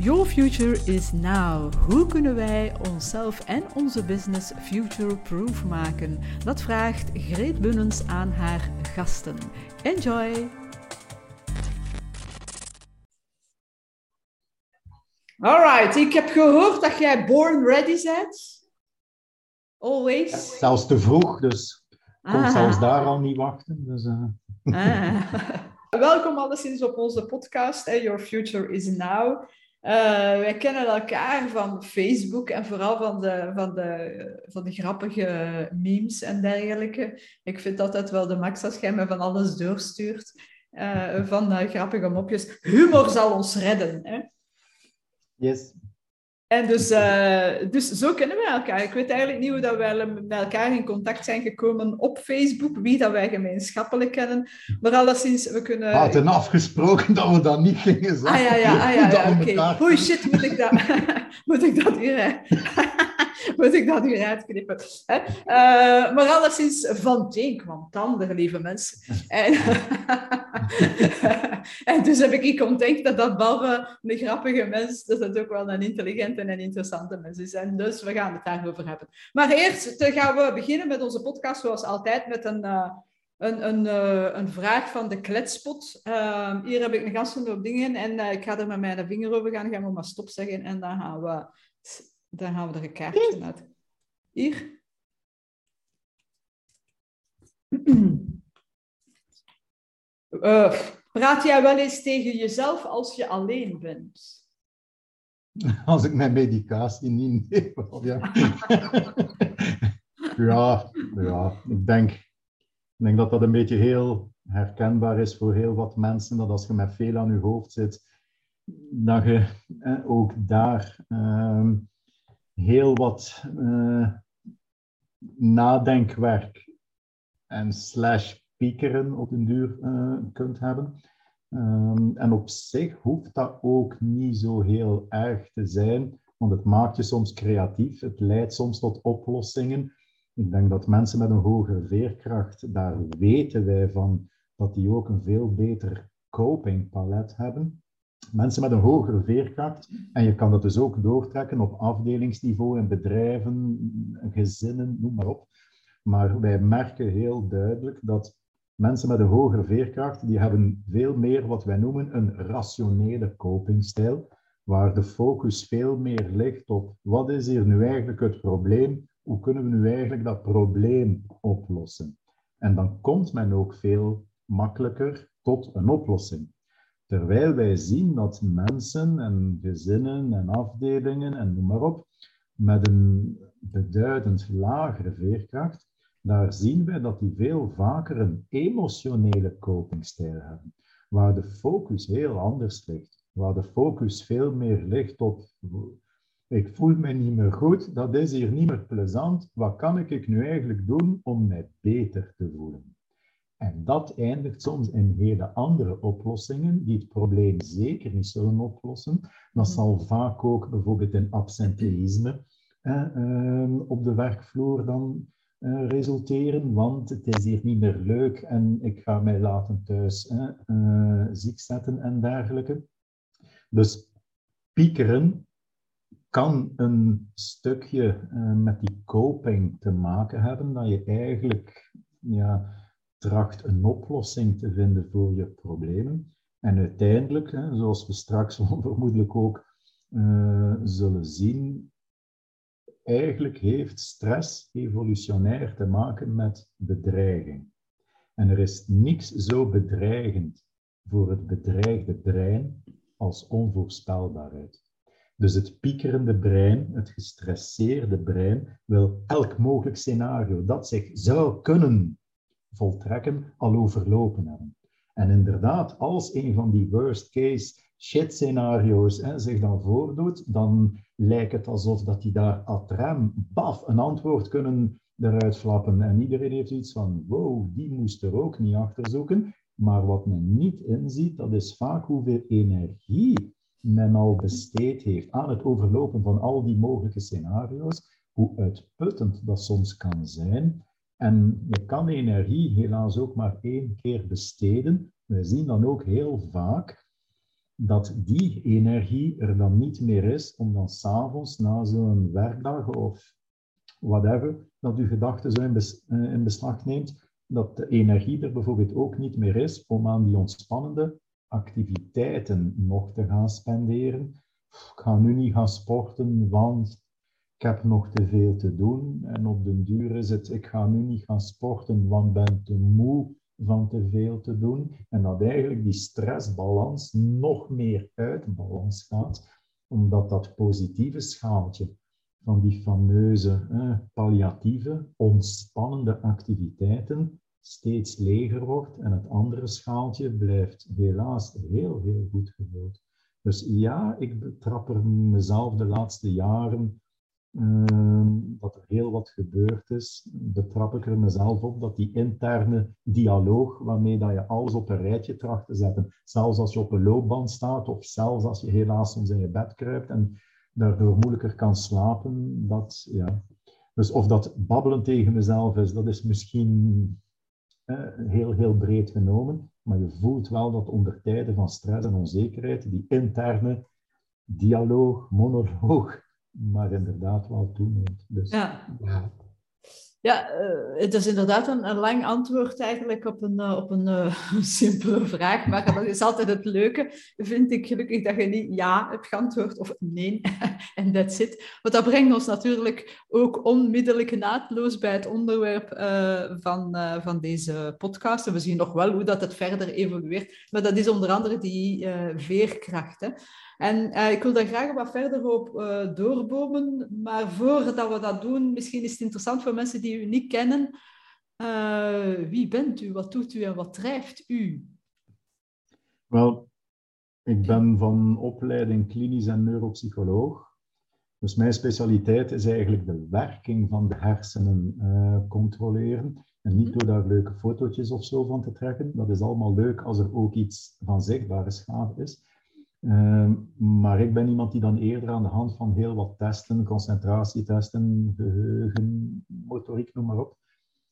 Your future is now. Hoe kunnen wij onszelf en onze business future-proof maken? Dat vraagt Greet Bunnens aan haar gasten. Enjoy! Alright, ik heb gehoord dat jij born ready bent. Always. Zelfs te vroeg, dus ik kon ah. zelfs daar al niet wachten. Dus, uh... ah. Welkom alleszins op onze podcast, Your Future is Now. Uh, wij kennen elkaar van Facebook en vooral van de, van, de, van de grappige memes en dergelijke. Ik vind altijd wel de max als jij me van alles doorstuurt. Uh, van uh, grappige mopjes. Humor zal ons redden. Hè? Yes. En dus, uh, dus zo kennen wij elkaar. Ik weet eigenlijk niet hoe dat wij met elkaar in contact zijn gekomen op Facebook, wie dat wij gemeenschappelijk kennen. Maar alleszins, we kunnen... We hadden afgesproken dat we dat niet gingen zeggen. Ah ja, ja, ah, ja, ja oké. Okay. shit, moet ik dat, moet ik dat hier... moet ik dat hier uitknippen. Hè? Uh, maar alleszins, van teen kwam tanden, lieve mensen. En, en dus heb ik ontdekt dat dat behalve een grappige mens, dat het ook wel een intelligente en interessante mens is. En dus we gaan het daarover hebben. Maar eerst gaan we beginnen met onze podcast, zoals altijd, met een... Uh, een, een, uh, een vraag van de kletspot. Uh, hier heb ik een gastende dingen en uh, ik ga er met mijn vinger over gaan. Gaan we maar stop zeggen en dan gaan we dan gaan we er een kaartje uit. Hier. Uh, praat jij wel eens tegen jezelf als je alleen bent? Als ik mijn medicatie niet neem. Ja. ja, ja, ik denk, ik denk dat dat een beetje heel herkenbaar is voor heel wat mensen. Dat als je met veel aan je hoofd zit, dat je eh, ook daar uh, heel wat uh, nadenkwerk en slash piekeren op een duur uh, kunt hebben. Um, en op zich hoeft dat ook niet zo heel erg te zijn, want het maakt je soms creatief, het leidt soms tot oplossingen. Ik denk dat mensen met een hogere veerkracht, daar weten wij van dat die ook een veel beter copingpalet hebben mensen met een hogere veerkracht. En je kan dat dus ook doortrekken op afdelingsniveau in bedrijven, gezinnen, noem maar op. Maar wij merken heel duidelijk dat mensen met een hogere veerkracht, die hebben veel meer wat wij noemen een rationele copingstijl, waar de focus veel meer ligt op wat is hier nu eigenlijk het probleem, hoe kunnen we nu eigenlijk dat probleem oplossen. En dan komt men ook veel makkelijker tot een oplossing. Terwijl wij zien dat mensen en gezinnen en afdelingen en noem maar op, met een beduidend lagere veerkracht, daar zien wij dat die veel vaker een emotionele copingstijl hebben, waar de focus heel anders ligt, waar de focus veel meer ligt op ik voel me niet meer goed, dat is hier niet meer plezant, wat kan ik nu eigenlijk doen om mij beter te voelen? En dat eindigt soms in hele andere oplossingen, die het probleem zeker niet zullen oplossen. Dat mhm. zal vaak ook bijvoorbeeld in absenteïsme eh, op de werkvloer dan eh, resulteren, want het is hier niet meer leuk en ik ga mij laten thuis eh, ziek zetten en dergelijke. Dus piekeren kan een stukje eh, met die coping te maken hebben, dat je eigenlijk ja, tracht een oplossing te vinden voor je problemen. En uiteindelijk, hè, zoals we straks vermoedelijk ook uh, zullen zien, eigenlijk heeft stress evolutionair te maken met bedreiging. En er is niks zo bedreigend voor het bedreigde brein als onvoorspelbaarheid. Dus het piekerende brein, het gestresseerde brein, wil elk mogelijk scenario dat zich zou kunnen voltrekken al overlopen hebben. En inderdaad, als een van die worst case shit scenario's zich dan voordoet, dan lijkt het alsof dat die daar ad rem, baf, een antwoord kunnen eruit flappen. En iedereen heeft iets van, wow, die moest er ook niet achter zoeken. Maar wat men niet inziet, dat is vaak hoeveel energie men al besteed heeft aan het overlopen van al die mogelijke scenario's, hoe uitputtend dat soms kan zijn en je kan energie helaas ook maar één keer besteden. We zien dan ook heel vaak dat die energie er dan niet meer is om dan s'avonds na zo'n werkdag of whatever, dat uw gedachten zo in, eh, in beslag neemt, dat de energie er bijvoorbeeld ook niet meer is om aan die ontspannende activiteiten nog te gaan spenderen. Ik ga nu niet gaan sporten, want ik heb nog te veel te doen. En op den duur is het, ik ga nu niet gaan sporten, want ben te moe van te veel te doen. En dat eigenlijk die stressbalans nog meer uit balans gaat, omdat dat positieve schaaltje van die fameuze eh, palliatieve, ontspannende activiteiten steeds leger wordt en het andere schaaltje blijft helaas heel, heel goed gevuld. Dus ja, ik betrap mezelf de laatste jaren dat er heel wat gebeurd is, betrap ik er mezelf op dat die interne dialoog waarmee dat je alles op een rijtje tracht te zetten, zelfs als je op een loopband staat of zelfs als je helaas soms in je bed kruipt en daardoor moeilijker kan slapen, dat, ja. Dus of dat babbelen tegen mezelf is, dat is misschien eh, heel, heel breed genomen, maar je voelt wel dat onder tijden van stress en onzekerheid die interne dialoog, monoloog, maar inderdaad wel toeneemt. Dus, ja. ja. Ja, uh, het is inderdaad een, een, lang antwoord eigenlijk op een, uh, op een uh, simpele vraag. Maar dat is altijd het leuke, vind ik gelukkig, dat je niet ja hebt geantwoord of nee en that's it. Want dat brengt ons natuurlijk ook onmiddellijk naadloos bij het onderwerp van, van deze podcast. En we zien nog wel hoe dat het verder evolueert. Maar dat is onder andere die veerkracht. Hè. En uh, ik wil daar graag wat verder op uh, doorbomen. Maar voordat we dat doen, misschien is het interessant voor mensen die u niet kennen. Uh, wie bent u, wat doet u en wat drijft u? Wel, ik ben van opleiding klinisch en neuropsycholoog. Dus mijn specialiteit is eigenlijk de werking van de hersenen controleren. En niet door daar leuke fotootjes of zo van te trekken. Dat is allemaal leuk als er ook iets van zichtbare schade is. Ehm, maar ik ben iemand die dan eerder aan de hand van heel wat testen, concentratietesten, geheugen, motoriek, noem maar op.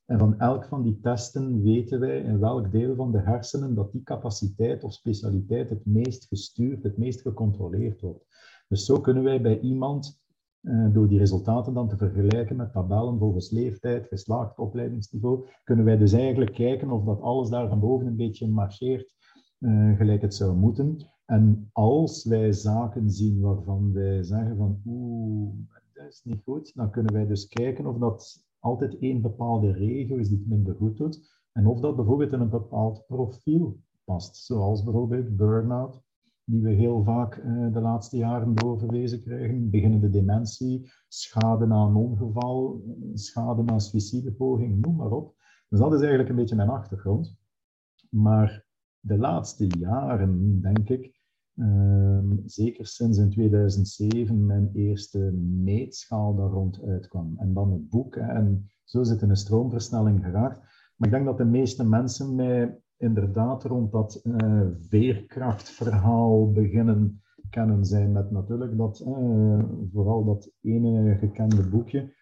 En van elk van die testen weten wij in welk deel van de hersenen dat die capaciteit of specialiteit het meest gestuurd, het meest gecontroleerd wordt. Dus zo kunnen wij bij iemand, eh, door die resultaten dan te vergelijken met tabellen volgens leeftijd, geslaagd, opleidingsniveau, kunnen wij dus eigenlijk kijken of dat alles daar van boven een beetje marcheert uh, gelijk het zou moeten. En als wij zaken zien waarvan wij zeggen van oeh, dat is niet goed, dan kunnen wij dus kijken of dat altijd één bepaalde regio is die het minder goed doet. En of dat bijvoorbeeld in een bepaald profiel past. Zoals bijvoorbeeld burn-out, die we heel vaak uh, de laatste jaren doorverwezen krijgen. Beginnende dementie, schade na een ongeval, schade na een suïcidepoging, noem maar op. Dus dat is eigenlijk een beetje mijn achtergrond. Maar de laatste jaren, denk ik, Ehm, zeker sinds in 2007 mijn eerste meetschaal daar rond uitkwam. En dan het boek. en zo zit een stroomversnelling geraakt. Maar ik denk dat de meeste mensen mij inderdaad rond dat uh, veerkrachtverhaal beginnen kennen zijn. Met natuurlijk dat, uh, vooral dat ene gekende boekje.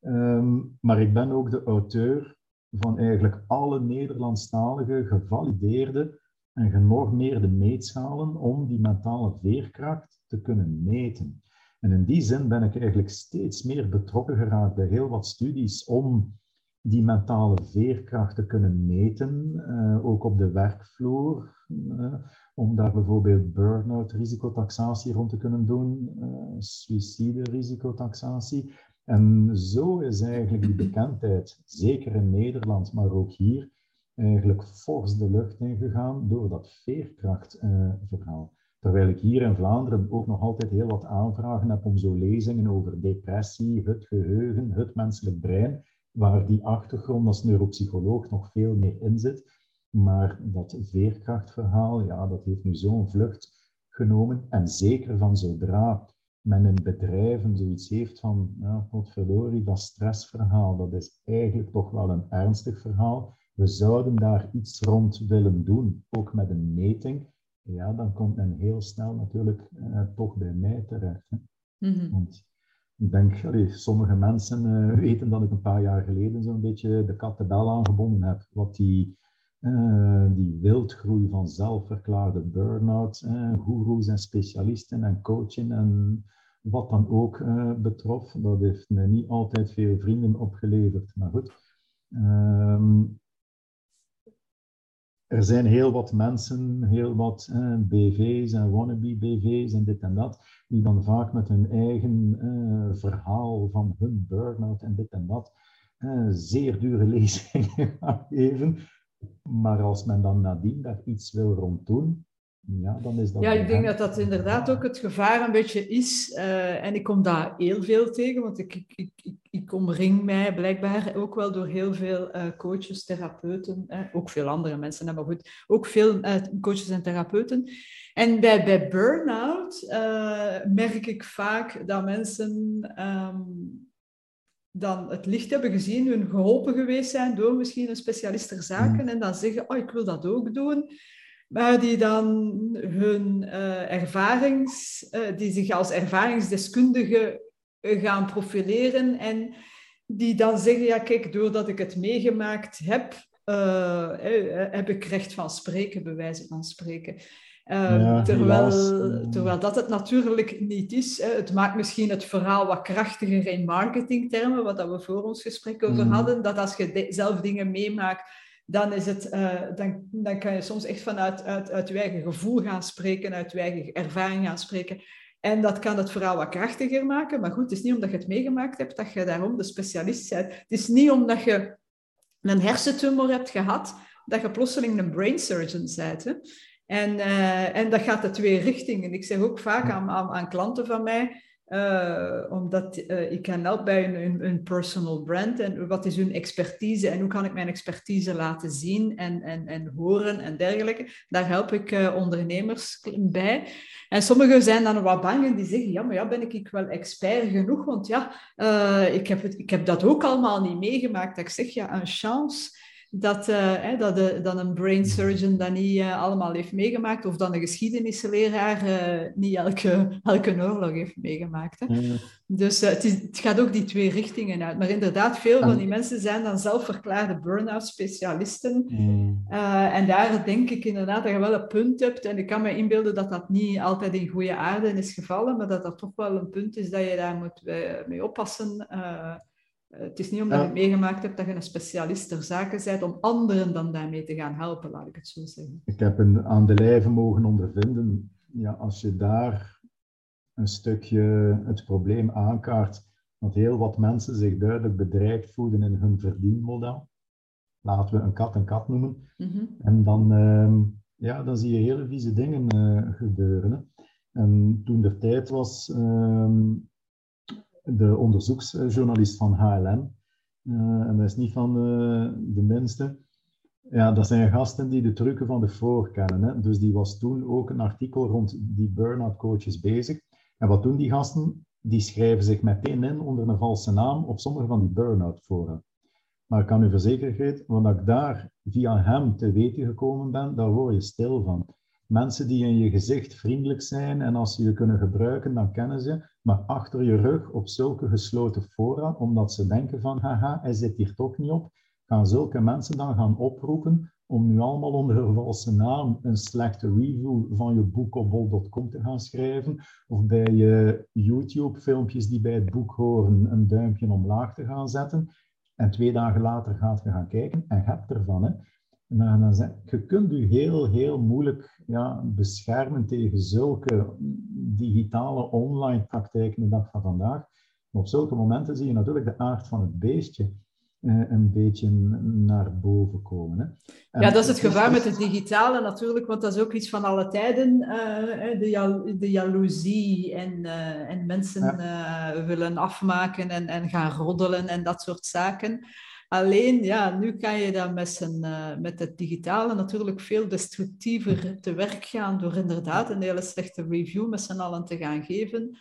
Ehm, maar ik ben ook de auteur van eigenlijk alle Nederlandstalige gevalideerde en genormeerde meetschalen om die mentale veerkracht te kunnen meten. En in die zin ben ik eigenlijk steeds meer betrokken geraakt bij heel wat studies om die mentale veerkracht te kunnen meten, uh, ook op de werkvloer, uh, om daar bijvoorbeeld burn-out risicotaxatie rond te kunnen doen, uh, suïcide risicotaxatie. En zo is eigenlijk die bekendheid, zeker in Nederland, maar ook hier, eigenlijk fors de lucht ingegaan door dat veerkrachtverhaal. Terwijl ik hier in Vlaanderen ook nog altijd heel wat aanvragen heb om zo lezingen over depressie, het geheugen, het menselijk brein, waar die achtergrond als neuropsycholoog nog veel meer in zit. Maar dat veerkrachtverhaal, ja, dat heeft nu zo'n vlucht genomen. En zeker van zodra men in bedrijven zoiets heeft van, ja, potverdorie, dat stressverhaal, dat is eigenlijk toch wel een ernstig verhaal we zouden daar iets rond willen doen, ook met een meting, ja, dan komt men heel snel natuurlijk uh, toch bij mij terecht. Mm Want ik denk, allee, sommige mensen uh, weten dat ik een paar jaar geleden zo'n beetje de kat de bel aangebonden heb, wat die die wildgroei van zelfverklaarde burn-out, goeroes en specialisten en coaching en wat dan ook betrof. Dat heeft me niet altijd veel vrienden opgeleverd, maar goed. Ehm, er zijn heel wat mensen, heel wat eh, BV's en wannabe BV's en dit en dat, die dan vaak met hun eigen eh, verhaal van hun burn-out en dit en dat eh, zeer dure lezingen geven. Maar als men dan nadien daar iets wil rond doen, ja, dan is dat... Ja, ik denk dat dat inderdaad ook het gevaar een beetje is. Uh, en ik kom daar heel veel tegen, want ik, ik, ik, ik omring mij blijkbaar ook wel door heel veel uh, coaches, therapeuten, eh, ook veel andere mensen, maar goed, ook veel coaches en therapeuten. En bij, bij burn-out merk ik vaak dat mensen um, dan het licht hebben gezien, hun geholpen geweest zijn door misschien een specialist ter zaken, mm. en dan zeggen, oh, ik wil dat ook doen maar die dan hun uh, ervarings, uh, die zich als ervaringsdeskundige uh, gaan profileren en die dan zeggen, ja kijk, doordat ik het meegemaakt heb, heb ik recht van spreken, bij wijze van spreken. Ja, terwijl, terwijl dat het natuurlijk niet is. Hè. Het maakt misschien het verhaal wat krachtiger in marketingtermen, wat dat we voor ons gesprek over mm. hadden, dat als je zelf dingen meemaakt, dan, is het, uh, dan, dan kan je soms echt vanuit uit, uit je eigen gevoel gaan spreken, uit je eigen ervaring gaan spreken. En dat kan het verhaal wat krachtiger maken. Maar goed, het is niet omdat je het meegemaakt hebt dat je daarom de specialist bent. Het is niet omdat je een hersentumor hebt gehad, dat je plotseling een brain surgeon bent. Hè? En, uh, en dat gaat de twee richtingen. Ik zeg ook vaak aan, aan, aan klanten van mij, uh, omdat uh, ik kan helpen bij een, personal brand en wat is hun expertise en hoe kan ik mijn expertise laten zien en, en, en horen en dergelijke. Daar help ik uh, ondernemers bij. En sommigen zijn dan wat bang en die zeggen, ja, maar ja, ben ik wel expert genoeg? Want ja, ik, heb het, ik heb dat ook allemaal niet meegemaakt. Ik zeg, ja, een chance dat, uh, dat, de, dat een brain surgeon dat niet uh, allemaal heeft meegemaakt, of dat een geschiedenisleraar uh, niet elke, elke oorlog heeft meegemaakt. Hè. Dus het, is, het, gaat ook die twee richtingen uit. Maar inderdaad, veel van die mensen zijn dan zelfverklaarde burn-out specialisten. en daar denk ik inderdaad dat je wel een punt hebt. En ik kan me inbeelden dat dat niet altijd in goede aarde is gevallen, maar dat dat toch wel een punt is dat je daar moet mee oppassen eh, het is niet omdat je het meegemaakt hebt dat je een specialist ter zaken bent om anderen dan daarmee te gaan helpen, laat ik het zo zeggen. Ik heb een, aan de lijve mogen ondervinden, ja, als je daar een stukje het probleem aankaart, dat heel wat mensen zich duidelijk bedreigd voelen in hun verdienmodel. Laten we een kat een kat noemen. Mhm. En dan, uh, ja, dan zie je hele vieze dingen uh, gebeuren. En toen de tijd was, uh, de onderzoeksjournalist van HLN. Uh, en dat is niet van uh, de minste. Ja, dat zijn gasten die de trucken van de voor kennen. Hè. Dus die was toen ook een artikel rond die burn-out coaches bezig. En wat doen die gasten? Die schrijven zich meteen in onder een valse naam op sommige van die burn-out fora. Maar ik kan u verzekeren, wat ik daar via hem te weten gekomen ben, daar word je stil van. Mensen die in je gezicht vriendelijk zijn en als ze je kunnen gebruiken, dan kennen ze, maar achter je rug op zulke gesloten fora, omdat ze denken van, haha, hij zit hier toch niet op, gaan zulke mensen dan gaan oproepen om nu allemaal onder een valse naam een slechte review van je boek op bol.com te gaan schrijven, of bij je YouTube-filmpjes die bij het boek horen een duimpje omlaag te gaan zetten, en twee dagen later gaat je gaan kijken en hebt ervan. Hè. Nou, dan zeg, je kunt je heel, heel moeilijk ja, beschermen tegen zulke digitale online praktijken de dag van vandaag. Maar op zulke momenten zie je natuurlijk de aard van het beestje eh, een beetje naar boven komen. Hè. ja, dat is het gevaar met het digitale natuurlijk, want dat is ook iets van alle tijden. Uh, de, jal de jaloezie en, uh, en mensen willen afmaken en, en gaan roddelen en dat soort zaken. Alleen, ja, nu kan je dan met, zijn, uh, met het digitale natuurlijk veel destructiever te werk gaan door inderdaad een hele slechte review met z'n allen te gaan geven.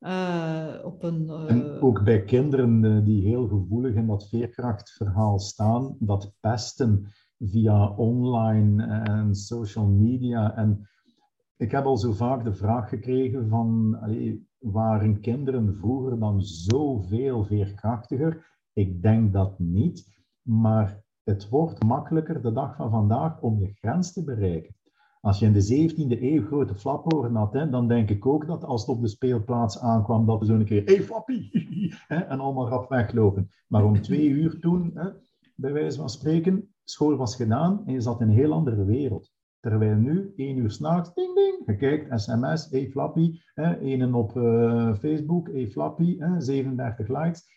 Uh, op een. En ook bij kinderen die heel gevoelig in dat veerkrachtverhaal staan, dat pesten via online en social media. En ik heb al zo vaak de vraag gekregen van, waren kinderen vroeger dan zoveel veerkrachtiger? Ik denk dat niet. Maar het wordt makkelijker de dag van vandaag om je grens te bereiken. Als je in de 17e eeuw grote flaphoren had, hè, dan denk ik ook dat als het op de speelplaats aankwam, dat we zo een keer, hey flappie, en allemaal rap weglopen. Maar om twee uur toen, hè, bij wijze van spreken, school was gedaan en je zat in een heel andere wereld. Terwijl nu, één uur s'nachts, ding ding, je kijkt, sms, hey flappie, een op uh, Facebook, hey flappie, 37 likes.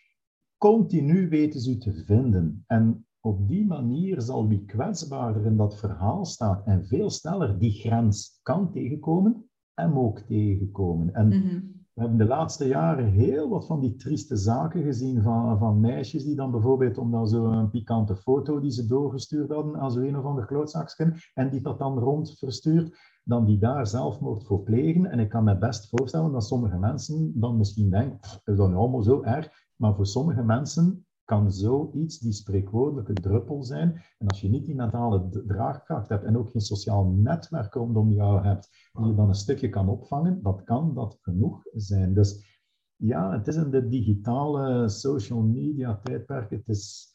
Continu weten ze te vinden. En op die manier zal wie kwetsbaarder in dat verhaal staat en veel sneller die grens kan tegenkomen, hem ook tegenkomen. En mhm. we hebben de laatste jaren heel wat van die trieste zaken gezien van, van meisjes die dan bijvoorbeeld, omdat zo'n pikante foto die ze doorgestuurd hadden aan zo'n een of ander klootzakje, en die dat dan rond verstuurt, dan die daar zelfmoord voor plegen. En ik kan me best voorstellen dat sommige mensen dan misschien denken, is dat nu allemaal zo erg? Maar voor sommige mensen kan zoiets die spreekwoordelijke druppel zijn. En als je niet die mentale draagkracht hebt en ook geen sociaal netwerk rondom jou hebt, die je dan een stukje kan opvangen, dat kan dat genoeg zijn. Dus ja, het is in de digitale social media tijdperk, het is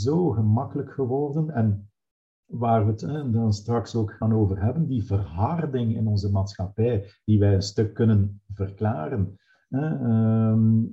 zo gemakkelijk geworden. En waar we het hè, dan straks ook gaan over hebben, die verharding in onze maatschappij, die wij een stuk kunnen verklaren. Hè, ehm,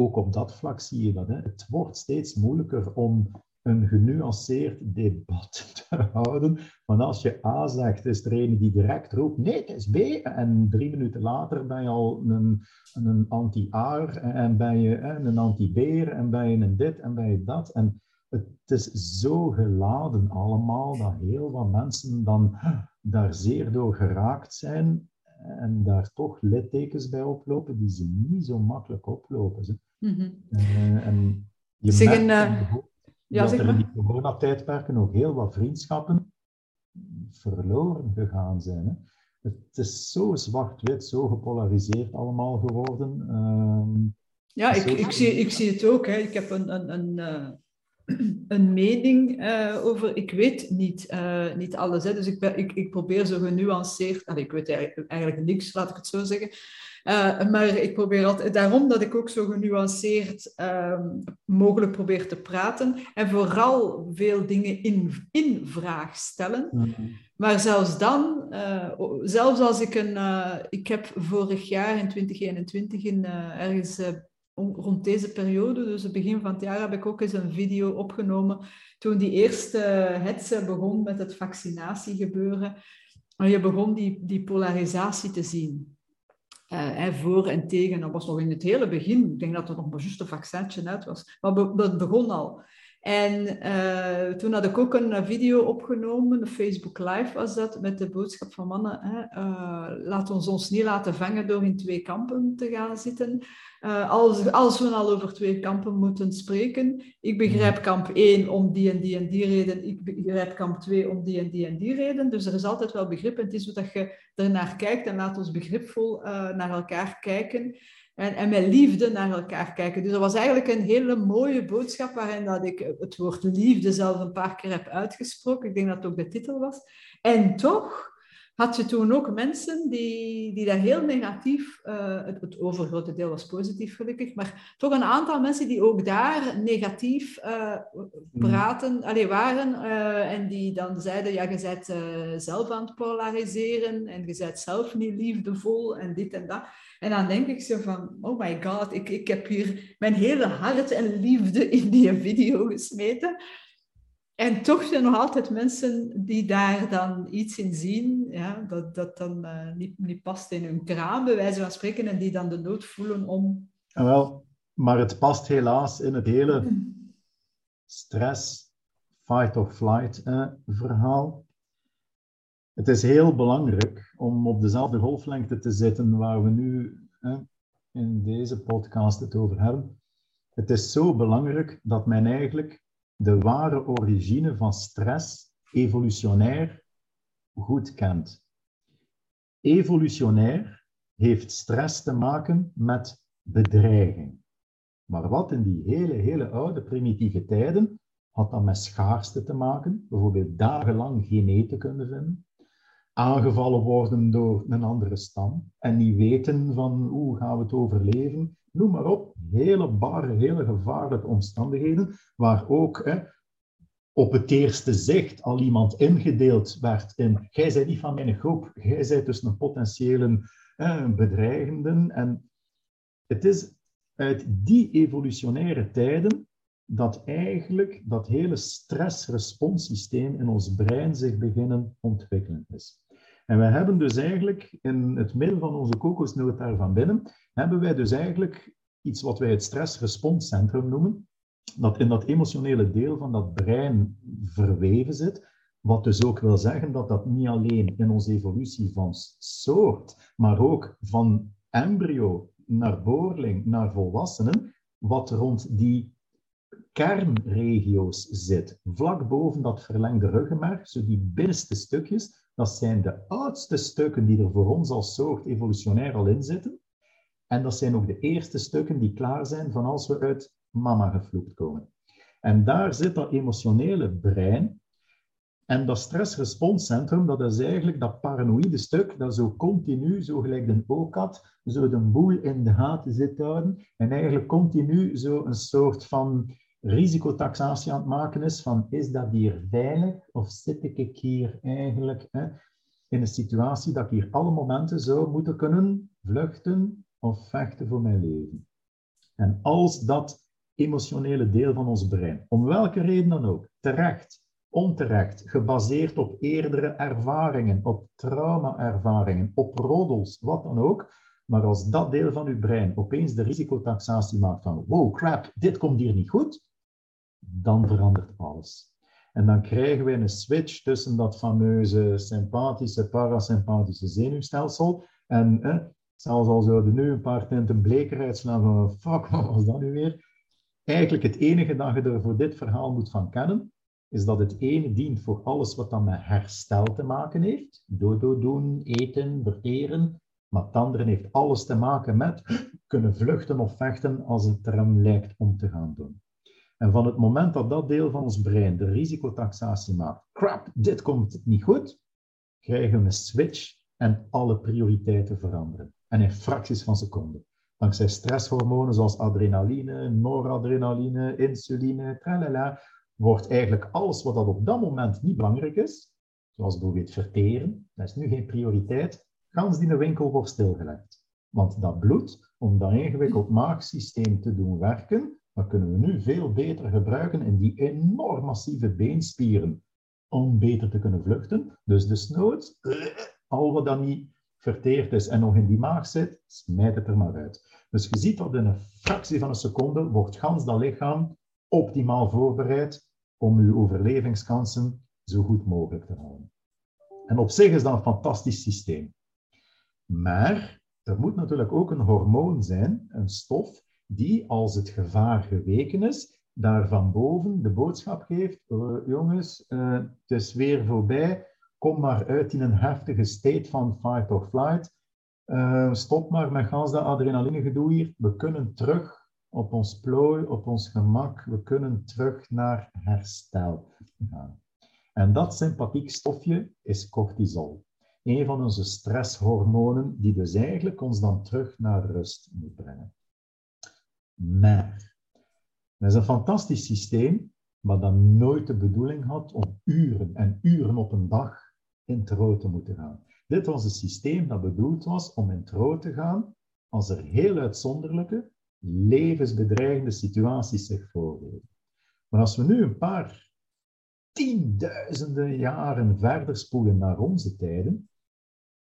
ook op dat vlak zie je dat. Hè. Het wordt steeds moeilijker om een genuanceerd debat te houden. Want als je A zegt, is er een die direct roept, nee, het is B. En drie minuten later ben je al een, een anti-aar en ben je een anti-beer en ben je een dit en ben je dat. En het is zo geladen allemaal dat heel wat mensen dan daar zeer door geraakt zijn en daar toch littekens bij oplopen die ze niet zo makkelijk oplopen. Mm en je merkt uh, ja, dat er in die coronatijdperken nog heel wat vriendschappen verloren gegaan zijn. Hè. Het is zo zwart-wit, zo gepolariseerd allemaal geworden. Uh, ja, ik, ik, zie, ik zie het ook. Hè. Ik heb een, een, een, uh, een mening uh, over. Ik weet niet, uh, niet alles. Hè. Dus ik, ben, ik, ik probeer zo genuanceerd. Allee, ik weet eigenlijk, eigenlijk niks, laat ik het zo zeggen. Uh, maar ik probeer altijd, daarom dat ik ook zo genuanceerd uh, mogelijk probeer te praten. En vooral veel dingen in, in vraag stellen. Mhm. Maar zelfs dan, uh, zelfs als ik een. ik heb vorig jaar in 2021 in, ergens rond deze periode, dus het begin van het jaar, heb ik ook eens een video opgenomen. Toen die eerste hetze begon met het vaccinatiegebeuren. En je begon die, die polarisatie te zien. Uh, voor en tegen, dat was nog in het hele begin. Ik denk dat er nog maar juist een vaccintje uit was. Maar dat begon al. En uh, toen had ik ook een video opgenomen, een Facebook Live was dat, met de boodschap van mannen, hè, uh, laat ons ons niet laten vangen door in twee kampen te gaan zitten. Uh, als, als we al over twee kampen moeten spreken, ik begrijp mhm. kamp 1 om die en die en die reden, ik begrijp kamp 2 om die en die en die reden. Dus er is altijd wel begrip en het is hoe dat je ernaar kijkt en laat ons begripvol naar elkaar kijken en, en met liefde naar elkaar kijken. Dus dat was eigenlijk een hele mooie boodschap waarin dat ik het woord liefde zelf een paar keer heb uitgesproken. Ik denk dat het ook de titel was. En toch had je toen ook mensen die, die daar heel negatief, uh, het, het, overgrote deel was positief gelukkig, maar toch een aantal mensen die ook daar negatief uh, praten, mm. allee, waren uh, en die dan zeiden, ja, je bent zelf aan het polariseren en je bent zelf niet liefdevol en dit en dat. En dan denk ik zo van, oh my god, ik, ik heb hier mijn hele hart en liefde in die video gesmeten. En toch zijn er nog altijd mensen die daar dan iets in zien, ja, dat, dat dan uh, niet, niet past in hun kraam, bij wijze van spreken, en die dan de nood voelen om... Ja, wel, maar het past helaas in het hele stress, fight or flight eh, verhaal. Het is heel belangrijk om op dezelfde golflengte te zitten waar we nu eh, in deze podcast het over hebben. Het is zo belangrijk dat men eigenlijk de ware origine van stress evolutionair goed kent. Evolutionair heeft stress te maken met bedreiging. Maar wat in die hele, hele oude primitieve tijden had dat met schaarste te maken, bijvoorbeeld dagenlang geen eten kunnen vinden, aangevallen worden door een andere stam en niet weten van hoe gaan we het overleven, noem maar op, hele barre, hele gevaarlijke omstandigheden, waar ook hè, op het eerste zicht al iemand ingedeeld werd in jij bent niet van mijn groep, jij bent dus een potentiële eh, bedreigende. En het is uit die evolutionaire tijden dat eigenlijk dat hele stressresponssysteem in ons brein zich beginnen ontwikkelen is. En we hebben dus eigenlijk in het midden van onze kokosnoot daar van binnen, hebben wij dus eigenlijk iets wat wij het stressresponscentrum noemen, dat in dat emotionele deel van dat brein verweven zit, wat dus ook wil zeggen dat dat niet alleen in onze evolutie van soort, maar ook van embryo naar boorling naar volwassenen, wat rond die kernregio's zit, vlak boven dat verlengde ruggenmerg, zo die binnenste stukjes, dat zijn de oudste stukken die er voor ons als soort evolutionair al in zitten. En dat zijn ook de eerste stukken die klaar zijn van als we uit mama gevloekt komen. En daar zit dat emotionele brein. En dat stressresponscentrum, dat is eigenlijk dat paranoïde stuk dat zo continu, zo gelijk de had, zo de boel in de gaten zit houden en eigenlijk continu zo een soort van risicotaxatie aan het maken is van is dat hier veilig of zit ik hier eigenlijk hè, in een situatie dat ik hier alle momenten zou moeten kunnen vluchten of vechten voor mijn leven. En als dat emotionele deel van ons brein, om welke reden dan ook, terecht, onterecht, gebaseerd op eerdere ervaringen, op trauma-ervaringen, op roddels, wat dan ook, maar als dat deel van uw brein opeens de risicotaxatie maakt van wow, crap, dit komt hier niet goed, dan verandert alles. En dan krijgen we een switch tussen dat fameuze sympathische, parasympathische zenuwstelsel en eh, zelfs al zouden nu een paar tinten bleker uitslaan van fuck, wat was dat nu weer? Eigenlijk het enige dat je er voor dit verhaal moet van kennen, is dat het ene dient voor alles wat dan met herstel te maken heeft. Dodo doen, eten, verteren. Maar het andere heeft alles te maken met kunnen vluchten of vechten als het er hem lijkt om te gaan doen. En van het moment dat dat deel van ons brein de risicotaxatie maakt, crap, dit komt niet goed, krijgen we een switch en alle prioriteiten veranderen. En in fracties van seconden. Dankzij stresshormonen zoals adrenaline, noradrenaline, insuline, tralala, wordt eigenlijk alles wat dat op dat moment niet belangrijk is, zoals bijvoorbeeld verteren, dat is nu geen prioriteit, gans die winkel wordt stilgelegd. Want dat bloed, om dat ingewikkeld maagsysteem te doen werken, dat kunnen we nu veel beter gebruiken in die enorm massieve beenspieren om beter te kunnen vluchten. Dus desnoods, al wat dan niet verteerd is en nog in die maag zit, smijt het er maar uit. Dus je ziet dat in een fractie van een seconde wordt gans dat lichaam optimaal voorbereid om uw overlevingskansen zo goed mogelijk te houden. En op zich is dat een fantastisch systeem. Maar er moet natuurlijk ook een hormoon zijn, een stof, die als het gevaar geweken is, daar van boven de boodschap geeft, uh, jongens, uh, het is weer voorbij, kom maar uit in een heftige state van fight or flight, uh, stop maar met gans dat adrenaline gedoe hier, we kunnen terug op ons plooi, op ons gemak, we kunnen terug naar herstel gaan. En dat sympathiek stofje is cortisol. Een van onze stresshormonen die dus eigenlijk ons dan terug naar rust moet brengen. Maar, dat is een fantastisch systeem, maar dat nooit de bedoeling had om uren en uren op een dag in trouw te moeten gaan. Dit was een systeem dat bedoeld was om in trouw te gaan als er heel uitzonderlijke, levensbedreigende situaties zich voordoen. Maar als we nu een paar tienduizenden jaren verder spoelen naar onze tijden,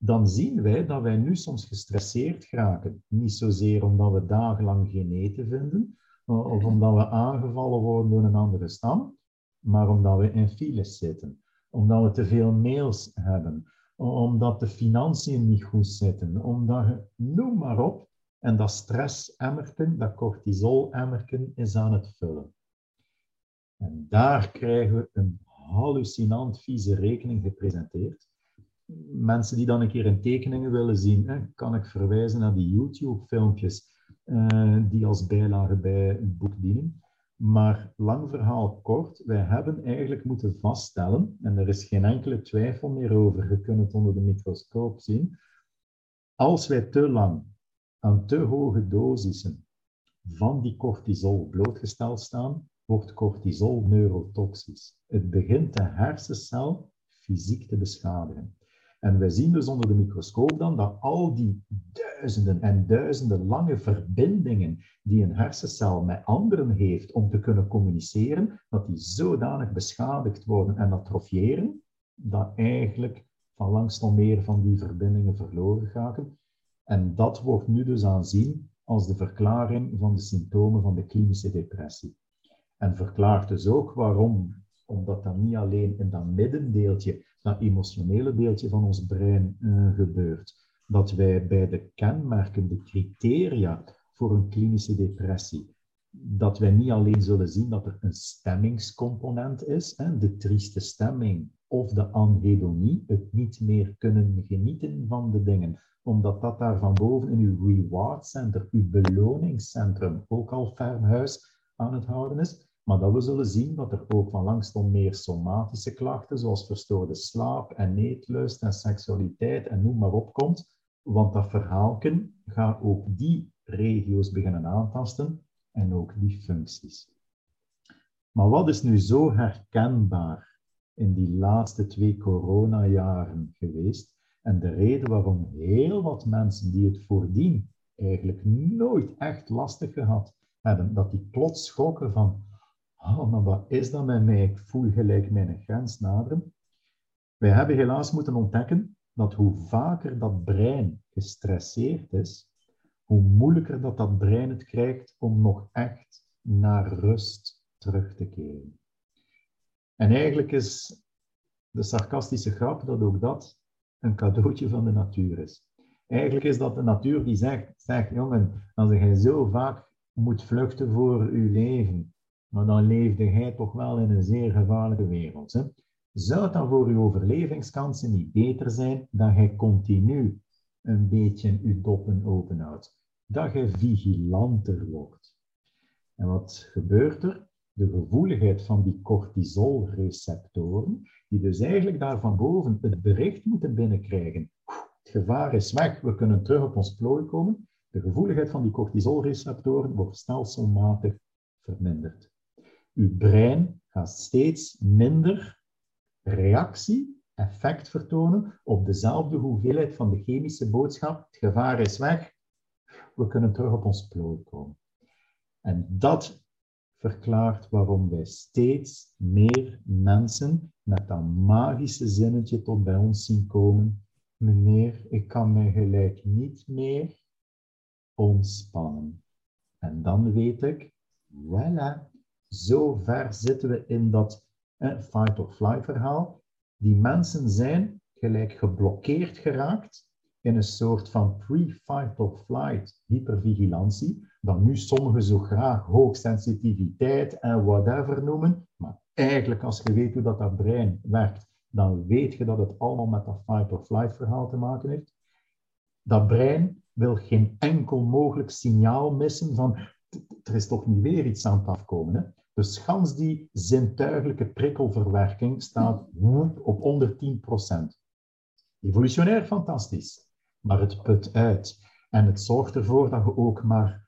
dan zien wij dat wij nu soms gestresseerd geraken. Niet zozeer omdat we dagenlang geen eten vinden, of omdat we aangevallen worden door een andere stam, maar omdat we in files zitten, omdat we te veel mails hebben, omdat de financiën niet goed zitten, omdat je, noem maar op, en dat stressemmerken, dat cortisol-emmerken, is aan het vullen. En daar krijgen we een hallucinant vieze rekening gepresenteerd. Mensen die dan een keer in tekeningen willen zien, hè, kan ik verwijzen naar die YouTube-filmpjes uh, die als bijlage bij het boek dienen. Maar lang verhaal kort, wij hebben eigenlijk moeten vaststellen, en er is geen enkele twijfel meer over, je kunt het onder de microscoop zien, als wij te lang aan te hoge dosissen van die cortisol blootgesteld staan, wordt cortisol neurotoxisch. Het begint de hersencel fysiek te beschadigen. En wij zien dus onder de microscoop dan dat al die duizenden en duizenden lange verbindingen die een hersencel met anderen heeft om te kunnen communiceren, dat die zodanig beschadigd worden en atrofiëren, dat eigenlijk van langs dan meer van die verbindingen verloren gaan. En dat wordt nu dus aanzien als de verklaring van de symptomen van de klinische depressie. En verklaart dus ook waarom, omdat dat niet alleen in dat middendeeltje, dat emotionele deeltje van ons brein uh, gebeurt, dat wij bij de kenmerken, de criteria voor een klinische depressie, dat wij niet alleen zullen zien dat er een stemmingscomponent is, hè, de trieste stemming of de anhedonie, het niet meer kunnen genieten van de dingen, omdat dat daar van boven in uw reward center, uw beloningscentrum, ook al ferm huis aan het houden is. Maar dat we zullen zien dat er ook van langstom meer somatische klachten, zoals verstoorde slaap en eetlust en seksualiteit en noem maar op komt. Want dat verhaalken gaat ook die regio's beginnen aantasten en ook die functies. Maar wat is nu zo herkenbaar in die laatste twee coronajaren geweest? En de reden waarom heel wat mensen die het voordien eigenlijk nooit echt lastig gehad hebben, dat die plots schokken van, oh, maar wat is dat met mij? Ik voel gelijk mijn grens naderen. Wij hebben helaas moeten ontdekken dat hoe vaker dat brein gestresseerd is, hoe moeilijker dat dat brein het krijgt om nog echt naar rust terug te keren. En eigenlijk is de sarcastische grap dat ook dat een cadeautje van de natuur is. Eigenlijk is dat de natuur die zegt, zeg jongen, als je zo vaak moet vluchten voor je leven, maar dan leefde jij toch wel in een zeer gevaarlijke wereld. Hè? Zou het dan voor je overlevingskansen niet beter zijn dat jij continu een beetje je doppen openhoudt? Dat je vigilanter wordt. En wat gebeurt er? De gevoeligheid van die cortisolreceptoren, die dus eigenlijk daar van boven het bericht moeten binnenkrijgen. Het gevaar is weg, we kunnen terug op ons plooi komen. De gevoeligheid van die cortisolreceptoren wordt stelselmatig verminderd. Uw brein gaat steeds minder reactie, effect vertonen op dezelfde hoeveelheid van de chemische boodschap. Het gevaar is weg, we kunnen terug op ons plooi komen. En dat verklaart waarom wij steeds meer mensen met dat magische zinnetje tot bij ons zien komen. Meneer, ik kan mij gelijk niet meer ontspannen. En dan weet ik, voilà, zo ver zitten we in dat fight-or-flight verhaal. Die mensen zijn gelijk geblokkeerd geraakt in een soort van pre-fight-or-flight hypervigilantie, dat nu sommigen zo graag hoogsensitiviteit en whatever noemen, maar eigenlijk als je weet hoe dat, dat brein werkt, dan weet je dat het allemaal met dat fight-or-flight verhaal te maken heeft. Dat brein wil geen enkel mogelijk signaal missen van er is toch niet weer iets aan het afkomen. Hè? Dus gans die zintuigelijke prikkelverwerking staat op onder 10%. Evolutionair fantastisch, maar het put uit. En het zorgt ervoor dat je ook maar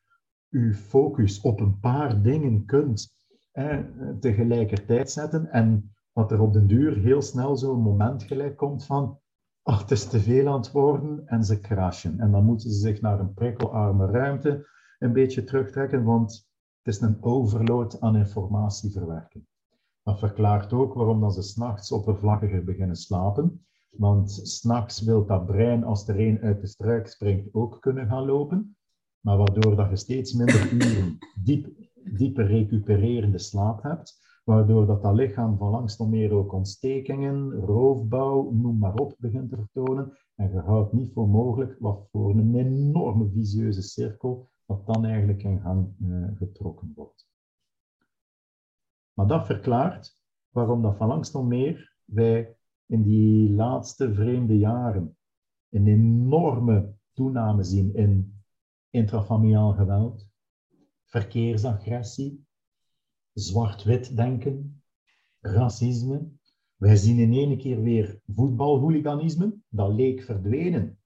je focus op een paar dingen kunt tegelijkertijd zetten. En dat er op den duur heel snel zo'n moment gelijk komt van, ach, het is te veel aan het worden en ze crashen. En dan moeten ze zich naar een prikkelarme ruimte een beetje terugtrekken, want het is een overload aan informatieverwerking. Dat verklaart ook waarom dat ze s'nachts oppervlakkiger beginnen slapen. Want s'nachts wil dat brein, als er een uit de struik springt, ook kunnen gaan lopen. Maar waardoor dat je steeds minder uren diep, diepe recupererende slaap hebt. Waardoor dat, dat lichaam van langs nog meer ook ontstekingen, roofbouw, noem maar op, begint te vertonen. En je houdt niet voor mogelijk wat voor een enorme visieuze cirkel wat dan eigenlijk in gang uh, getrokken wordt. Maar dat verklaart waarom dat van langs nog meer wij in die laatste vreemde jaren een enorme toename zien in intrafamiliaal geweld, verkeersagressie, zwart-wit denken, racisme. Wij zien in ene keer weer voetbalhooliganisme, dat leek verdwenen.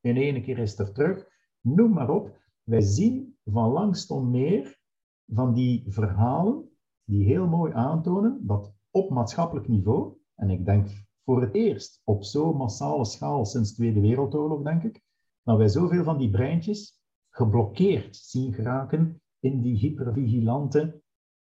In ene keer is er terug. Noem maar op wij zien van langs meer van die verhalen die heel mooi aantonen dat op maatschappelijk niveau, en ik denk voor het eerst op zo'n massale schaal sinds de Tweede Wereldoorlog, denk ik, dat wij zoveel van die breintjes geblokkeerd zien geraken in die hypervigilante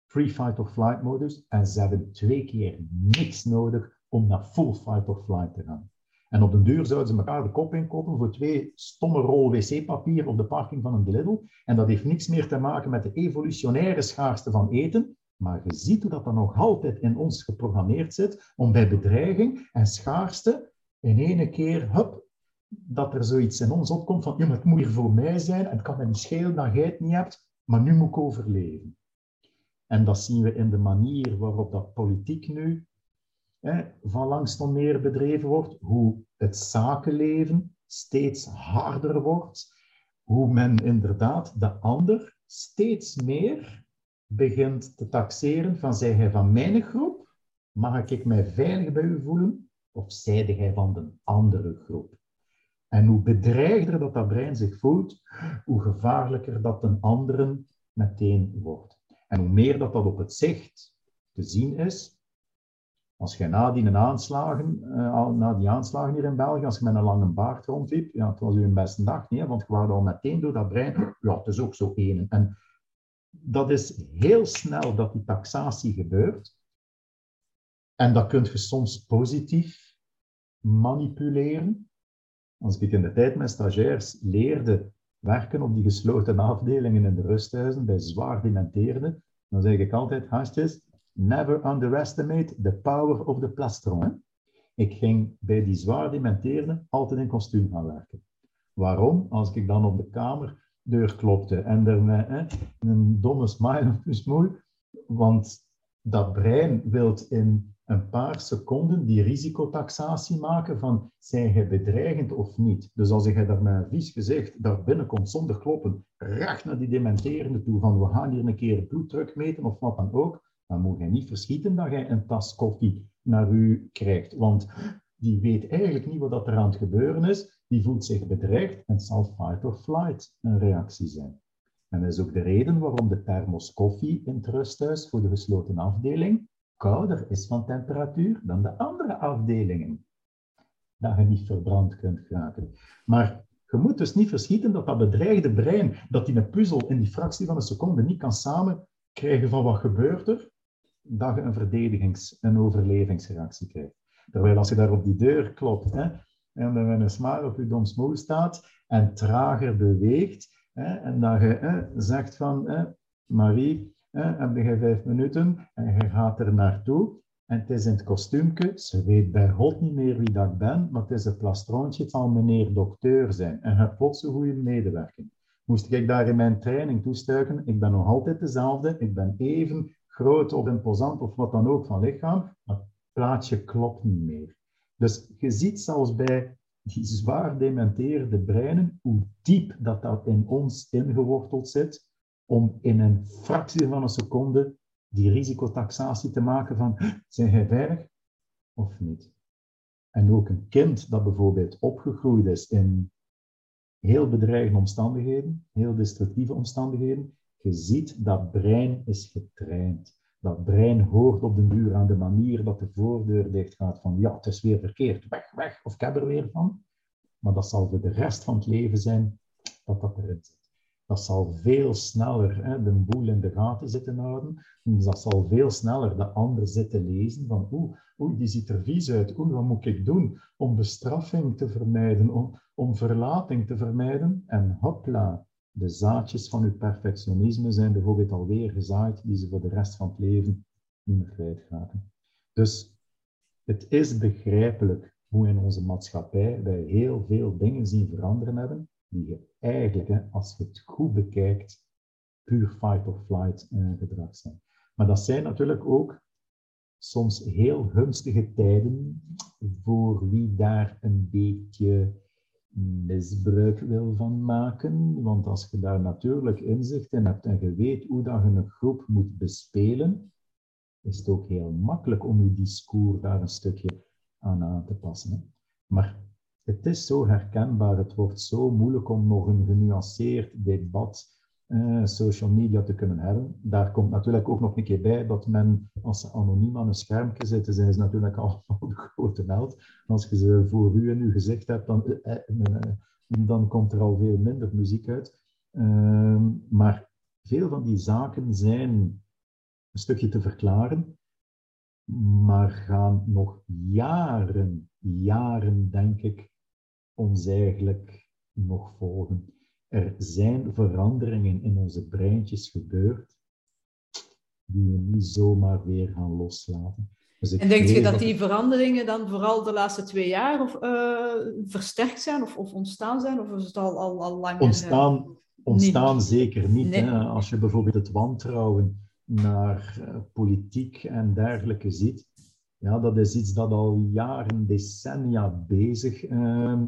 free fight or flight modus. En ze hebben twee keer niks nodig om naar full fight or flight te gaan. En op den duur zouden ze elkaar de kop inkopen voor twee stomme rol wc-papier op de parking van een Lidl. En dat heeft niks meer te maken met de evolutionaire schaarste van eten. Maar je ziet hoe dat dan nog altijd in ons geprogrammeerd zit om bij bedreiging en schaarste in ene keer, hup, dat er zoiets in ons opkomt van, het moet hier voor mij zijn en het kan me niet schelen dat het niet hebt, maar nu moet ik overleven. En dat zien we in de manier waarop dat politiek nu van langs nog meer bedreven wordt, hoe het zakenleven steeds harder wordt, hoe men inderdaad de ander steeds meer begint te taxeren van, zij hij van mijn groep, mag ik mij veilig bij u voelen, of zijde hij van de andere groep? En hoe bedreigder dat dat brein zich voelt, hoe gevaarlijker dat een anderen meteen wordt. En hoe meer dat dat op het zicht te zien is, als je na die aanslagen, uh, na die aanslagen hier in België, als je met een lange baard rondliep, ja, het was uw beste dag niet, want je was al meteen door dat brein, ja, het is ook zo één. En dat is heel snel dat die taxatie gebeurt. En dat kun je soms positief manipuleren. Als ik in de tijd met stagiairs leerde werken op die gesloten afdelingen in de rusthuizen bij zwaar dementeerden, dan zeg ik altijd, gastjes, never underestimate the power of the plastron. Ik ging bij die zwaar dementeerden altijd in kostuum gaan werken. Waarom? Als ik dan op de kamerdeur klopte en er met een domme smile op want dat brein wilt in een paar seconden die risicotaxatie maken van zijn je bedreigend of niet. Dus als je daar met een vies gezicht daar binnenkomt zonder kloppen, recht naar die dementerende toe van we gaan hier een keer bloeddruk meten of wat dan ook, dan moet je niet verschieten dat jij een tas koffie naar u krijgt. Want die weet eigenlijk niet wat er aan het gebeuren is. Die voelt zich bedreigd en zal fight or flight een reactie zijn. En dat is ook de reden waarom de thermos koffie in het rusthuis voor de gesloten afdeling kouder is van temperatuur dan de andere afdelingen. Dat je niet verbrand kunt raken. Maar je moet dus niet verschieten dat dat bedreigde brein, dat die een puzzel in die fractie van een seconde niet kan samenkrijgen van wat gebeurt er, dat je een verdedigings- en overlevingsreactie krijgt. Terwijl als je daar op die deur klopt hè, en dan met een smaak op je domsmoel staat en trager beweegt hè, en dat je hè, zegt van Marie, heb je vijf minuten en je gaat er naartoe en het is in het kostuumke, ze weet bij God niet meer wie dat ik ben, maar het is een plastroontje, zal meneer dokter zijn en je hebt plots goede medewerking. Moest ik daar in mijn training toestuiken, ik ben nog altijd dezelfde, ik ben even groot of imposant of wat dan ook van lichaam, maar het plaatje klopt niet meer. Dus je ziet zelfs bij die zwaar dementeerde breinen, hoe diep dat, dat in ons ingeworteld zit, om in een fractie van een seconde die risicotaxatie te maken van, zijn jij veilig of niet? En ook een kind dat bijvoorbeeld opgegroeid is in heel bedreigende omstandigheden, heel destructieve omstandigheden, je ziet dat brein is getraind. Dat brein hoort op de duur aan de manier dat de voordeur dicht gaat van ja, het is weer verkeerd, weg, weg, of ik heb er weer van. Maar dat zal voor de rest van het leven zijn dat dat erin zit. Dat zal veel sneller hè, de boel in de gaten zitten houden. Dat zal veel sneller de ander zitten lezen van oeh, oeh, die ziet er vies uit. Oeh, wat moet ik doen om bestraffing te vermijden, om, om verlating te vermijden? En hopla, de zaadjes van uw perfectionisme zijn bijvoorbeeld alweer gezaaid, die ze voor de rest van het leven niet meer kwijtraken. Dus het is begrijpelijk hoe in onze maatschappij wij heel veel dingen zien veranderen hebben, die je eigenlijk, als je het goed bekijkt, puur fight or flight eh, gedrag zijn. Maar dat zijn natuurlijk ook soms heel gunstige tijden voor wie daar een beetje misbruik wil van maken. Want als je daar natuurlijk inzicht in hebt en je weet hoe dat je een groep moet bespelen, is het ook heel makkelijk om je discours daar een stukje aan aan te passen. Maar het is zo herkenbaar, het wordt zo moeilijk om nog een genuanceerd debat uh, social media te kunnen hebben. Daar komt natuurlijk ook nog een keer bij dat men, als ze anoniem aan een schermpje zitten, zijn ze natuurlijk allemaal de grote held. Als je ze voor u en uw gezicht hebt, dan, uh, dan komt er al veel minder muziek uit. Ehm, maar veel van die zaken zijn een stukje te verklaren, maar gaan nog jaren, jaren, denk ik, ons eigenlijk nog volgen. Er zijn veranderingen in onze breintjes gebeurd die we niet zomaar weer gaan loslaten. Dus en denk je dat die veranderingen dan vooral de laatste twee jaar of, uh, versterkt zijn of, of, ontstaan zijn? Of is het al, al, al lang? Ontstaan, ontstaan zeker niet. Hè? Als je bijvoorbeeld het wantrouwen naar uh, politiek en dergelijke ziet, ja, dat is iets dat al jaren, decennia bezig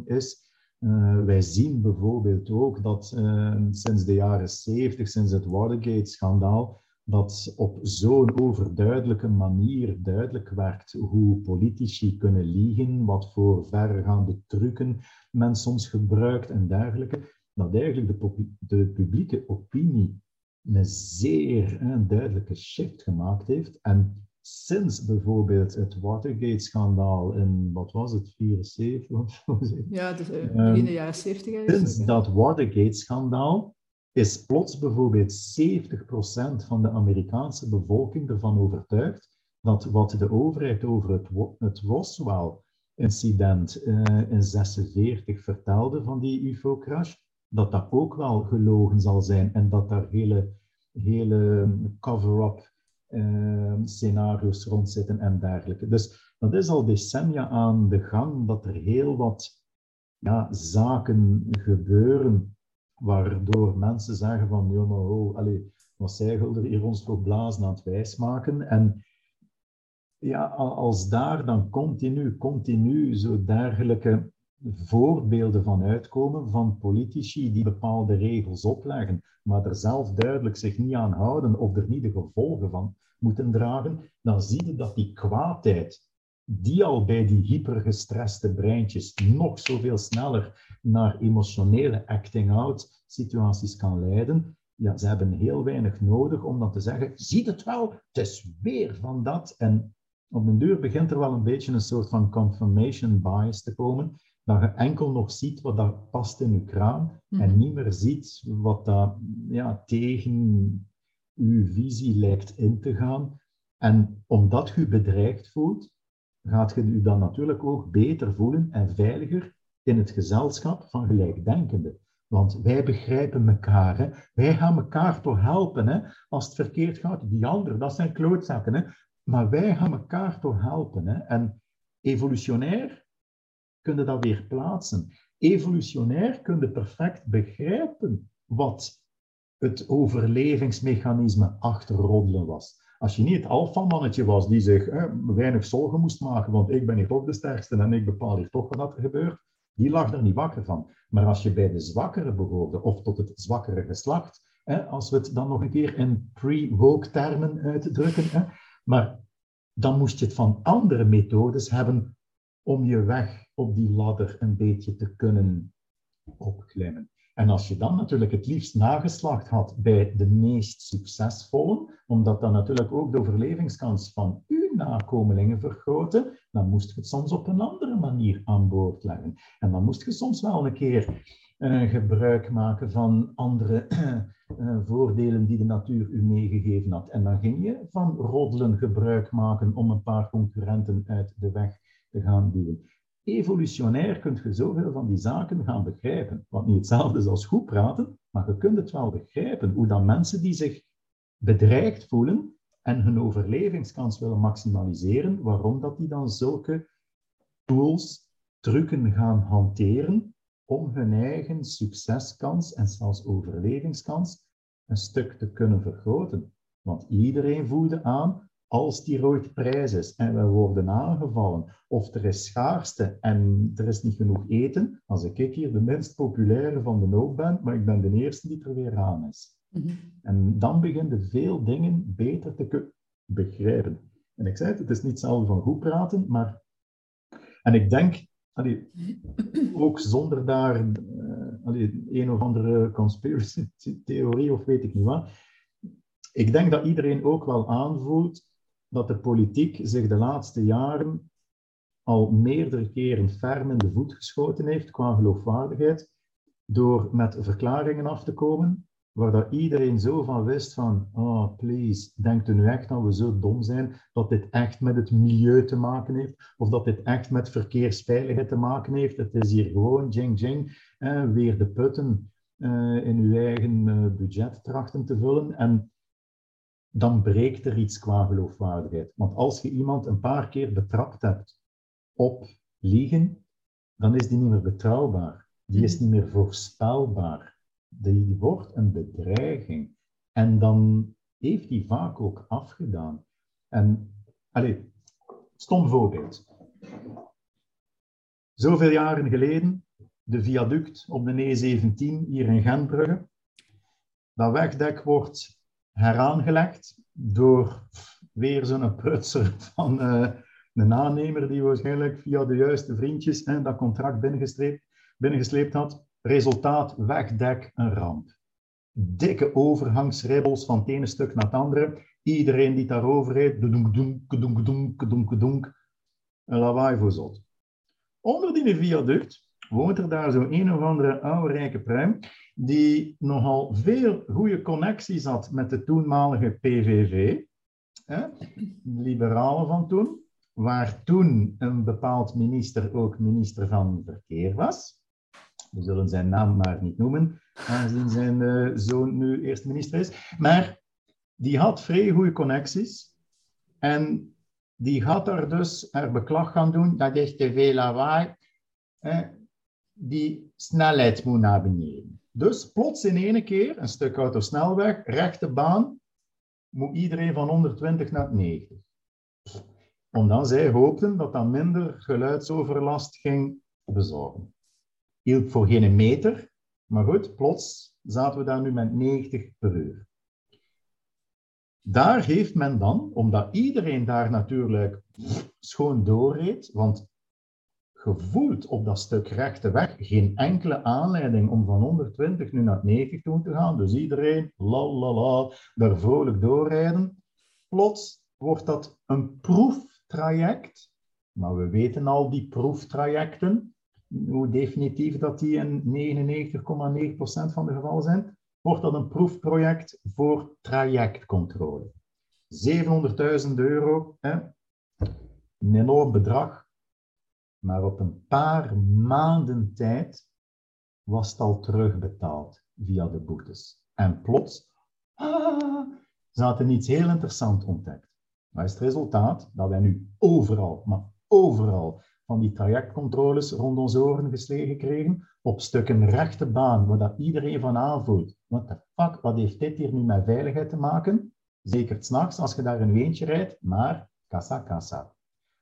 is. Uh, wij zien bijvoorbeeld ook dat uh, sinds de jaren 70, sinds het Watergate-schandaal, dat op zo'n overduidelijke manier duidelijk werd hoe politici kunnen liegen, wat voor verregaande trucken men soms gebruikt en dergelijke, dat eigenlijk de, de publieke opinie een zeer duidelijke shift gemaakt heeft. En sinds bijvoorbeeld het Watergate-schandaal in, wat was het, 74 Ja, dus, uh, begin de jaren 70. Sinds dat Watergate-schandaal is plots bijvoorbeeld 70% van de Amerikaanse bevolking ervan overtuigd dat wat de overheid over het, het Roswell-incident uh, in 46 vertelde van die UFO-crash, dat dat ook wel gelogen zal zijn en dat daar hele, hele cover-up uh, scenario's rondzitten en dergelijke. Dus dat is al decennia aan de gang dat er heel wat ja, zaken gebeuren waardoor mensen zeggen van, ja maar oh, allez, wat zij er hier ons voor blazen aan het wijsmaken. En ja, als daar dan continu, continu zo dergelijke voorbeelden van uitkomen van politici die bepaalde regels opleggen, maar er zelf duidelijk zich niet aan houden of er niet de gevolgen van moeten dragen, dan zie je dat die kwaadheid, die al bij die hypergestreste breintjes nog zoveel sneller naar emotionele acting-out situaties kan leiden, ja, ze hebben heel weinig nodig om dan te zeggen, zie het wel, het is weer van dat. En op den duur begint er wel een beetje een soort van confirmation bias te komen, dat je enkel nog ziet wat daar past in je kraan en mhm. niet meer ziet wat dat ja, tegen uw visie lijkt in te gaan. En omdat je je bedreigd voelt, gaat je je dan natuurlijk ook beter voelen en veiliger in het gezelschap van gelijkdenkenden. Want wij begrijpen elkaar. Hè? Wij gaan elkaar toch helpen. Hè? Als het verkeerd gaat, die anderen, dat zijn klootzakken. Hè? Maar wij gaan elkaar toch helpen. Hè? En evolutionair kunnen dat weer plaatsen. Evolutionair kun perfect begrijpen wat het overlevingsmechanisme achter roddelen was. Als je niet het alfamannetje was die zich weinig zorgen moest maken, want ik ben hier toch de sterkste en ik bepaal hier toch wat er gebeurt, die lag er niet wakker van. Maar als je bij de zwakkere behoorde, of tot het zwakkere geslacht, als we het dan nog een keer in pre-woke termen uitdrukken, maar dan moest je het van andere methodes hebben om je weg op die ladder een beetje te kunnen opklimmen. En als je dan natuurlijk het liefst nageslacht had bij de meest succesvolle, omdat dat natuurlijk ook de overlevingskans van uw nakomelingen vergroten, dan moest je het soms op een andere manier aan boord leggen. En dan moest je soms wel een keer uh, gebruik maken van andere uh, voordelen die de natuur u meegegeven had. En dan ging je van roddelen gebruik maken om een paar concurrenten uit de weg te gaan duwen evolutionair kunt je zoveel van die zaken gaan begrijpen. Wat niet hetzelfde is als goed praten, maar je kunt het wel begrijpen. Hoe dan mensen die zich bedreigd voelen en hun overlevingskans willen maximaliseren, waarom dat die dan zulke tools, trucken gaan hanteren om hun eigen succeskans en zelfs overlevingskans een stuk te kunnen vergroten. Want iedereen voelde aan, als die ooit prijs is en we worden aangevallen, of er is schaarste en er is niet genoeg eten, als ik hier de minst populaire van de hoop ben, maar ik ben de eerste die er weer aan is. Mhm. En dan beginnen veel dingen beter te begrijpen. En ik zei het, het is niet hetzelfde van goed praten, maar... En ik denk, allee, ook zonder daar uh, een of andere conspiracy-theorie of weet ik niet wat. Ik denk dat iedereen ook wel aanvoelt dat de politiek zich de laatste jaren al meerdere keren ferm in de voet geschoten heeft qua geloofwaardigheid, door met verklaringen af te komen waar dat iedereen zo van wist van, oh please, denkt u nu echt dat we zo dom zijn, dat dit echt met het milieu te maken heeft, of dat dit echt met verkeersveiligheid te maken heeft. Het is hier gewoon jing jing, eh, weer de putten eh, in uw eigen uh, budget trachten te vullen. En dan breekt er iets qua geloofwaardigheid. Want als je iemand een paar keer betrapt hebt op liegen, dan is die niet meer betrouwbaar. Die is mhm. niet meer voorspelbaar die wordt een bedreiging. En dan heeft hij vaak ook afgedaan. En, allez, stom voorbeeld. Zoveel jaren geleden, de viaduct op de E17 hier in Gentbrugge. Dat wegdek wordt heraangelegd door weer zo'n prutser van uh, een aannemer die waarschijnlijk via de juiste vriendjes en dat contract binnengesleept, had. Resultaat, wegdek, een ramp. Dikke overhangsribbels van het ene stuk naar het andere. Iedereen die daarover reed, doenk, doenk, doenk, doenk, doenk. Een lawaai voor zot. Onder die viaduct woont er daar zo'n een of andere oude rijke pruim, die nogal veel goede connecties had met de toenmalige PVV, hè, liberalen van toen, waar toen een bepaald minister ook minister van Verkeer was. We zullen zijn naam maar niet noemen, aangezien zijn uh, zoon nu eerste minister is. Maar die had vrij goede connecties. En die gaat er dus haar beklag gaan doen, dat is te veel lawaai. Eh, die snelheid moet naar beneden. Dus plots in één keer, een stuk autosnelweg, rechte baan, moet iedereen van 120 naar 90. Omdat zij hoopten dat dat minder geluidsoverlast ging bezorgen hielp voor geen meter. Maar goed, plots zaten we daar nu met 90 per uur. Daar heeft men dan, omdat iedereen daar natuurlijk schoon doorreed, want gevoeld op dat stuk rechte weg geen enkele aanleiding om van 120 nu naar 90 toe te gaan. Dus iedereen, la la la, daar vrolijk doorrijden. Plots wordt dat een proeftraject. Maar we weten al die proeftrajecten hoe definitief dat die in 99,9% van de gevallen zijn, wordt dat een proefproject voor trajectcontrole. 700.000 euro, hè? een enorm bedrag, maar op een paar maanden tijd was het al terugbetaald via de boetes. En plots, ah, ze iets heel interessants ontdekt. Wat is het resultaat? Dat wij nu overal, maar overal, van die trajectcontroles rond onze oren geslegen kregen, op stukken rechte baan, waar dat iedereen van aanvoelt. What the fuck, wat heeft dit hier nu met veiligheid te maken? Zeker s'nachts als je daar een weentje rijdt, maar kassa, kassa.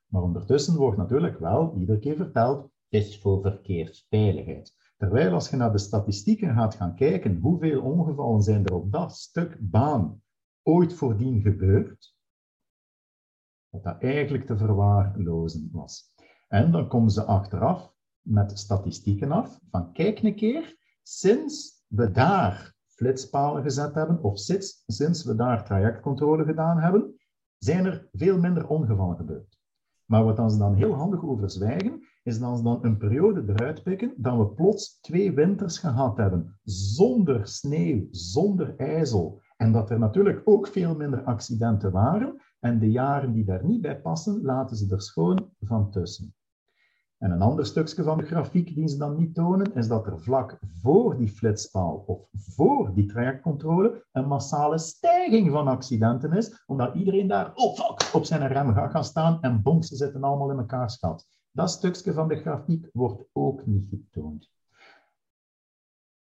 Maar ondertussen wordt natuurlijk wel iedere keer verteld, het is voor verkeersveiligheid. Terwijl als je naar de statistieken gaat gaan kijken, hoeveel ongevallen zijn er op dat stuk baan ooit voordien gebeurd, dat dat eigenlijk te verwaarlozen was. En dan komen ze achteraf met statistieken af van kijk een keer, sinds we daar flitspalen gezet hebben, of sinds, sinds we daar trajectcontrole gedaan hebben, zijn er veel minder ongevallen gebeurd. Maar wat ze dan heel handig over zwijgen, is dat ze dan een periode eruit pikken dat we plots twee winters gehad hebben, zonder sneeuw, zonder ijzel. En dat er natuurlijk ook veel minder accidenten waren. En de jaren die daar niet bij passen, laten ze er schoon van tussen. En een ander stukje van de grafiek die ze dan niet tonen, is dat er vlak voor die flitspaal of voor die trajectcontrole een massale stijging van accidenten is, omdat iedereen daar oh fuck, op zijn rem gaat gaan staan en bonk, ze zitten allemaal in elkaar schat. Dat stukje van de grafiek wordt ook niet getoond.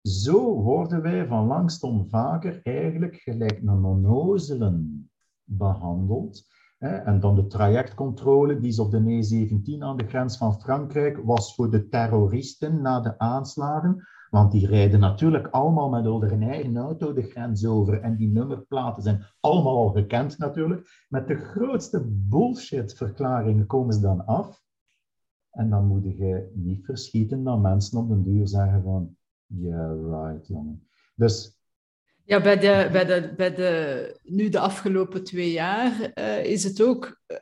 Zo worden wij van langstom vaker eigenlijk gelijk een onnozelen behandeld en dan de trajectcontrole, die is op de E17 aan de grens van Frankrijk, was voor de terroristen na de aanslagen. Want die rijden natuurlijk allemaal met hun eigen auto de grens over. En die nummerplaten zijn allemaal al gekend natuurlijk. Met de grootste bullshit-verklaringen komen ze dan af. En dan moet je niet verschieten dat mensen op den duur zeggen van... Yeah, right, jongen. Dus... Ja, bij de, bij de, bij de, nu de afgelopen twee jaar uh, is het ook uh,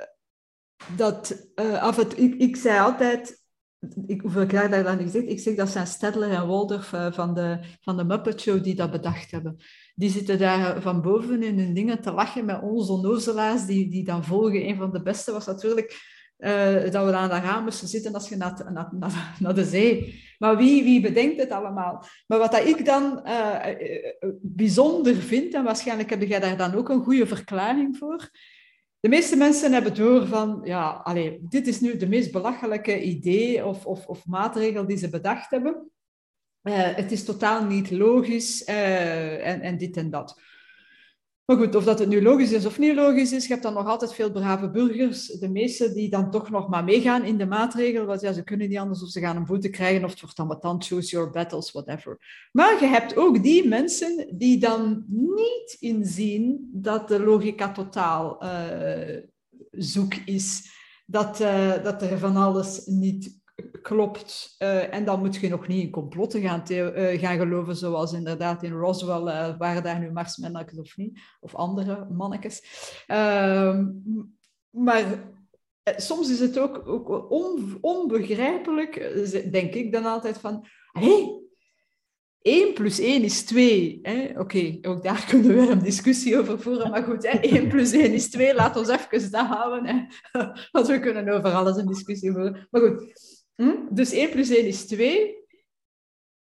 dat uh, af het, ik, ik zei altijd, ik, hoeveel keer dat dan gezegd, ik zeg dat zijn Stedler en Waldorf van de, van de Muppet Show die dat bedacht hebben. Die zitten daar van boven in hun dingen te lachen met onze onnozelaars die, die dan volgen. Een van de beste was natuurlijk uh, dat we aan de raam moesten zitten als je naar, naar, naar, de zee. Maar wie, wie bedenkt het allemaal? Maar wat dat ik dan uh, bijzonder vind, en waarschijnlijk heb jij daar dan ook een goede verklaring voor. De meeste mensen hebben door van, ja, allez, dit is nu de meest belachelijke idee of, of, of maatregel die ze bedacht hebben. Het is totaal niet logisch en, en dit en dat. Maar goed, of dat het nu logisch is of niet logisch is, je hebt dan nog altijd veel brave burgers, de meeste die dan toch nog maar meegaan in de maatregel, want ja, ze kunnen niet anders of ze gaan een boete krijgen of het wordt dan met choose your battles, whatever. Maar je hebt ook die mensen die dan niet inzien dat de logica totaal uh, zoek is, dat, uh, dat er van alles niet klopt. Uh, en dan moet je nog niet in complotten gaan, uh, gaan geloven, zoals inderdaad in Roswell, uh, waren daar nu marsmannetjes of niet, of andere mannetjes. Ehm, maar soms is het ook, ook on, onbegrijpelijk, denk ik dan altijd van, hé, 1 plus 1 is 2. Oké, ook daar kunnen we een discussie over voeren. Maar goed, hè? 1 plus 1 is 2. Laat ons even dat houden. Hè? Want we kunnen over alles een discussie voeren. Maar goed, Hm? Dus 1 plus 1 is 2.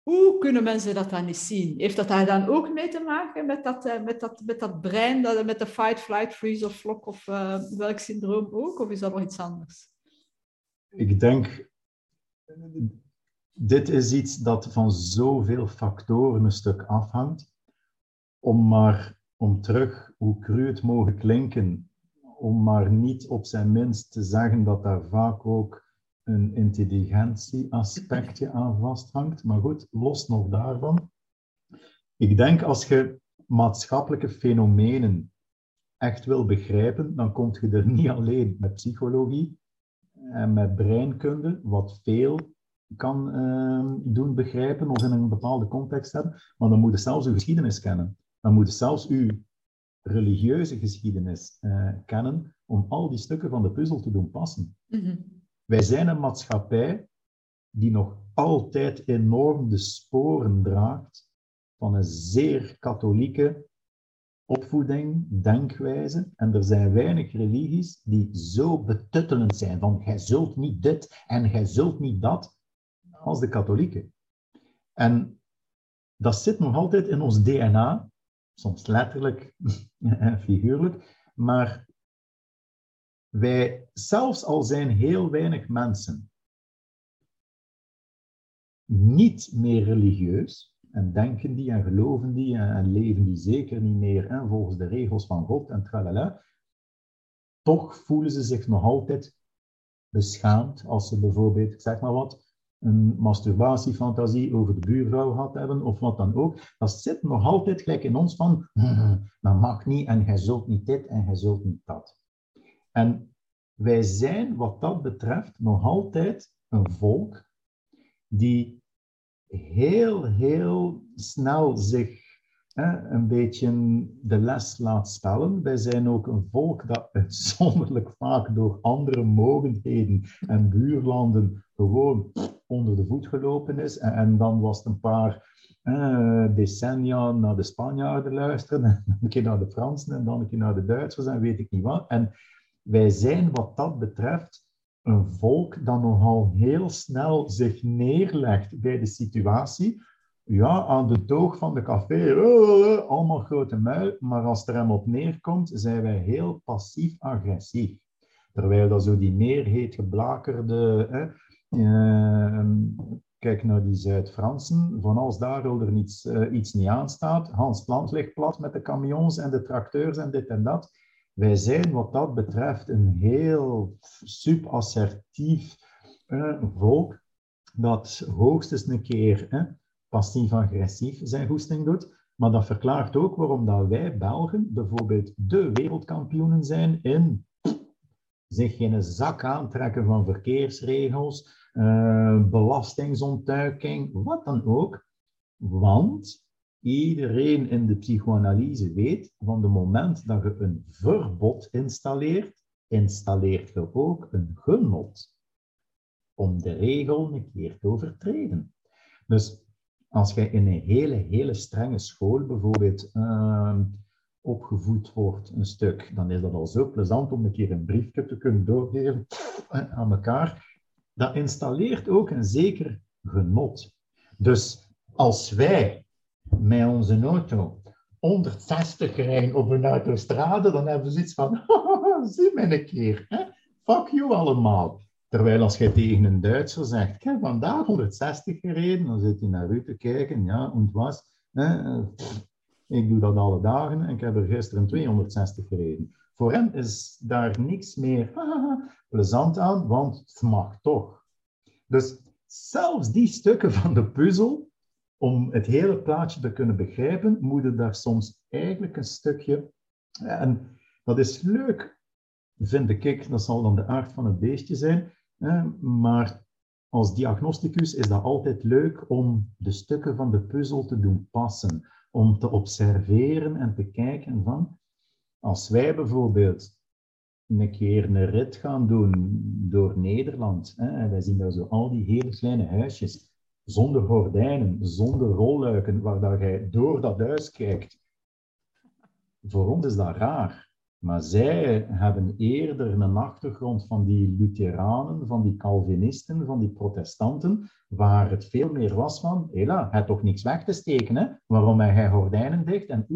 Hoe kunnen mensen dat dan niet zien? Heeft dat daar dan ook mee te maken met dat, uh, met dat, met dat brein, dat, met de fight, flight, freeze of flock of uh, welk syndroom ook? Of is dat nog iets anders? Ik denk, dit is iets dat van zoveel factoren een stuk afhangt. Om maar, om terug, hoe cru het mogen klinken, om maar niet op zijn minst te zeggen dat daar vaak ook een intelligentieaspectje aan vasthangt. Maar goed, los nog daarvan. Ik denk als je maatschappelijke fenomenen echt wil begrijpen, dan kom je er niet alleen met psychologie en met breinkunde, wat veel kan uh, doen begrijpen of in een bepaalde context hebben, maar dan moet je zelfs uw geschiedenis kennen. Dan moet je zelfs uw religieuze geschiedenis uh, kennen om al die stukken van de puzzel te doen passen. Mm wij zijn een maatschappij die nog altijd enorm de sporen draagt van een zeer katholieke opvoeding, denkwijze. En er zijn weinig religies die zo betuttelend zijn van jij zult niet dit en jij zult niet dat, als de katholieken. En dat zit nog altijd in ons DNA, soms letterlijk en figuurlijk, maar wij, zelfs al zijn heel weinig mensen niet meer religieus, en denken die en geloven die en, leven die zeker niet meer hè, volgens de regels van God en tralala, toch voelen ze zich nog altijd beschaamd als ze bijvoorbeeld, ik zeg maar wat, een masturbatiefantasie over de buurvrouw gehad hebben of wat dan ook. Dat zit nog altijd gelijk in ons van, dat mag niet en jij zult niet dit en jij zult niet dat. En wij zijn wat dat betreft nog altijd een volk die heel, heel snel zich hè, een beetje de les laat stellen. Wij zijn ook een volk dat uitzonderlijk vaak door andere mogendheden en buurlanden gewoon onder de voet gelopen is. En, dan was het een paar decennia naar de Spanjaarden luisteren, en dan een keer naar de Fransen en dan een keer naar de Duitsers en weet ik niet wat. En wij zijn wat dat betreft een volk dat nogal heel snel zich neerlegt bij de situatie. Ja, aan de toog van de café, uh, allemaal grote muil, maar als er hem op neerkomt, zijn wij heel passief-agressief. Terwijl dat zo die meer geblakerde, uh, kijk naar die Zuid-Fransen, van als daar er iets, uh, iets niet aanstaat, Hans Plant ligt plat met de camions en de tracteurs en dit en dat. Wij zijn wat dat betreft een heel subassertief eh, volk dat hoogstens een keer passief-agressief zijn goesting doet. Maar dat verklaart ook waarom dat wij Belgen bijvoorbeeld de wereldkampioenen zijn in zich geen zak aantrekken van verkeersregels, uh, belastingsontduiking, wat dan ook. Want iedereen in de psychoanalyse weet, van het moment dat je een verbod installeert, installeert je ook een genot om de regel een keer te overtreden. Dus als jij in een hele, hele strenge school bijvoorbeeld uh, opgevoed wordt, een stuk, dan is dat al zo plezant om een keer een briefje te kunnen doorgeven aan elkaar. Dat installeert ook een zeker genot. Dus als wij met onze auto 160 rijden op een autostrade, dan hebben we zoiets van, zie me een keer, fuck you allemaal. Terwijl als jij tegen een Duitser zegt, ik heb vandaag 160 gereden, dan zit hij naar u te kijken, ja, en was. Hè? Ik doe dat alle dagen en ik heb er gisteren 260 gereden. Voor hem is daar niks meer plezant aan, want het mag toch. Dus zelfs die stukken van de puzzel, om het hele plaatje te kunnen begrijpen, moeten daar soms eigenlijk een stukje. En dat is leuk, vind ik. Dat zal dan de aard van het beestje zijn. Maar als diagnosticus is dat altijd leuk om de stukken van de puzzel te doen passen. Om te observeren en te kijken van, als wij bijvoorbeeld een keer een rit gaan doen door Nederland, en wij zien daar zo al die hele kleine huisjes, zonder gordijnen, zonder rolluiken, waar dat jij door dat huis kijkt. Voor ons is dat raar. Maar zij hebben eerder een achtergrond van die Lutheranen, van die Calvinisten, van die protestanten, waar het veel meer was van, hela, hij toch niks weg te steken, hè? waarom hij gordijnen dicht? En,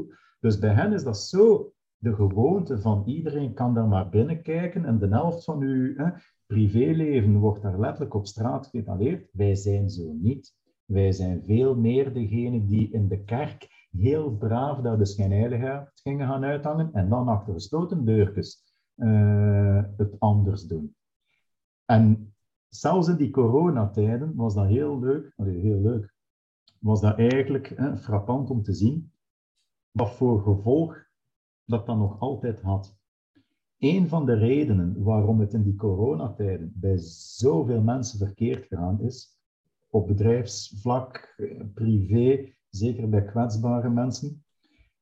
dus bij hen is dat zo de gewoonte van iedereen kan daar maar binnenkijken en de helft van uw hè, privéleven wordt daar letterlijk op straat getaleerd. Wij zijn zo niet. Wij zijn veel meer degene die in de kerk heel braaf daar de schijnheiligheid gingen gaan uithangen en dan achter gesloten deurtjes uh, het anders doen. En zelfs in die coronatijden was dat heel leuk, heel leuk, was dat eigenlijk frappant om te zien wat voor gevolg dat dan nog altijd had. Een van de redenen waarom het in die coronatijden bij zoveel mensen verkeerd gegaan is, op bedrijfsvlak, eh, privé, zeker bij kwetsbare mensen,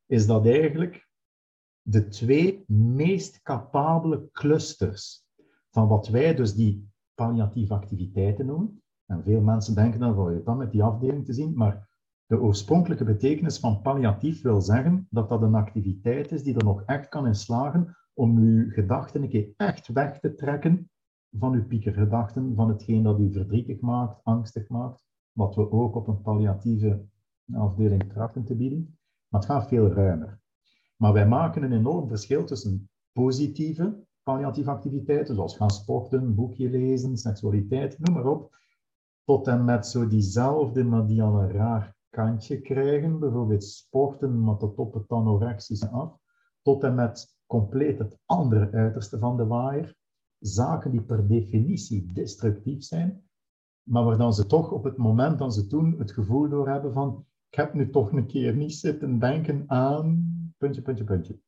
is dat eigenlijk de twee meest capabele clusters van wat wij dus die palliatieve activiteiten noemen. En veel mensen denken dan van je dan met die afdeling te zien, maar de oorspronkelijke betekenis van palliatief wil zeggen dat dat een activiteit is die er nog echt kan in slagen om uw gedachten een keer echt weg te trekken van uw piekergedachten, van hetgeen dat u verdrietig maakt, angstig maakt, wat we ook op een palliatieve afdeling trachten te bieden, maar het gaat veel ruimer. Maar wij maken een enorm verschil tussen positieve palliatieve activiteiten, zoals gaan sporten, boekje lezen, seksualiteit, noem maar op, tot en met zo diezelfde, maar die al een raar kantje krijgen, bijvoorbeeld sporten, maar tot op het anorexische af, tot en met compleet het andere uiterste van de waaier, zaken die per definitie destructief zijn, maar waar dan ze toch op het moment dat ze doen het gevoel door hebben van ik heb nu toch een keer niet zitten denken aan puntje, puntje, puntje.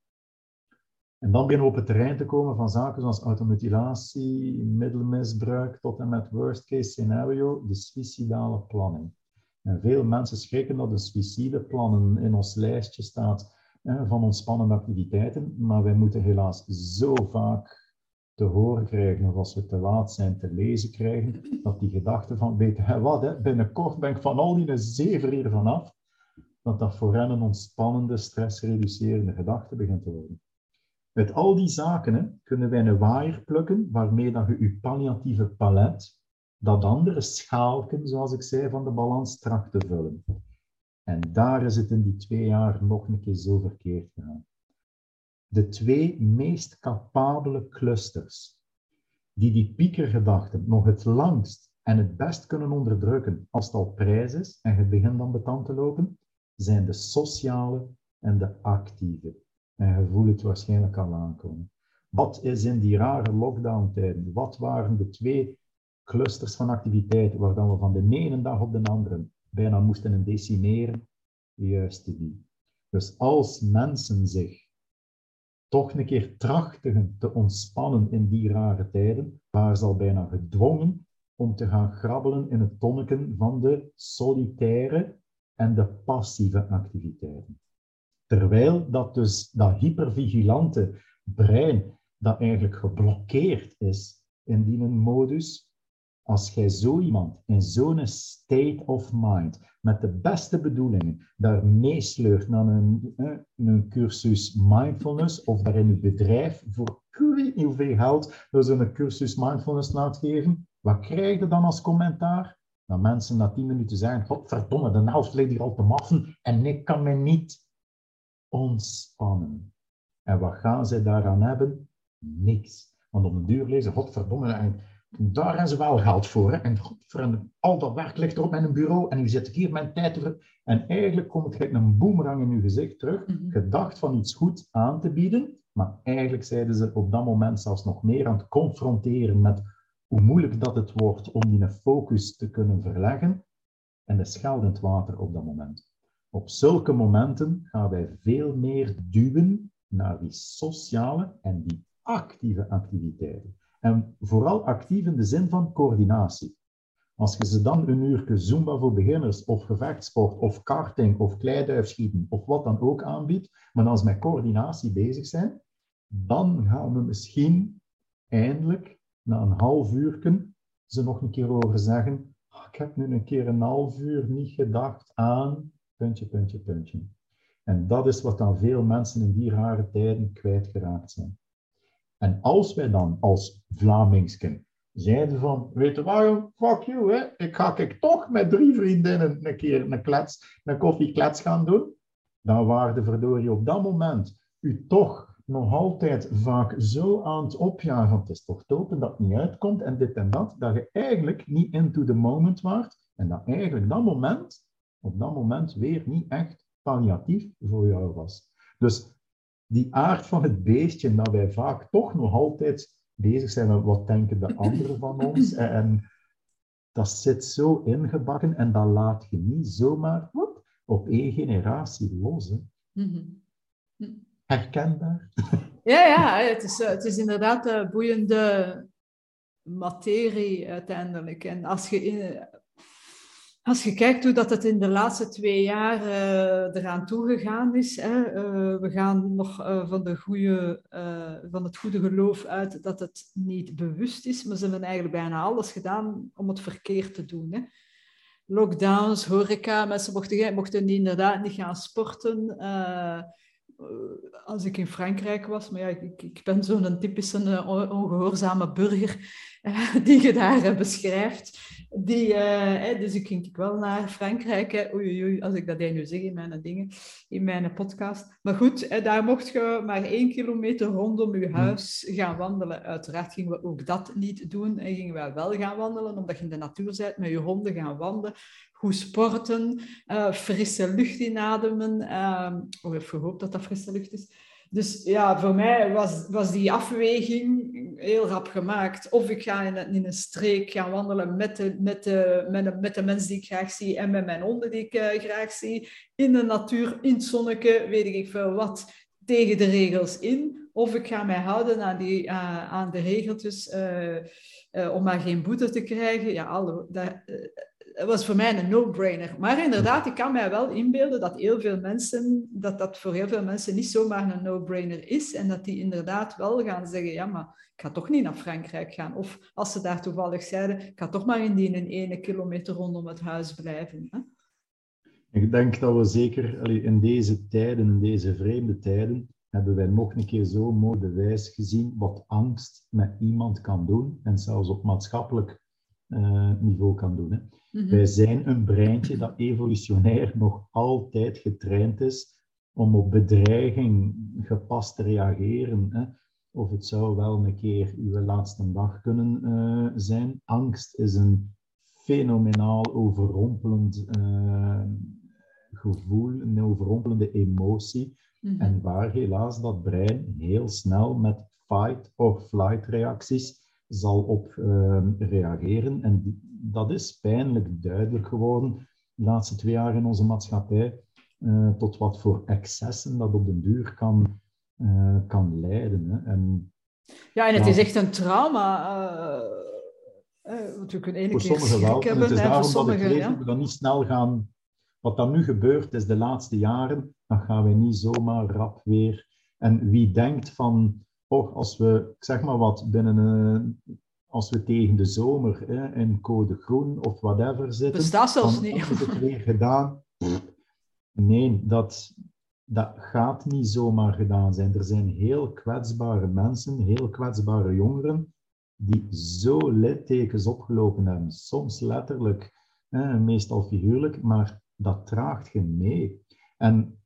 En dan beginnen we op het terrein te komen van zaken zoals automutilatie, middelmisbruik, tot en met worst case scenario, de suicidale planning. En veel mensen schrikken dat de suicideplannen in ons lijstje staat van ontspannende activiteiten, maar wij moeten helaas zo vaak te horen krijgen, of als we te laat zijn te lezen krijgen, dat die gedachte van, weet je wat, hè, binnenkort ben ik van al die zeven hier vanaf, dat dat voor hen een ontspannende, stressreducerende gedachte begint te worden. Met al die zaken hè, kunnen wij een waaier plukken waarmee dat je je palliatieve palet, dat andere schaalken, zoals ik zei, van de balans tracht te vullen. En daar is het in die twee jaar nog een keer zo verkeerd gegaan de twee meest capabele clusters, die die piekergedachten nog het langst en het best kunnen onderdrukken als het al prijs is en het begint dan betand te lopen, zijn de sociale en de actieve. En je voelt het waarschijnlijk al aankomen. Wat is in die rare lockdown-tijden? Wat waren de twee clusters van activiteiten waar we van de ene dag op de andere bijna moesten decimeren? Juist die. Dus als mensen zich toch een keer trachten te ontspannen in die rare tijden, waren ze al bijna gedwongen om te gaan grabbelen in het tonneken van de solitaire en de passieve activiteiten. Terwijl dat dus dat hypervigilante brein, dat eigenlijk geblokkeerd is in die modus, als jij zo iemand in zo'n state of mind, met de beste bedoelingen, daar meesleurt naar een, een cursus mindfulness, of daar in je bedrijf voor hoeveel geld door zo'n cursus mindfulness laat geven, wat krijg je dan als commentaar? Dat mensen na tien minuten zeggen, godverdomme, de helft ligt hier al te maffen en ik kan me niet ontspannen. En wat gaan zij daaraan hebben? Niks. Want op een duur lezen, godverdomme, en daar hebben ze wel geld voor. Hè? En godverdomme, al dat werk ligt er op mijn bureau en nu zit hier mijn tijd te En eigenlijk komt het een boemerang in uw gezicht terug, mhm. gedacht van iets goed aan te bieden, maar eigenlijk zeiden ze op dat moment zelfs nog meer aan het confronteren met hoe moeilijk dat het wordt om die focus te kunnen verleggen en de scheldend water op dat moment. Op zulke momenten gaan wij veel meer duwen naar die sociale en die actieve activiteiten. En vooral actief in de zin van coördinatie. Als je ze dan een uur Zumba voor beginners, of gevechtsport, of karting, of kleiduifschieten, of wat dan ook aanbiedt, maar als ze met coördinatie bezig zijn, dan gaan we misschien eindelijk, na een half uur, ze nog een keer over zeggen, oh, ik heb nu een keer een half uur niet gedacht aan, puntje, puntje, puntje. En dat is wat dan veel mensen in die rare tijden kwijtgeraakt zijn. En als wij dan als Vlamingsken zeiden van, weet je waarom, fuck you, hè? ik ga ik toch met drie vriendinnen een keer een, klets, een koffieklets gaan doen, dan waren de verdorie op dat moment u toch nog altijd vaak zo aan het opjagen, het is toch dat niet uitkomt en dit en dat, dat je eigenlijk niet into the moment waart en dat eigenlijk dat moment, op dat moment weer niet echt palliatief voor jou was. Dus die aard van het beestje, dat wij vaak toch nog altijd bezig zijn met wat denken de anderen van ons en dat zit zo ingebakken en dat laat je niet zomaar op één generatie los. Hè. Mm herkenbaar. Ja, ja het, is, eh, het is inderdaad een boeiende materie uiteindelijk. En als je, in, als je kijkt hoe dat het in de laatste twee jaar uh, eraan toegegaan is, hè, uh, we gaan nog uh, van, de goede, van het goede geloof uit dat het niet bewust is, maar ze hebben eigenlijk bijna alles gedaan om het verkeerd te doen. Hè. Lockdowns, horeca, mensen mochten, mochten inderdaad niet gaan sporten. Eh, als ik in Frankrijk was, maar ja, ik, ik ben zo'n typische ongehoorzame burger die je daar beschrijft. Die, dus ik ging wel naar Frankrijk. Hè. Oei, oei, als ik dat nu zeg in mijn dingen, in mijn podcast. Maar goed, daar mocht je maar één kilometer rondom je huis gaan wandelen. Uiteraard gingen we ook dat niet doen. En gingen we wel gaan wandelen, omdat je in de natuur bent, met je honden gaan wandelen goed sporten, uh, frisse lucht inademen. Uh, oh, ik hoop dat dat frisse lucht is. Dus ja, voor mij was, was die afweging heel rap gemaakt. Of ik ga in, in een streek gaan wandelen met de, met, de, met, de, met de mensen die ik graag zie en met mijn honden die ik uh, graag zie. In de natuur, in het zonneke, weet ik veel wat, tegen de regels in. Of ik ga mij houden aan, die, uh, aan de regeltjes uh, om maar geen boete te krijgen. Ja, alle, dat, het was voor mij een no-brainer. Maar inderdaad, ik kan mij wel inbeelden dat heel veel mensen, dat dat voor heel veel mensen niet zomaar een no-brainer is. En dat die inderdaad wel gaan zeggen, ja, maar ik ga toch niet naar Frankrijk gaan. Of als ze daar toevallig zeiden, ik ga toch maar in die ene kilometer rondom het huis blijven. Hè? Ik denk dat we zeker in deze tijden, in deze vreemde tijden, hebben wij nog een keer zo mooi bewijs gezien wat angst met iemand kan doen. En zelfs op maatschappelijk uh, niveau kan doen. Hè. Mhm. Wij zijn een breintje dat evolutionair nog altijd getraind is om op bedreiging gepast te reageren. Hè. Of het zou wel een keer uw laatste dag kunnen uh, zijn. Angst is een fenomenaal overrompelend uh, gevoel, een overrompelende emotie. Mm -hmm. En waar helaas dat brein heel snel met fight or flight reacties zal op uh, reageren. En dat is pijnlijk duidelijk geworden de laatste twee jaar in onze maatschappij, uh, tot wat voor excessen dat op den duur kan, uh, kan leiden. Hè. En, ja, en het is echt een trauma. Uh, want we kunnen ene keer schrik hebben. Het is daarom dat ik ja? we dan niet snel gaan wat dan nu gebeurt is de laatste jaren, dan gaan we niet zomaar rap weer. En wie denkt van, oh, als we, zeg maar wat, binnen een, als we tegen de zomer hè, in code groen of whatever zitten, Bestaat zelfs dan niet. is het weer gedaan. Nee, dat, dat gaat niet zomaar gedaan zijn. Er zijn heel kwetsbare mensen, heel kwetsbare jongeren, die zo littekens opgelopen hebben. Soms letterlijk, hè, meestal figuurlijk, maar dat draagt je mee. En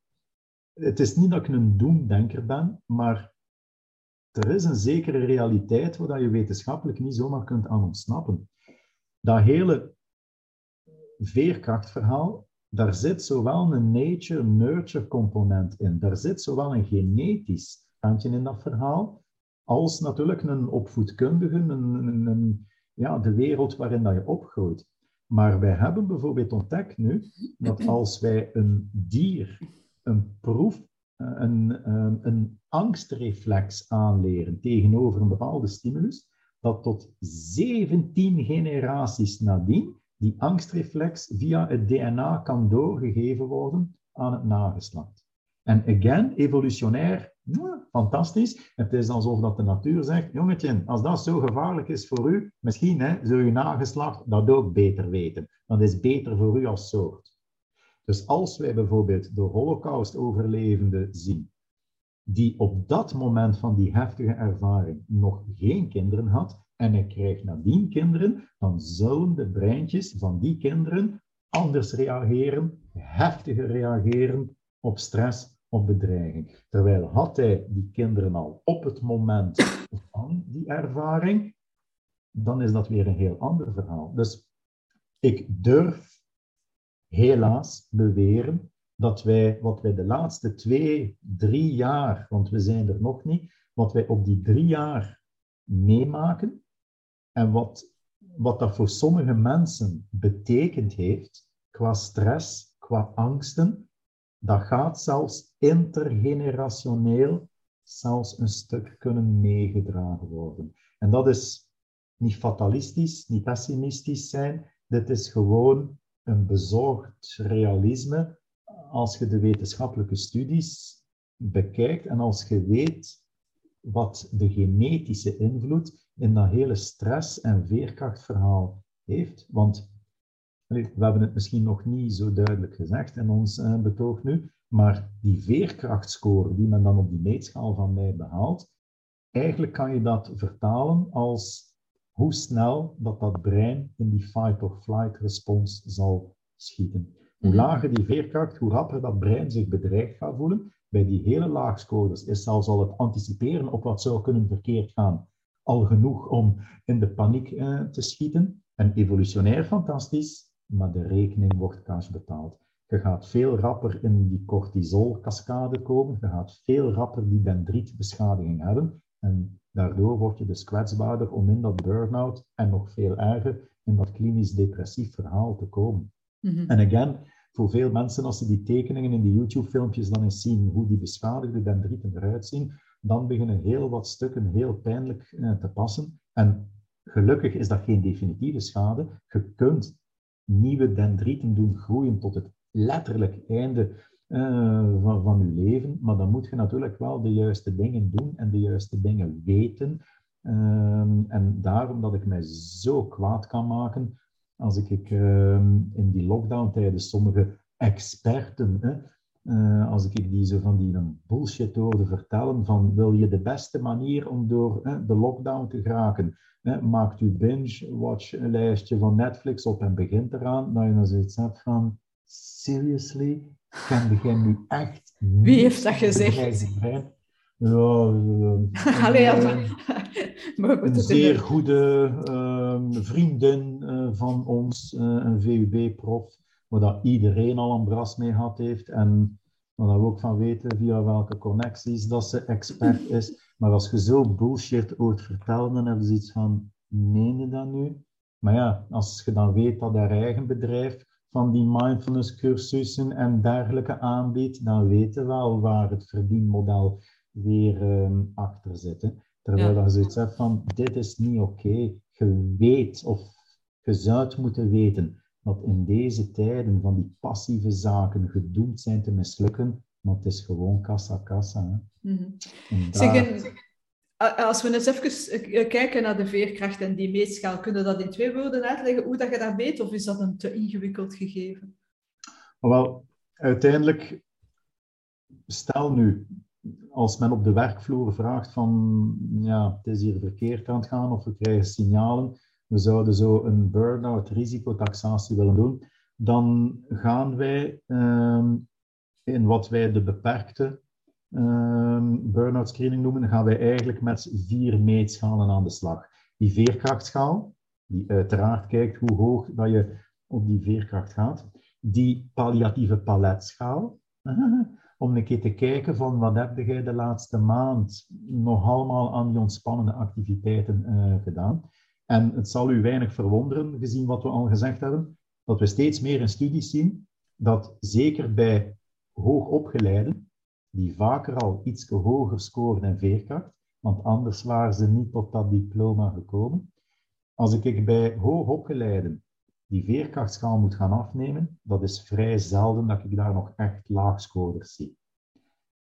het is niet dat ik een doemdenker ben, maar er is een zekere realiteit waar je wetenschappelijk niet zomaar kunt aan ontsnappen. Dat hele veerkrachtverhaal, daar zit zowel een nature-nurture component in, daar zit zowel een genetisch kantje in dat verhaal, als natuurlijk een opvoedkundige, een, ja, de wereld waarin dat je opgroeit. Maar wij hebben bijvoorbeeld ontdekt nu dat als wij een dier een proef, een, een, een angstreflex aanleren tegenover een bepaalde stimulus, dat tot 17 generaties nadien die angstreflex via het DNA kan doorgegeven worden aan het nageslacht. En again, evolutionair, fantastisch. Het is alsof dat de natuur zegt, jongetje, als dat zo gevaarlijk is voor u, misschien hè, zul je nageslacht dat ook beter weten. Dat is beter voor u als soort. Dus als wij bijvoorbeeld de Holocaust-overlevenden zien, die op dat moment van die heftige ervaring nog geen kinderen had, en hij krijgt nadien kinderen, dan zullen de breintjes van die kinderen anders reageren, heftiger reageren op stress, op bedreiging. Terwijl had hij die kinderen al op het moment van die ervaring, dan is dat weer een heel ander verhaal. Dus ik durf helaas beweren dat wij, wat wij de laatste twee, drie jaar, want we zijn er nog niet, wat wij op die drie jaar meemaken en wat, wat dat voor sommige mensen betekend heeft qua stress, qua angsten, dat gaat zelfs intergenerationeel zelfs een stuk kunnen meegedragen worden. En dat is niet fatalistisch, niet pessimistisch zijn, dit is gewoon een bezorgd realisme als je de wetenschappelijke studies bekijkt en als je weet wat de genetische invloed in dat hele stress- en veerkrachtverhaal heeft. Want we hebben het misschien nog niet zo duidelijk gezegd in ons uh, betoog nu, maar die veerkrachtscore die men dan op die meetschaal van mij behaalt, eigenlijk kan je dat vertalen als hoe snel dat dat brein in die fight-or-flight respons zal schieten. Hoe lager die veerkracht, hoe rapper dat brein zich bedreigd gaat voelen. Bij die hele laagscorers is zelfs al het anticiperen op wat zou kunnen verkeerd gaan al genoeg om in de paniek uh, te schieten. En evolutionair fantastisch, maar de rekening wordt cash betaald. Je gaat veel rapper in die cortisol-cascade komen, je gaat veel rapper die dendrietbeschadiging hebben. En daardoor word je dus kwetsbaarder om in dat burn-out en nog veel erger in dat klinisch depressief verhaal te komen. En mm -hmm. again, voor veel mensen, als ze die tekeningen in die YouTube-filmpjes dan eens zien, hoe die beschadigde dendrieten eruit zien, dan beginnen heel wat stukken heel pijnlijk eh, te passen. En gelukkig is dat geen definitieve schade. Je kunt nieuwe dendrieten doen groeien tot het letterlijk einde uh, van, van je leven, maar dan moet je natuurlijk wel de juiste dingen doen en de juiste dingen weten. Um, en daarom dat ik mij zo kwaad kan maken als ik, um, in die lockdown-tijden sommige experten, hè, uh, als ik die zo van die bullshit hoorde vertellen van wil je de beste manier om door hè, de lockdown te geraken, hè, maakt u binge-watch een lijstje van Netflix op en begint eraan, dat je dan zoiets hebt van seriously, kan jij nu echt... Wie heeft dat gezegd? Ja, uh, Allee, ja, een, een zeer goede uh, vriendin uh, van ons, een VUB-prof, waar dat iedereen al een bras mee gehad heeft en waar dat we ook van weten via welke connecties dat ze expert is. Maar als je zo bullshit hoort vertellen, dan hebben ze iets van, meen je dat nu? Maar ja, als je dan weet dat haar eigen bedrijf van die mindfulness cursussen en dergelijke aanbiedt, dan weten we wel waar het verdienmodel weer um, achter zit. Hè. Terwijl ja. je zoiets hebt van, dit is niet oké. Okay. Je weet, of je zou moeten weten, dat in deze tijden van die passieve zaken gedoemd zijn te mislukken, want het is gewoon kassa kassa. Mm daar... als we eens even eh, kijken naar de veerkracht en die meetschaal, kunnen dat in twee woorden uitleggen hoe dat je dat weet, of is dat een te ingewikkeld gegeven? Wel, uiteindelijk, stel nu, als men op de werkvloer vraagt van, ja, het is hier verkeerd aan het gaan, of we krijgen signalen, we zouden zo een burn-out risicotaxatie willen doen, dan gaan wij ehm, in wat wij de beperkte um, burn-out screening noemen, gaan wij eigenlijk met vier meetschalen aan de slag. Die veerkrachtschaal, die uiteraard kijkt hoe hoog dat je op die veerkracht gaat. Die palliatieve paletschaal, om een keer te kijken van wat heb jij de laatste maand nog allemaal aan die ontspannende activiteiten uh, gedaan. En het zal u weinig verwonderen, gezien wat we al gezegd hebben, dat we steeds meer in studies zien dat zeker bij hoogopgeleiden, die vaker al iets hoger scoren in veerkracht, want anders waren ze niet tot dat diploma gekomen. Als ik bij hoogopgeleiden die veerkrachtschaal moet gaan afnemen, dat is vrij zelden dat ik daar nog echt laagscorers zie.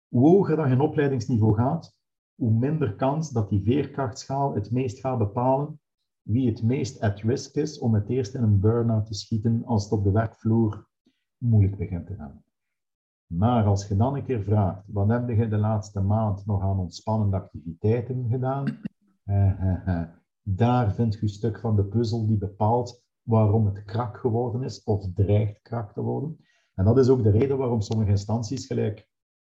Hoe hoger dat je opleidingsniveau gaat, hoe minder kans dat die veerkrachtschaal het meest gaat bepalen wie het meest at risk is om het eerst in een burn-out te schieten als het op de werkvloer moeilijk begint te gaan. Maar als je dan een keer vraagt, wat heb je de laatste maand nog aan ontspannende activiteiten gedaan? daar vind je een stuk van de puzzel die bepaalt waarom het krak geworden is of dreigt krak te worden. En dat is ook de reden waarom sommige instanties, gelijk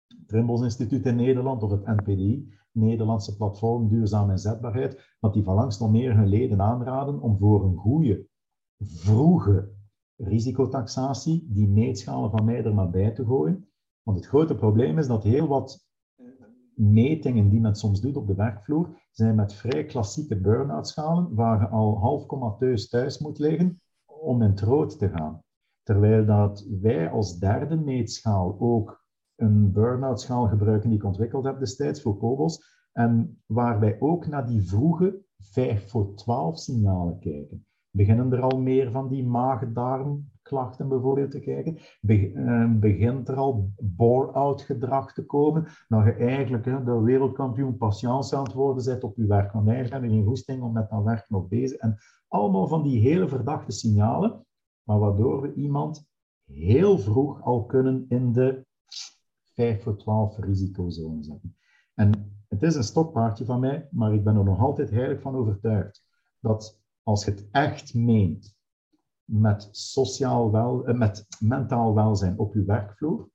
het Trimbos Instituut in Nederland of het NPDI, Nederlandse platform Duurzame Inzetbaarheid, dat die van langs nog meer hun leden aanraden om voor een goede, vroege risicotaxatie die meetschalen van mij er maar bij te gooien. Want het grote probleem is dat heel wat metingen die men soms doet op de werkvloer, zijn met vrij klassieke burn-out schalen, waar je al half comateus thuis moet liggen om in het rood te gaan. Terwijl dat wij als derde meetschaal ook een burn-out schaal gebruiken die ik ontwikkeld heb destijds voor Kobos, en waar wij ook naar die vroege 5 voor 12 signalen kijken. Beginnen er al meer van die maag-darmklachten bijvoorbeeld te kijken? Ehm, begint er al bore-out gedrag te komen? Dat je eigenlijk de wereldkampioen patiënt aan het worden bent op je werk. Want eigenlijk heb je geen goesting om met dat werk nog bezig. En allemaal van die hele verdachte signalen, maar waardoor we iemand heel vroeg al kunnen in de 5 voor 12 risicozone zetten. En het is een stokpaardje van mij, maar ik ben er nog altijd heilig van overtuigd dat als je het echt meent met, sociaal wel, eh, met mentaal welzijn op je werkvloer,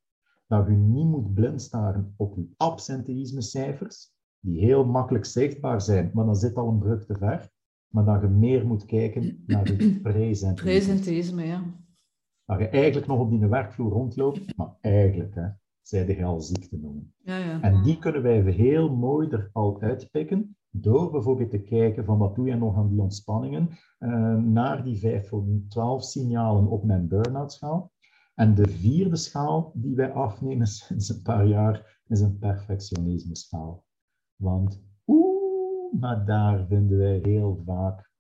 dat je niet moet blind staren op je absenteïsmecijfers, die heel makkelijk zichtbaar zijn, maar dan zit al een brug te ver, maar dat je meer moet kijken naar je presenteïsme. Presenteïsme, ja. Dat je eigenlijk nog op die werkvloer rondloopt, maar eigenlijk, hè, zij de al ziekte noemen. Ja, ja. En die kunnen wij heel mooi er al uitpikken door bijvoorbeeld te kijken van wat doe je nog aan die ontspanningen, uh, naar die 5 voor 12 signalen op mijn burn-out schaal. En de vierde schaal die wij afnemen sinds een paar jaar is een perfectionisme schaal. Want oeh, maar daar vinden wij heel vaak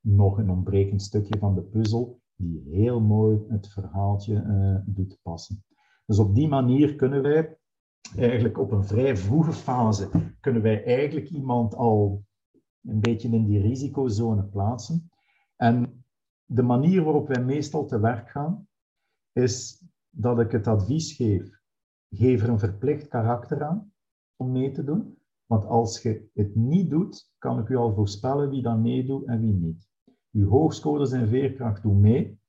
nog een ontbrekend stukje van de puzzel die heel mooi het verhaaltje uh, doet passen. Dus op die manier kunnen wij eigenlijk op een vrij vroege fase, kunnen wij eigenlijk iemand al een beetje in die risicozone plaatsen. En de manier waarop wij meestal te werk gaan, is dat ik het advies geef, geef er een verplicht karakter aan om mee te doen. Want als je het niet doet, kan ik u al voorspellen wie dan meedoet en wie niet. Uw hoogscoders en veerkracht doen mee,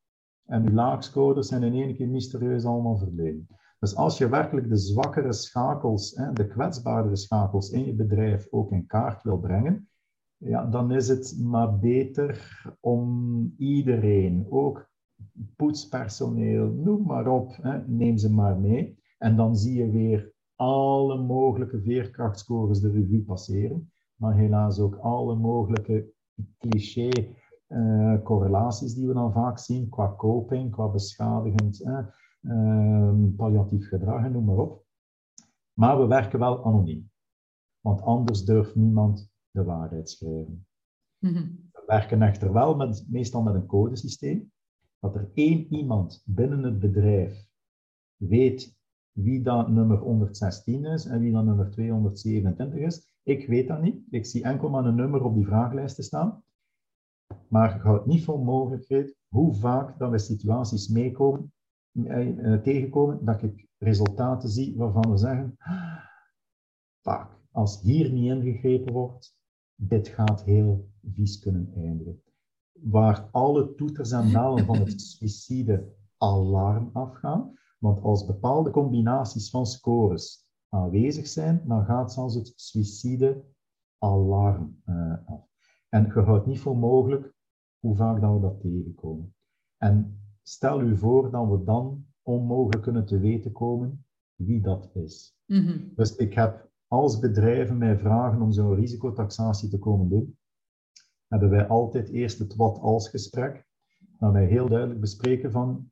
en uw laagscoders zijn in één keer mysterieus allemaal verdwenen. Dus als je werkelijk de zwakkere schakels, de kwetsbaardere schakels in je bedrijf ook in kaart wil brengen, ja, dan is het maar beter om iedereen, ook poetspersoneel, noem maar op, hè, neem ze maar mee. En dan zie je weer alle mogelijke veerkrachtscores de revue passeren, maar helaas ook alle mogelijke cliché uh, correlaties die we dan vaak zien qua coping, qua beschadigend palliatief gedrag noem maar op. Maar we werken wel anoniem, want anders durft niemand de waarheid schrijven. Mhm. We werken echter wel met, meestal met een codesysteem. dat er één iemand binnen het bedrijf weet wie dat nummer 116 is en wie dat nummer 227 is. Ik weet dat niet. Ik zie enkel maar een nummer op die vragenlijsten staan. Maar ik houd niet voor mogelijkheid hoe vaak dat we situaties meekomen, tegenkomen, dat ik resultaten zie waarvan we zeggen, vaak, als hier niet ingegrepen wordt, dit gaat heel vies kunnen eindigen. Waar alle toeters en bellen van het suïcide alarm afgaan, want als bepaalde combinaties van scores aanwezig zijn, dan gaat zelfs het suïcide alarm uh, af. En je houdt niet voor mogelijk hoe vaak dat we dat tegenkomen. En stel u voor dat we dan onmogelijk kunnen te weten komen wie dat is. Mhm. Dus ik heb als bedrijven mij vragen om zo'n risicotaxatie te komen doen, hebben wij altijd eerst het wat-als gesprek, waar wij heel duidelijk bespreken van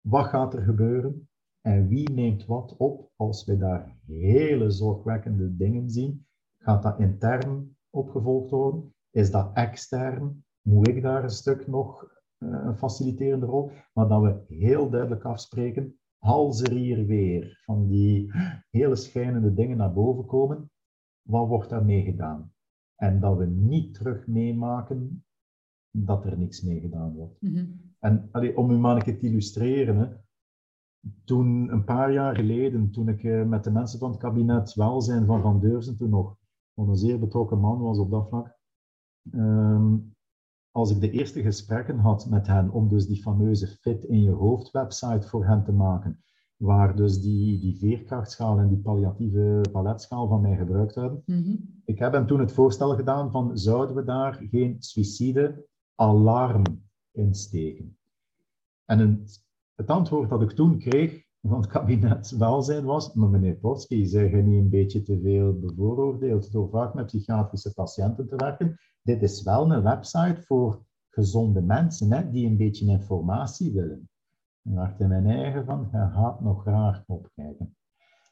wat gaat er gebeuren en wie neemt wat op als we daar hele zorgwekkende dingen zien. Gaat dat intern opgevolgd worden? Is dat extern? Moet ik daar een stuk nog een faciliterende rol? Maar dat we heel duidelijk afspreken, als er hier weer van die hele schijnende dingen naar boven komen, wat wordt daarmee gedaan? En dat we niet terug meemaken dat er niks mee gedaan wordt. Mhm. En allee, om u maar een keer te illustreren, hè, toen een paar jaar geleden, toen ik eh, met de mensen van het kabinet welzijn van Van Deurzen, toen nog een zeer betrokken man was op dat vlak, ehm, als ik de eerste gesprekken had met hen om dus die fameuze fit in je hoofd website voor hen te maken, waar dus die, die veerkrachtschaal en die palliatieve paletschaal van mij gebruikt hebben. Mhm. Ik heb hem toen het voorstel gedaan van zouden we daar geen suïcide alarm in steken? En het antwoord dat ik toen kreeg van het kabinet welzijn was, maar meneer Potski, zeg je niet een beetje te veel bevooroordeeld door vaak met psychiatrische patiënten te werken? Dit is wel een website voor gezonde mensen hè, die een beetje informatie willen. Ik dacht in mijn eigen van, gaat nog graag opkijken.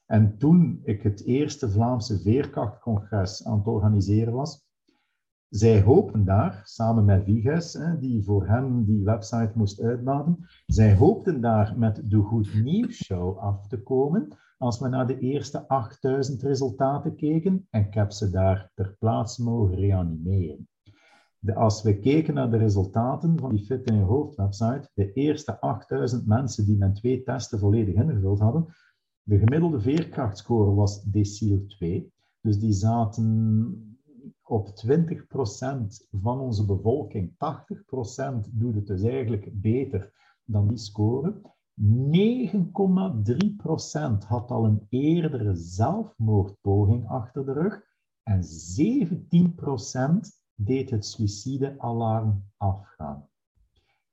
En toen ik het eerste Vlaamse Veerkrachtcongres aan het organiseren was, zij hoopten daar, samen met Viges, die voor hem die website moest uitbaden, zij hoopten daar met de Goed Nieuws Show af te komen als we naar de eerste 8000 resultaten keken en ik heb ze daar ter plaatse mogen reanimeren. De, als we keken naar de resultaten van die Fit in je hoofd website, de eerste 8000 mensen die met twee testen volledig ingevuld hadden, de gemiddelde veerkrachtscore was deciel 2. Dus die zaten op 20% van onze bevolking, 80% doet het dus eigenlijk beter dan die score. 9,3% had al een eerdere zelfmoordpoging achter de rug en 17% deed het suïcidealarm afgaan.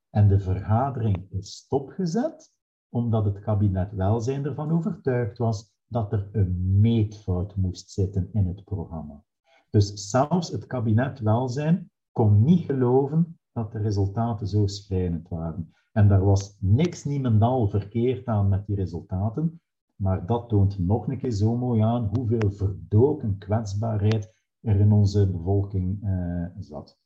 En de vergadering is stopgezet omdat het kabinet welzijn ervan overtuigd was dat er een meetfout moest zitten in het programma. Dus zelfs het kabinet welzijn kon niet geloven dat de resultaten zo schrijnend waren. En daar was niks niemendal verkeerd aan met die resultaten, maar dat toont nog een keer zo mooi aan hoeveel verdoken kwetsbaarheid er in onze bevolking uh, zat.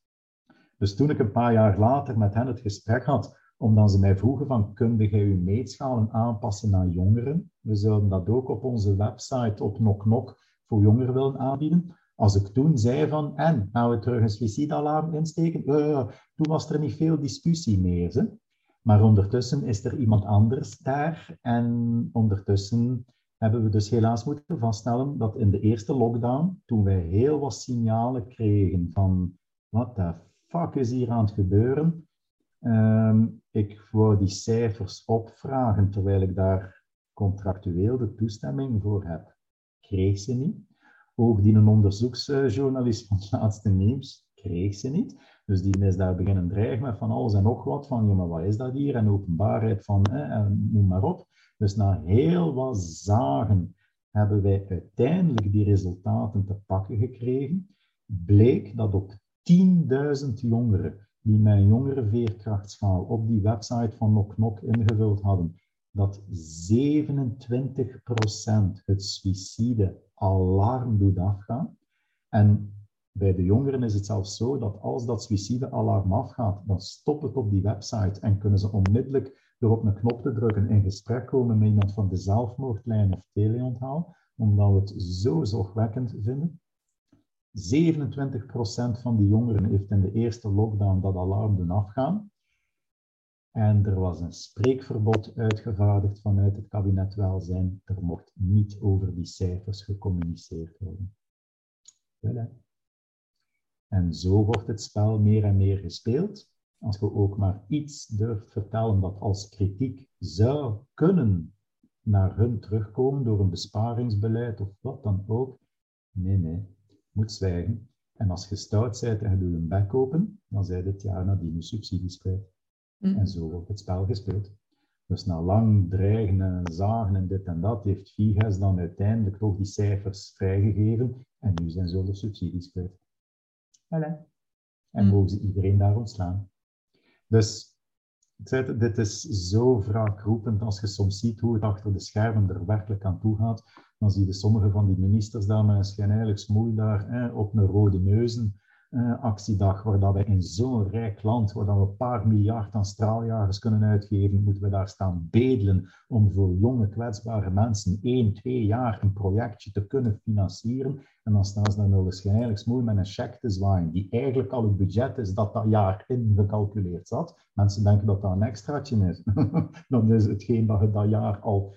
Dus toen ik een paar jaar later met hen het gesprek had, omdat ze mij vroegen van, kun jij uw meetschalen aanpassen naar jongeren? We zouden dat ook op onze website op Nok voor jongeren willen aanbieden. Als ik toen zei van, en, gaan we terug een suicidalarm insteken? Uh, toen was er niet veel discussie meer. Maar ondertussen is er iemand anders daar en ondertussen hebben we dus helaas moeten vaststellen dat in de eerste lockdown, toen wij heel wat signalen kregen van wat de fuck is hier aan het gebeuren, um, ik wou die cijfers opvragen terwijl ik daar contractueel de toestemming voor heb. Kreeg ze niet. Ook die een onderzoeksjournalist van het laatste nieuws kreeg ze niet. Dus die is daar beginnen dreigen met van alles en nog wat, van ja, maar wat is dat hier? En openbaarheid van, en noem maar op. Dus na heel wat zagen hebben wij uiteindelijk die resultaten te pakken gekregen. Bleek dat op 10.000 jongeren die met een jongere veerkrachtschaal op die website van Nok Nok ingevuld hadden, dat 27% het suïcide alarm doet afgaan. En Bij de jongeren is het zelfs zo dat als dat suïcidealarm afgaat, dan stopt het op die website en kunnen ze onmiddellijk door op een knop te drukken in gesprek komen met iemand van de zelfmoordlijn of teleonthaal, omdat we het zo zorgwekkend vinden. 27% van de jongeren heeft in de eerste lockdown dat alarm doen afgaan. En er was een spreekverbod uitgevaardigd vanuit het kabinet welzijn. Er mocht niet over die cijfers gecommuniceerd worden. En zo wordt het spel meer en meer gespeeld. Als we ook maar iets durft vertellen dat als kritiek zou kunnen naar hun terugkomen door een besparingsbeleid of wat dan ook. Nee, nee, moet zwijgen. En als je stout bent en je doet een bek open, dan zij het jaar nadien je subsidies kwijt. Mm. En zo wordt het spel gespeeld. Dus na lang dreigen en zagen en dit en dat, heeft Figes dan uiteindelijk toch die cijfers vrijgegeven en nu zijn ze de subsidies kwijt. Voilà. En mm. mogen ze iedereen daar ontslaan. Dus zei, dit is zo wraakroepend als je soms ziet hoe het achter de schermen er werkelijk aan toe gaat. Dan zie je sommige van die ministers daar met een schijnheilig daar op een rode neuzen actiedag, waar dat we in zo'n rijk land, waar dat we een paar miljard aan straaljagers kunnen uitgeven, moeten we daar staan bedelen om voor jonge kwetsbare mensen één, twee jaar een projectje te kunnen financieren. En dan staan ze dan wel waarschijnlijk mooi met een cheque te zwaaien, die eigenlijk al het budget is dat dat jaar ingecalculeerd zat. Mensen denken dat dat een extraatje is. dan is hetgeen dat je dat jaar al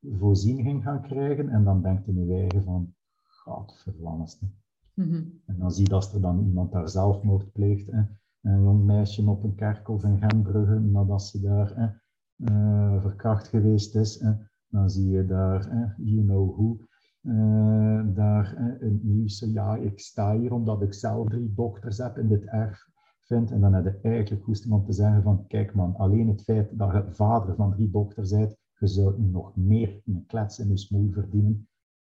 voorzien ging gaan krijgen. En dan denkt je nu eigen van, god Mhm. En dan zie je dat er dan iemand daar zelfmoord pleegt. Hè. Een jong meisje op een kerkhof in Gentbrugge, nadat ze daar hè, uh, verkracht geweest is. Hè. Dan zie je daar, hè, you know who, uh, daar hè, een nieuws. Ja, ik sta hier omdat ik zelf drie dochters heb in dit erf vind. En dan heb je eigenlijk goesting om te zeggen van, kijk man, alleen het feit dat je vader van drie dochters bent, je zou nog meer een klets in je smoel verdienen,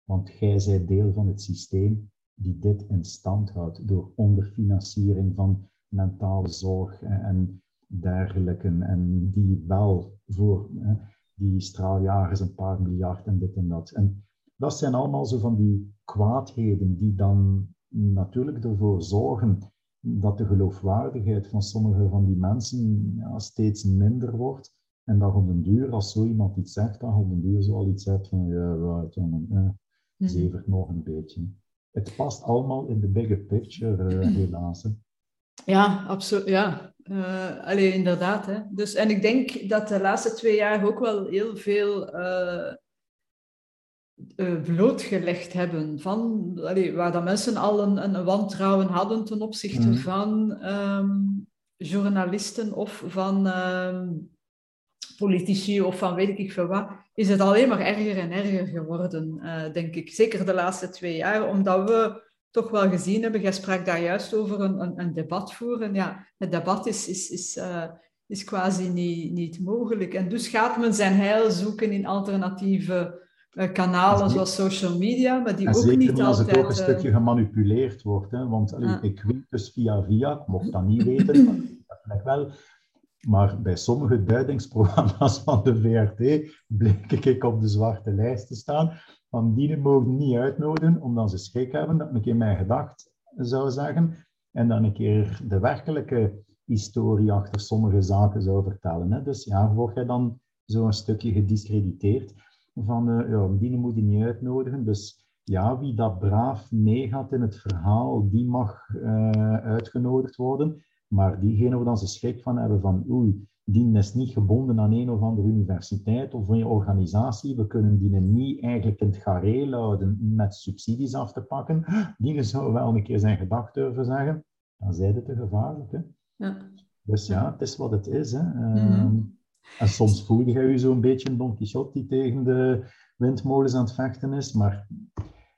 want jij bent deel van het systeem die dit in stand houdt door onderfinanciering van mentale zorg en dergelijke. En die wel voor die straaljagers een paar miljard en dit en dat. En dat zijn allemaal zo van die kwaadheden die dan natuurlijk ervoor zorgen dat de geloofwaardigheid van sommige van die mensen ja, steeds minder wordt. En dat op den duur, als zo iemand iets zegt, dat op den duur zo al iets zegt van, ja, eh, zevert nog een beetje het past allemaal in de bigger picture, uh, helaas. Ja, absoluut. Ja, uh, allee, inderdaad. Hè. Dus, en ik denk dat de laatste twee jaar ook wel heel veel uh, blootgelegd hebben. Van, allee, waar dat mensen al een, een wantrouwen hadden ten opzichte mhm. van um, journalisten of van um, politici of van weet ik veel wat, is het alleen maar erger en erger geworden, uh, denk ik. Zeker de laatste twee jaar, omdat we toch wel gezien hebben, jij sprak daar juist over een, een, een debat voeren. Ja, het debat is, is, is, uh, is quasi niet, niet mogelijk. En dus gaat men zijn heil zoeken in alternatieve uh, kanalen zoals social media, maar die ook niet altijd... als het ook een stukje gemanipuleerd wordt. Hè? Want allee, ik weet dus via via, ik mocht dat niet weten, dat wel maar bij sommige duidingsprogramma's van de VRT bleek ik op de zwarte lijst te staan. Van die mogen niet uitnodigen, omdat ze schrik hebben dat ik in mijn gedacht zou zeggen. En dan een keer de werkelijke historie achter sommige zaken zou vertellen. Hè. Dus ja, word je dan zo'n stukje gediscrediteerd van, uh, ja, die moet je niet uitnodigen. Dus ja, wie dat braaf meegaat in het verhaal, die mag uh, uitgenodigd worden. Maar diegenen waar dan ze schrik van hebben van oei, die is niet gebonden aan een of andere universiteit of een organisatie. We kunnen die niet eigenlijk in het gareel houden met subsidies af te pakken. Die zou wel een keer zijn gedacht durven zeggen. Dan zijn het te gevaarlijk. Hè? Ja. Dus ja, het is wat het is. Hè. Mhm. Ehm, en soms voel je je zo'n beetje een Don Quixote die tegen de windmolens aan het vechten is. Maar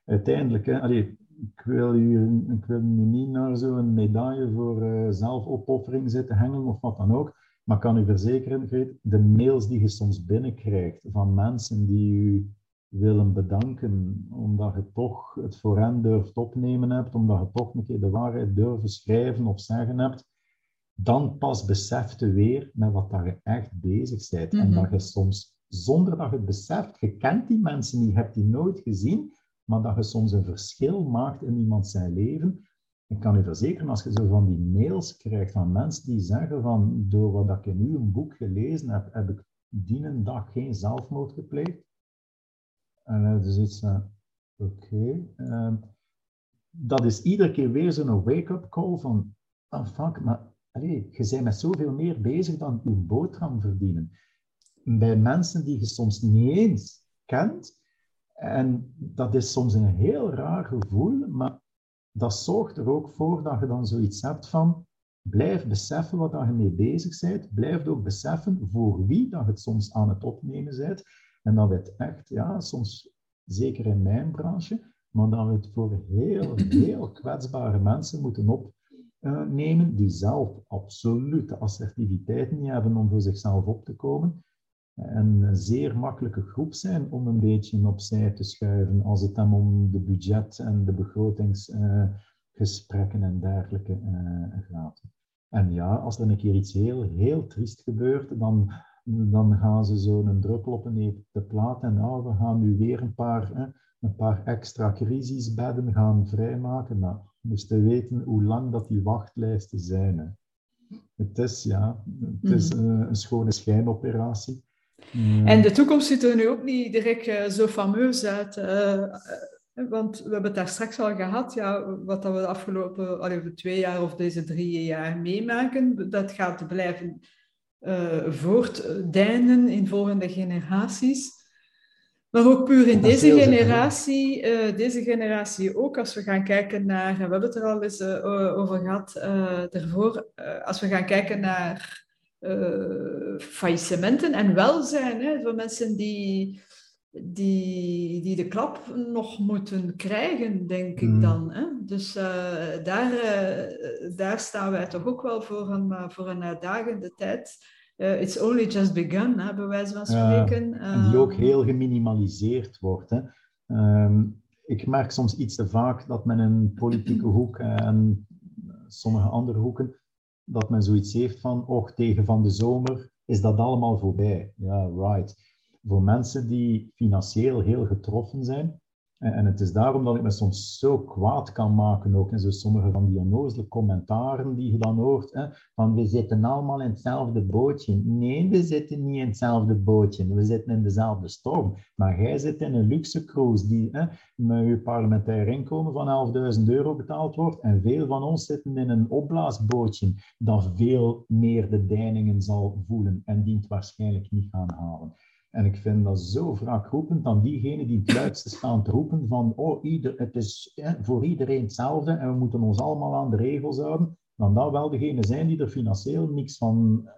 uiteindelijk, hè, allee, ik wil, u, ik wil nu niet naar zo'n medaille voor uh, zelfopoffering zitten hangen of wat dan ook. Maar ik kan u verzekeren, Greet, de mails die je soms binnenkrijgt van mensen die u willen bedanken, omdat je toch het voor hen durft opnemen hebt, omdat je toch een keer de waarheid durven schrijven of zeggen hebt, dan pas beseft je weer met wat dat je echt bezig bent. En mhm. dat je soms, zonder dat je het beseft, je kent die mensen niet, je hebt die nooit gezien, maar dat je soms een verschil maakt in iemand zijn leven, ik kan u verzekeren, als je zo van die mails krijgt van mensen die zeggen van door wat ik in uw boek gelezen heb, heb ik die een dag geen zelfmoord gepleegd. En dus iets uh, oké. Ehm, dat is iedere keer weer zo'n wake-up call van, ah fuck, maar allez, je bent met zoveel meer bezig dan je boterham verdienen. Bij mensen die je soms niet eens kent. En dat is soms een heel raar gevoel, maar dat zorgt er ook voor dat je dan zoiets hebt van, blijf beseffen wat je mee bezig bent, blijf ook beseffen voor wie dat je het soms aan het opnemen bent. En dat we het echt, ja, soms zeker in mijn branche, maar dat we het voor heel, heel kwetsbare mensen moeten opnemen, die zelf absoluut de assertiviteit niet hebben om voor zichzelf op te komen. En een zeer makkelijke groep zijn om een beetje opzij te schuiven als het dan om de budget- en de begrotingsgesprekken en dergelijke uh, gaat. En ja, als er een keer iets heel, heel triest gebeurt, dan, dan gaan ze zo een druppel op een te plaat en nou, we gaan nu weer een paar, een paar extra crisisbedden gaan vrijmaken. Nou, dus te weten hoe lang dat die wachtlijsten zijn. Hè. Het is, ja, het is mhm. een schone schijnoperatie. En de toekomst ziet er nu ook niet direct uh, zo fameus uit. Uh, want we hebben het daar straks al gehad, ja, wat dat we de afgelopen allee, twee jaar of deze drie jaar meemaken, dat gaat blijven uh, voortdijnen in volgende generaties. Maar ook puur in deze generatie, uh, deze generatie ook, als we gaan kijken naar, we hebben het er al eens uh, over gehad ervoor, als we gaan kijken naar faillissementen en welzijn, hè, voor mensen die die, die de klap nog moeten krijgen, denk ik hmm. dan. Hè? Dus uh, daar, uh, daar staan wij toch ook wel voor een, voor een uitdagende tijd. it's only just begun, hè, bij wijze van spreken. En die ook ehm, heel geminimaliseerd wordt. Hè? Um, ik merk soms iets te vaak dat men in politieke hoek en sommige andere hoeken, dat men zoiets heeft van, och, tegen van de zomer is dat allemaal voorbij. Ja, right voor mensen die financieel heel getroffen zijn. En het is daarom dat ik me soms zo kwaad kan maken ook. En zo sommige van die onnozele commentaren die je dan hoort. Hè, van we zitten allemaal in hetzelfde bootje. Nee, we zitten niet in hetzelfde bootje. We zitten in dezelfde storm. Maar jij zit in een luxe cruise die hè, met je parlementair inkomen van 11.000 euro betaald wordt. En veel van ons zitten in een opblaasbootje dat veel meer de deiningen zal voelen en die het waarschijnlijk niet gaan halen. En ik vind dat zo roepend dan diegenen die het luidste staan te roepen van oh, ieder, het is voor iedereen hetzelfde en we moeten ons allemaal aan de regels houden, dan dat wel degenen zijn die er financieel niks van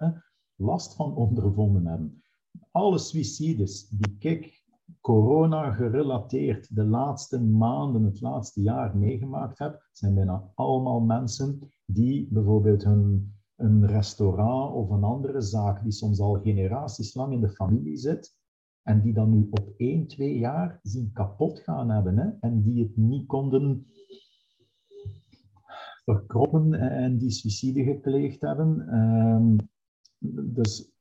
last van ondervonden hebben. Alle suicides die ik corona gerelateerd de laatste maanden, het laatste jaar meegemaakt heb, zijn bijna allemaal mensen die bijvoorbeeld hun een restaurant of een andere zaak die soms al generaties lang in de familie zit en die dan nu op één, twee jaar zien kapot gaan hebben hè, en die het niet konden verkroppen en die suïcide gepleegd hebben. Um, dus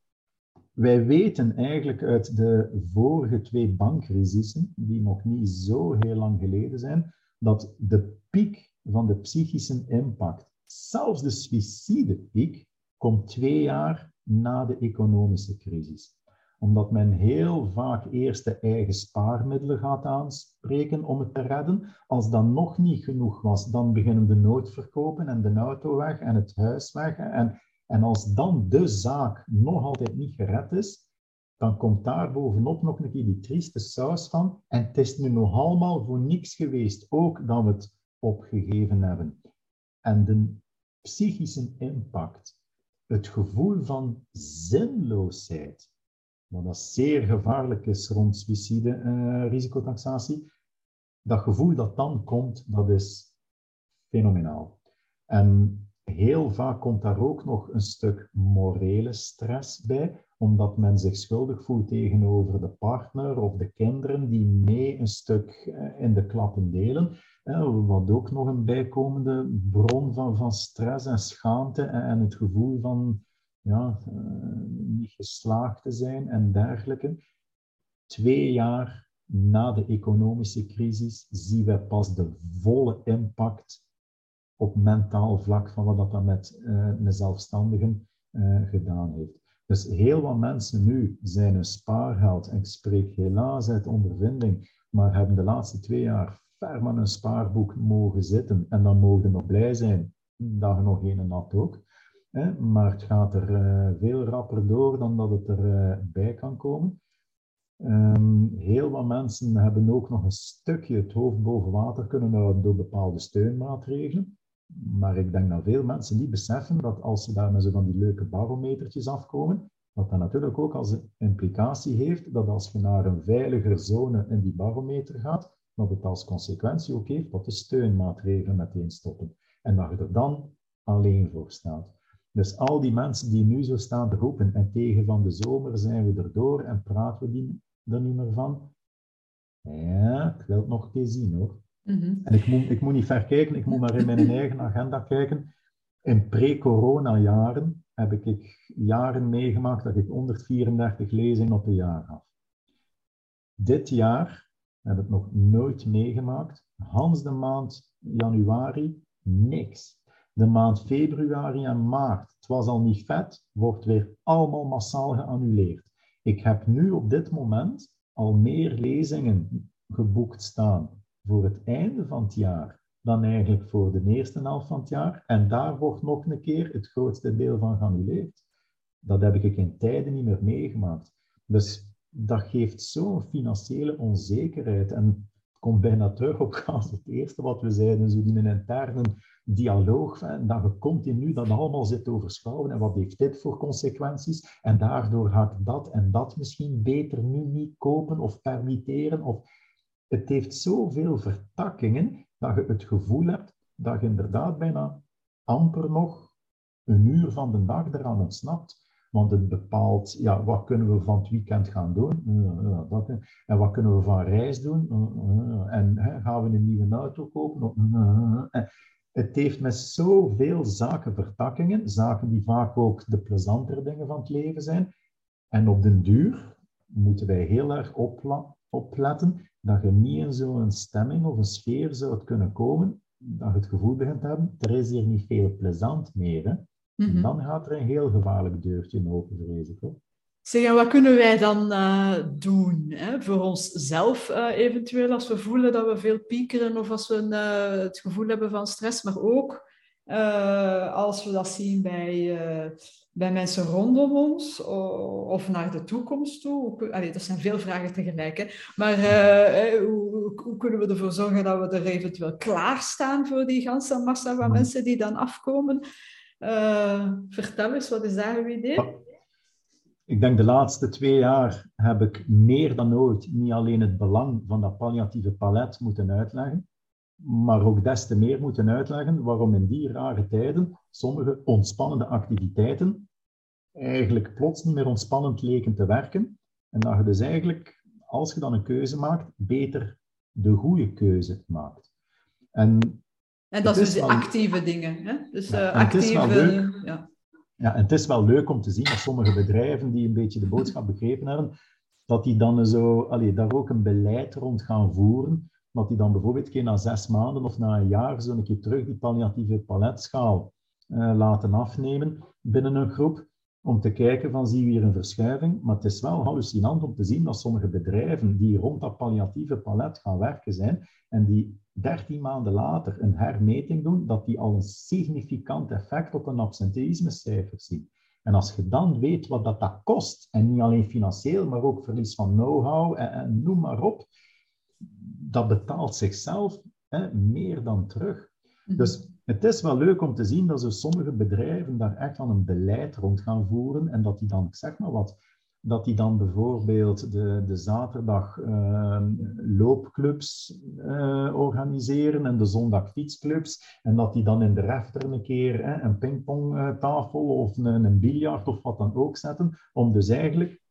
wij weten eigenlijk uit de vorige twee bankcrisissen, die nog niet zo heel lang geleden zijn, dat de piek van de psychische impact Zelfs de suïcidepiek komt twee jaar na de economische crisis. Omdat men heel vaak eerst de eigen spaarmiddelen gaat aanspreken om het te redden. Als dat nog niet genoeg was, dan beginnen de noodverkopen en de auto weg en het huis weg. En, en als dan de zaak nog altijd niet gered is, dan komt daar bovenop nog een keer die trieste saus van. En het is nu nog allemaal voor niks geweest, ook dat we het opgegeven hebben. En de psychische impact, het gevoel van zinloosheid, wat dat zeer gevaarlijk is rond suïcide-risicotaxatie, uh, dat gevoel dat dan komt, dat is fenomenaal. En heel vaak komt daar ook nog een stuk morele stress bij, omdat men zich schuldig voelt tegenover de partner of de kinderen die mee een stuk eh, in de klappen delen wat ook nog een bijkomende bron van, van stress en schaamte en, het gevoel van ja, uh, niet geslaagd te zijn en dergelijke. Twee jaar na de economische crisis zien we pas de volle impact op mentaal vlak van wat dat met uh, een zelfstandige gedaan heeft. Dus heel wat mensen nu zijn een spaargeld, en ik spreek helaas uit ondervinding, maar hebben de laatste twee jaar ver met een spaarboek mogen zitten en dan mogen nog blij zijn dat je nog geen had ook. Maar het gaat er uh, veel rapper door dan dat het erbij bij kan komen. Um, heel wat mensen hebben ook nog een stukje het hoofd boven water kunnen houden door bepaalde steunmaatregelen. Maar ik denk dat veel mensen niet beseffen dat als ze daar met zo van die leuke barometertjes afkomen, dat dat natuurlijk ook als implicatie heeft dat als je naar een veiliger zone in die barometer gaat, dat het als consequentie ook heeft dat de steunmaatregelen meteen stoppen. En dat je er dan alleen voor staat. Dus al die mensen die nu zo staan te roepen en tegen van de zomer zijn we erdoor en praten we die er niet meer van. Ja, ik wil het nog een keer zien hoor. Mhm. En ik moet, ik moet niet ver kijken, ik moet maar in mijn eigen agenda kijken. In pre-corona-jaren heb ik jaren meegemaakt dat ik 134 lezingen op een jaar had. Dit jaar heb ik nog nooit meegemaakt. Hans de maand januari, niks. De maand februari en maart, het was al niet vet, wordt weer allemaal massaal geannuleerd. Ik heb nu op dit moment al meer lezingen geboekt staan voor het einde van het jaar dan eigenlijk voor de eerste helft van het jaar. En daar wordt nog een keer het grootste deel van geannuleerd. Dat heb ik in tijden niet meer meegemaakt. Dus dat geeft zo'n financiële onzekerheid. En het komt bijna terug op het eerste wat we zeiden, zo die een interne dialoog, en dat je continu dat allemaal zit overschouwen en wat heeft dit voor consequenties en daardoor ga ik dat en dat misschien beter nu niet kopen of permitteren of het heeft zoveel vertakkingen dat je het gevoel hebt dat je inderdaad bijna amper nog een uur van de dag eraan ontsnapt. Want het bepaalt, ja, wat kunnen we van het weekend gaan doen? en wat kunnen we van reis doen? en gaan we een nieuwe auto kopen? het heeft met zoveel zaken vertakkingen, zaken die vaak ook de plezantere dingen van het leven zijn. En op den duur moeten wij heel erg opletten dat je niet in zo'n stemming of een sfeer zou kunnen komen, dat je het gevoel begint te hebben, er is hier niet veel plezant meer. Hè? Mhm. Dan gaat er een heel gevaarlijk deurtje open, vrees ik. Hoor. Zeg, wat kunnen wij dan uh, doen hè? voor onszelf uh, eventueel als we voelen dat we veel piekeren of als we uh, het gevoel hebben van stress, maar ook als we dat zien bij bij mensen rondom ons of naar de toekomst toe? Allee, er zijn veel vragen tegelijk. Hè? Maar hoe, hoe, kunnen we ervoor zorgen dat we er eventueel klaarstaan voor die ganse massa van mensen die dan afkomen? Uh, vertel eens, wat is daar uw idee? Ik denk de laatste twee jaar heb ik meer dan ooit niet alleen het belang van dat palliatieve palet moeten uitleggen, maar ook des te meer moeten uitleggen waarom in die rare tijden sommige ontspannende activiteiten eigenlijk plots niet meer ontspannend leken te werken. En dat je dus eigenlijk, als je dan een keuze maakt, beter de goede keuze maakt. En, en dat is dus actieve dingen. Hè? Dus ja, uh, actieve... Ja. ja, en het is wel leuk om te zien dat sommige bedrijven die een beetje de boodschap begrepen hebben, dat die dan zo, allee, daar ook een beleid rond gaan voeren dat die dan bijvoorbeeld een keer na zes maanden of na een jaar zo een keer terug die palliatieve paletschaal uh, laten afnemen binnen een groep, om te kijken van zie we hier een verschuiving. Maar het is wel hallucinant om te zien dat sommige bedrijven die rond dat palliatieve palet gaan werken zijn en die dertien maanden later een hermeting doen, dat die al een significant effect op een absenteïsmecijfer zien. En als je dan weet wat dat, dat kost, en niet alleen financieel, maar ook verlies van know-how en, en noem maar op, dat betaalt zichzelf hè, meer dan terug. Mhm. Dus het is wel leuk om te zien dat zo sommige bedrijven daar echt aan een beleid rond gaan voeren en dat die dan, zeg maar wat, dat die dan bijvoorbeeld de, de zaterdag uh, loopclubs uh, organiseren en de zondag fietsclubs. En dat die dan in de refter een keer hè, een pingpongtafel of een, een biljart of wat dan ook zetten. Om dus eigenlijk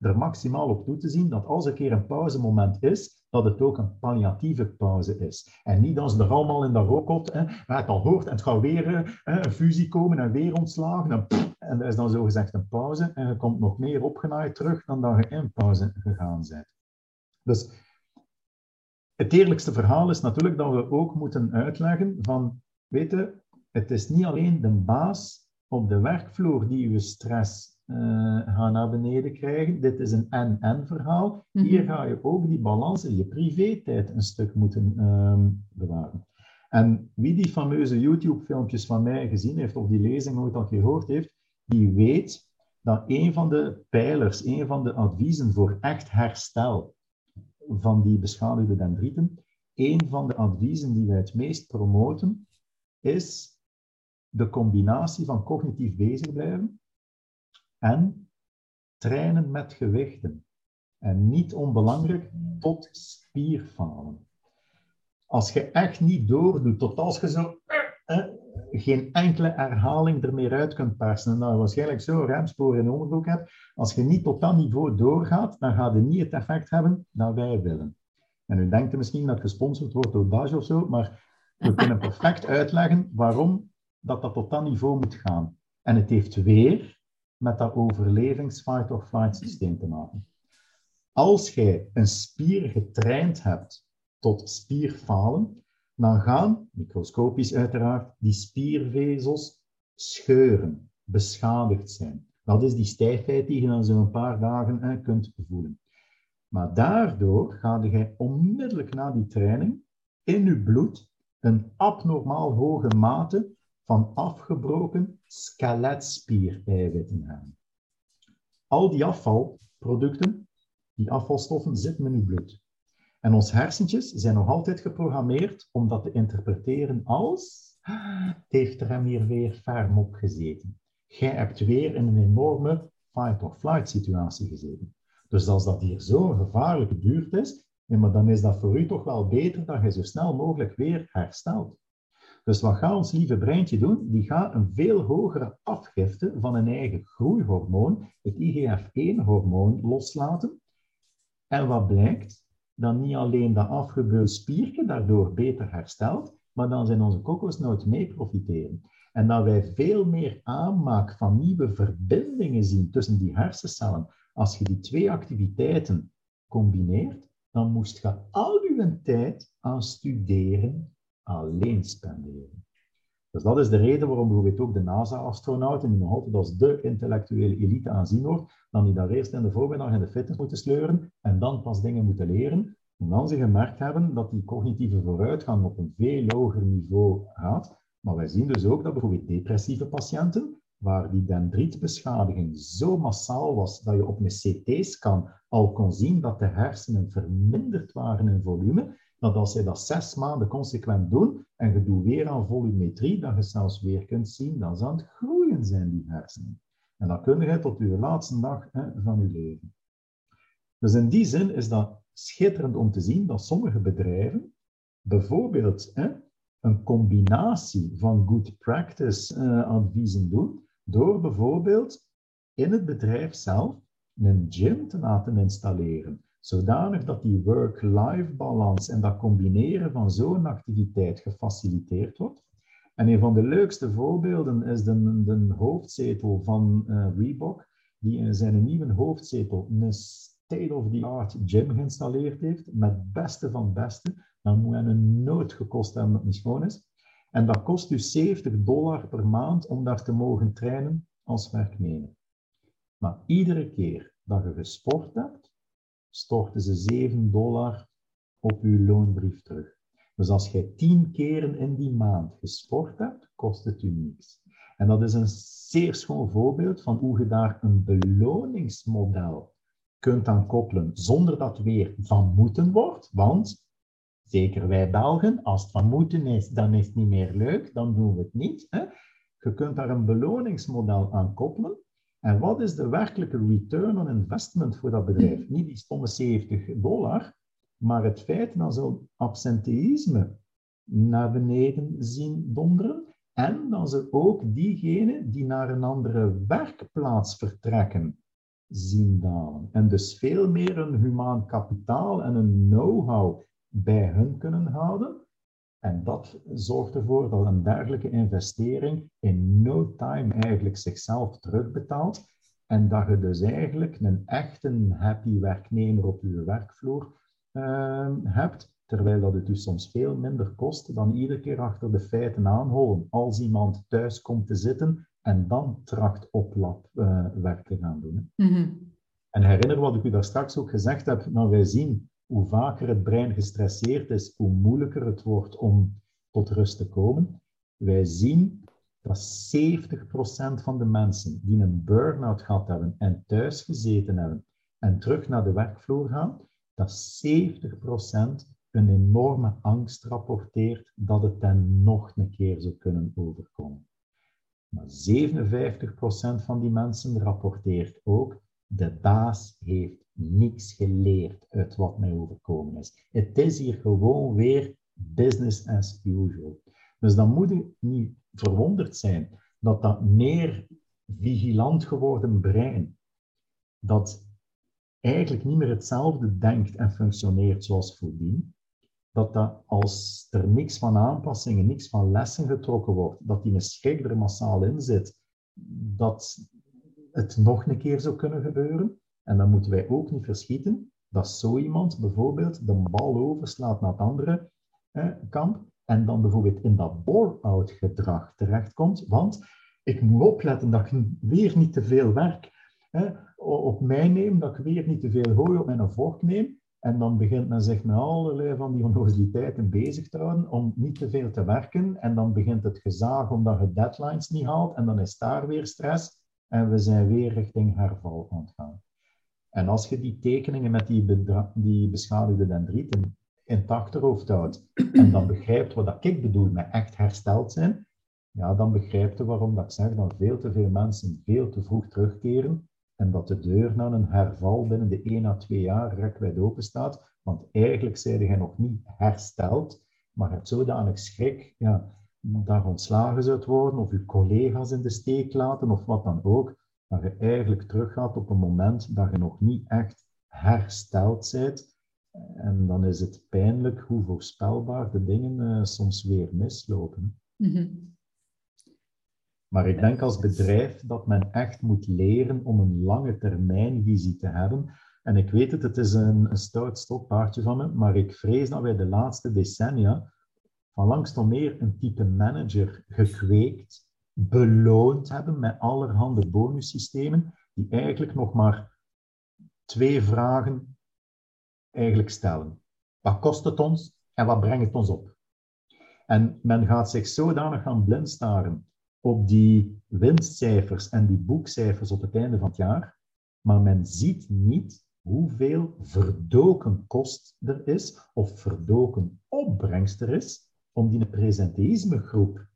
er maximaal op toe te zien dat als er een keer een pauzemoment is, dat het ook een palliatieve pauze is. En niet ze er allemaal in dat rookhot, hè, waar het al hoort, en het gaat weer hè, een fusie komen en weer ontslagen. En, en er is dan zogezegd een pauze en je komt nog meer opgenaaid terug dan dat je in pauze gegaan bent. Dus het eerlijkste verhaal is natuurlijk dat we ook moeten uitleggen van weet je, het is niet alleen de baas op de werkvloer die je stress uh, gaat naar beneden krijgen. Dit is een en-en verhaal. Mhm. Hier ga je ook die balans in je privé-tijd een stuk moeten uh, bewaren. En wie die fameuze YouTube-filmpjes van mij gezien heeft, of die lezing ooit al gehoord heeft, die weet dat een van de pijlers, een van de adviezen voor echt herstel van die beschadigde dendrieten, een van de adviezen die wij het meest promoten, is de combinatie van cognitief bezig blijven en trainen met gewichten. En niet onbelangrijk, tot spierfalen. Als je echt niet doordoet, tot als je zo eh, eh geen enkele herhaling er meer uit kunt persen, en nou waarschijnlijk zo remsporen in onderbroek hebt, als je niet tot dat niveau doorgaat, dan gaat je niet het effect hebben dat wij willen. En u denkt misschien dat gesponsord wordt door Dage of zo, maar we kunnen perfect uitleggen waarom dat, dat tot dat niveau moet gaan. En het heeft weer met dat overlevings-fight-or-flight systeem te maken. Als jij een spier getraind hebt tot spierfalen, dan gaan, microscopisch uiteraard, die spiervezels scheuren, beschadigd zijn. Dat is die stijfheid die je dan zo'n paar dagen kunt voelen. Maar daardoor ga je onmiddellijk na die training in je bloed een abnormaal hoge mate van afgebroken skeletspiereiwitten hebben. Al die afvalproducten, die afvalstoffen, zitten in uw bloed. En onze hersentjes zijn nog altijd geprogrammeerd om dat te interpreteren als het heeft er hem hier weer ferm op gezeten. Jij hebt weer in een enorme fight-or-flight situatie gezeten. Dus als dat hier zo'n gevaarlijke buurt is, maar dan is dat voor u toch wel beter dat je zo snel mogelijk weer herstelt. Dus wat gaat ons lieve breintje doen? Die gaat een veel hogere afgifte van een eigen groeihormoon, het IGF-1-hormoon, loslaten. En wat blijkt? Dan niet alleen dat afgebeuld spiertje daardoor beter herstelt, maar dan zijn onze kokosnoot mee profiteren. En dat wij veel meer aanmaak van nieuwe verbindingen zien tussen die hersencellen. Als je die twee activiteiten combineert, dan moest je al je tijd aan studeren alleen spenderen. Dus dat is de reden waarom bijvoorbeeld ook de NASA-astronauten, die nog altijd als de intellectuele elite aanzien wordt, dan die daar eerst in de voormiddag in de fitness moeten sleuren en dan pas dingen moeten leren, omdat ze gemerkt hebben dat die cognitieve vooruitgang op een veel hoger niveau gaat. Maar wij zien dus ook dat bijvoorbeeld depressieve patiënten, waar die dendrietbeschadiging zo massaal was dat je op een CT-scan al kon zien dat de hersenen verminderd waren in volume, dat als je dat zes maanden consequent doet en je doet weer aan volumetrie, dat je zelfs weer kunt zien dat ze aan het groeien zijn, die hersenen. En dat kun je tot je laatste dag hè, van je leven. Dus in die zin is dat schitterend om te zien dat sommige bedrijven bijvoorbeeld hè, een combinatie van good practice uh, adviezen doen, door bijvoorbeeld in het bedrijf zelf een gym te laten installeren zodanig dat die work-life balans en dat combineren van zo'n activiteit gefaciliteerd wordt. En een van de leukste voorbeelden is de, de hoofdzetel van uh, Reebok, die in zijn nieuwe hoofdzetel een state-of-the-art gym geïnstalleerd heeft, met beste van beste. Dan moet hij een nood gekost hebben dat niet schoon is. En dat kost dus 70 dollar per maand om daar te mogen trainen als werknemer. Maar iedere keer dat je gesport hebt, storten ze 7 dollar op uw loonbrief terug. Dus als jij 10 keren in die maand gesport hebt, kost het u niks. En dat is een zeer schoon voorbeeld van hoe je daar een beloningsmodel kunt aan koppelen, zonder dat weer van moeten wordt. Want, zeker wij Belgen, als het van moeten is, dan is het niet meer leuk, dan doen we het niet. Hè? Je kunt daar een beloningsmodel aan koppelen en wat is de werkelijke return on investment voor dat bedrijf? Niet die stomme 70 dollar, maar het feit dat ze absenteïsme naar beneden zien donderen en dat ze ook diegenen die naar een andere werkplaats vertrekken zien dalen. En dus veel meer een humaan kapitaal en een know-how bij hun kunnen houden, en dat zorgt ervoor dat een dergelijke investering in no time eigenlijk zichzelf terugbetaalt. En dat je dus eigenlijk een echte happy werknemer op je werkvloer uh, hebt. terwijl dat het dus soms veel minder kost dan iedere keer achter de feiten aanholen als iemand thuis komt te zitten en dan tracht oplapwerk uh, te gaan doen. Mm En herinner wat ik u daar straks ook gezegd heb, nou wij zien hoe vaker het brein gestresseerd is, hoe moeilijker het wordt om tot rust te komen. Wij zien dat 70% van de mensen die een burn-out gehad hebben en thuis gezeten hebben en terug naar de werkvloer gaan, dat 70% een enorme angst rapporteert dat het dan nog een keer zou kunnen overkomen. Maar 57% van die mensen rapporteert ook, de baas heeft niks geleerd uit wat mij overkomen is. Het is hier gewoon weer business as usual. Dus dan moet je niet verwonderd zijn dat dat meer vigilant geworden brein, dat eigenlijk niet meer hetzelfde denkt en functioneert zoals voordien, dat, dat als er niks van aanpassingen, niks van lessen getrokken wordt, dat die een schrik er massaal in zit, dat het nog een keer zou kunnen gebeuren. En dan moeten wij ook niet verschieten dat zo iemand bijvoorbeeld de bal overslaat naar het andere kamp en dan bijvoorbeeld in dat bore-out gedrag terechtkomt. Want ik moet opletten dat ik weer niet te veel werk op mij neem, dat ik weer niet te veel hooi op mijn vork neem. En dan begint men zich met allerlei van die onnozeliteiten bezig te houden om niet te veel te werken. En dan begint het gezaag omdat je deadlines niet haalt. En dan is daar weer stress. En we zijn weer richting herval aan het gaan. En als je die tekeningen met die, die beschadigde dendrieten in het achterhoofd houdt en dan begrijpt wat ik bedoel met echt hersteld zijn, ja, dan begrijpt je waarom dat ik zeg dat veel te veel mensen veel te vroeg terugkeren en dat de deur naar een herval binnen de 1 à 2 jaar rekwijd open staat, want eigenlijk zijn je nog niet hersteld, maar hebt zodanig schrik ja, daar ontslagen zou worden of je collega's in de steek laten of wat dan ook, dat je eigenlijk teruggaat op een moment dat je nog niet echt hersteld bent. En dan is het pijnlijk hoe voorspelbaar de dingen uh, soms weer mislopen. Mm -hmm. Maar ik denk als bedrijf dat men echt moet leren om een lange termijnvisie te hebben. En ik weet het, het is een, een stout stokpaardje van me, maar ik vrees dat wij de laatste decennia van langs tot meer een type manager gekweekt, beloond hebben met allerhande bonussystemen, die eigenlijk nog maar twee vragen eigenlijk stellen. Wat kost het ons en wat brengt het ons op? En men gaat zich zodanig gaan blindstaren op die winstcijfers en die boekcijfers op het einde van het jaar, maar men ziet niet hoeveel verdoken kost er is of verdoken opbrengst er is om die presenteïsmegroep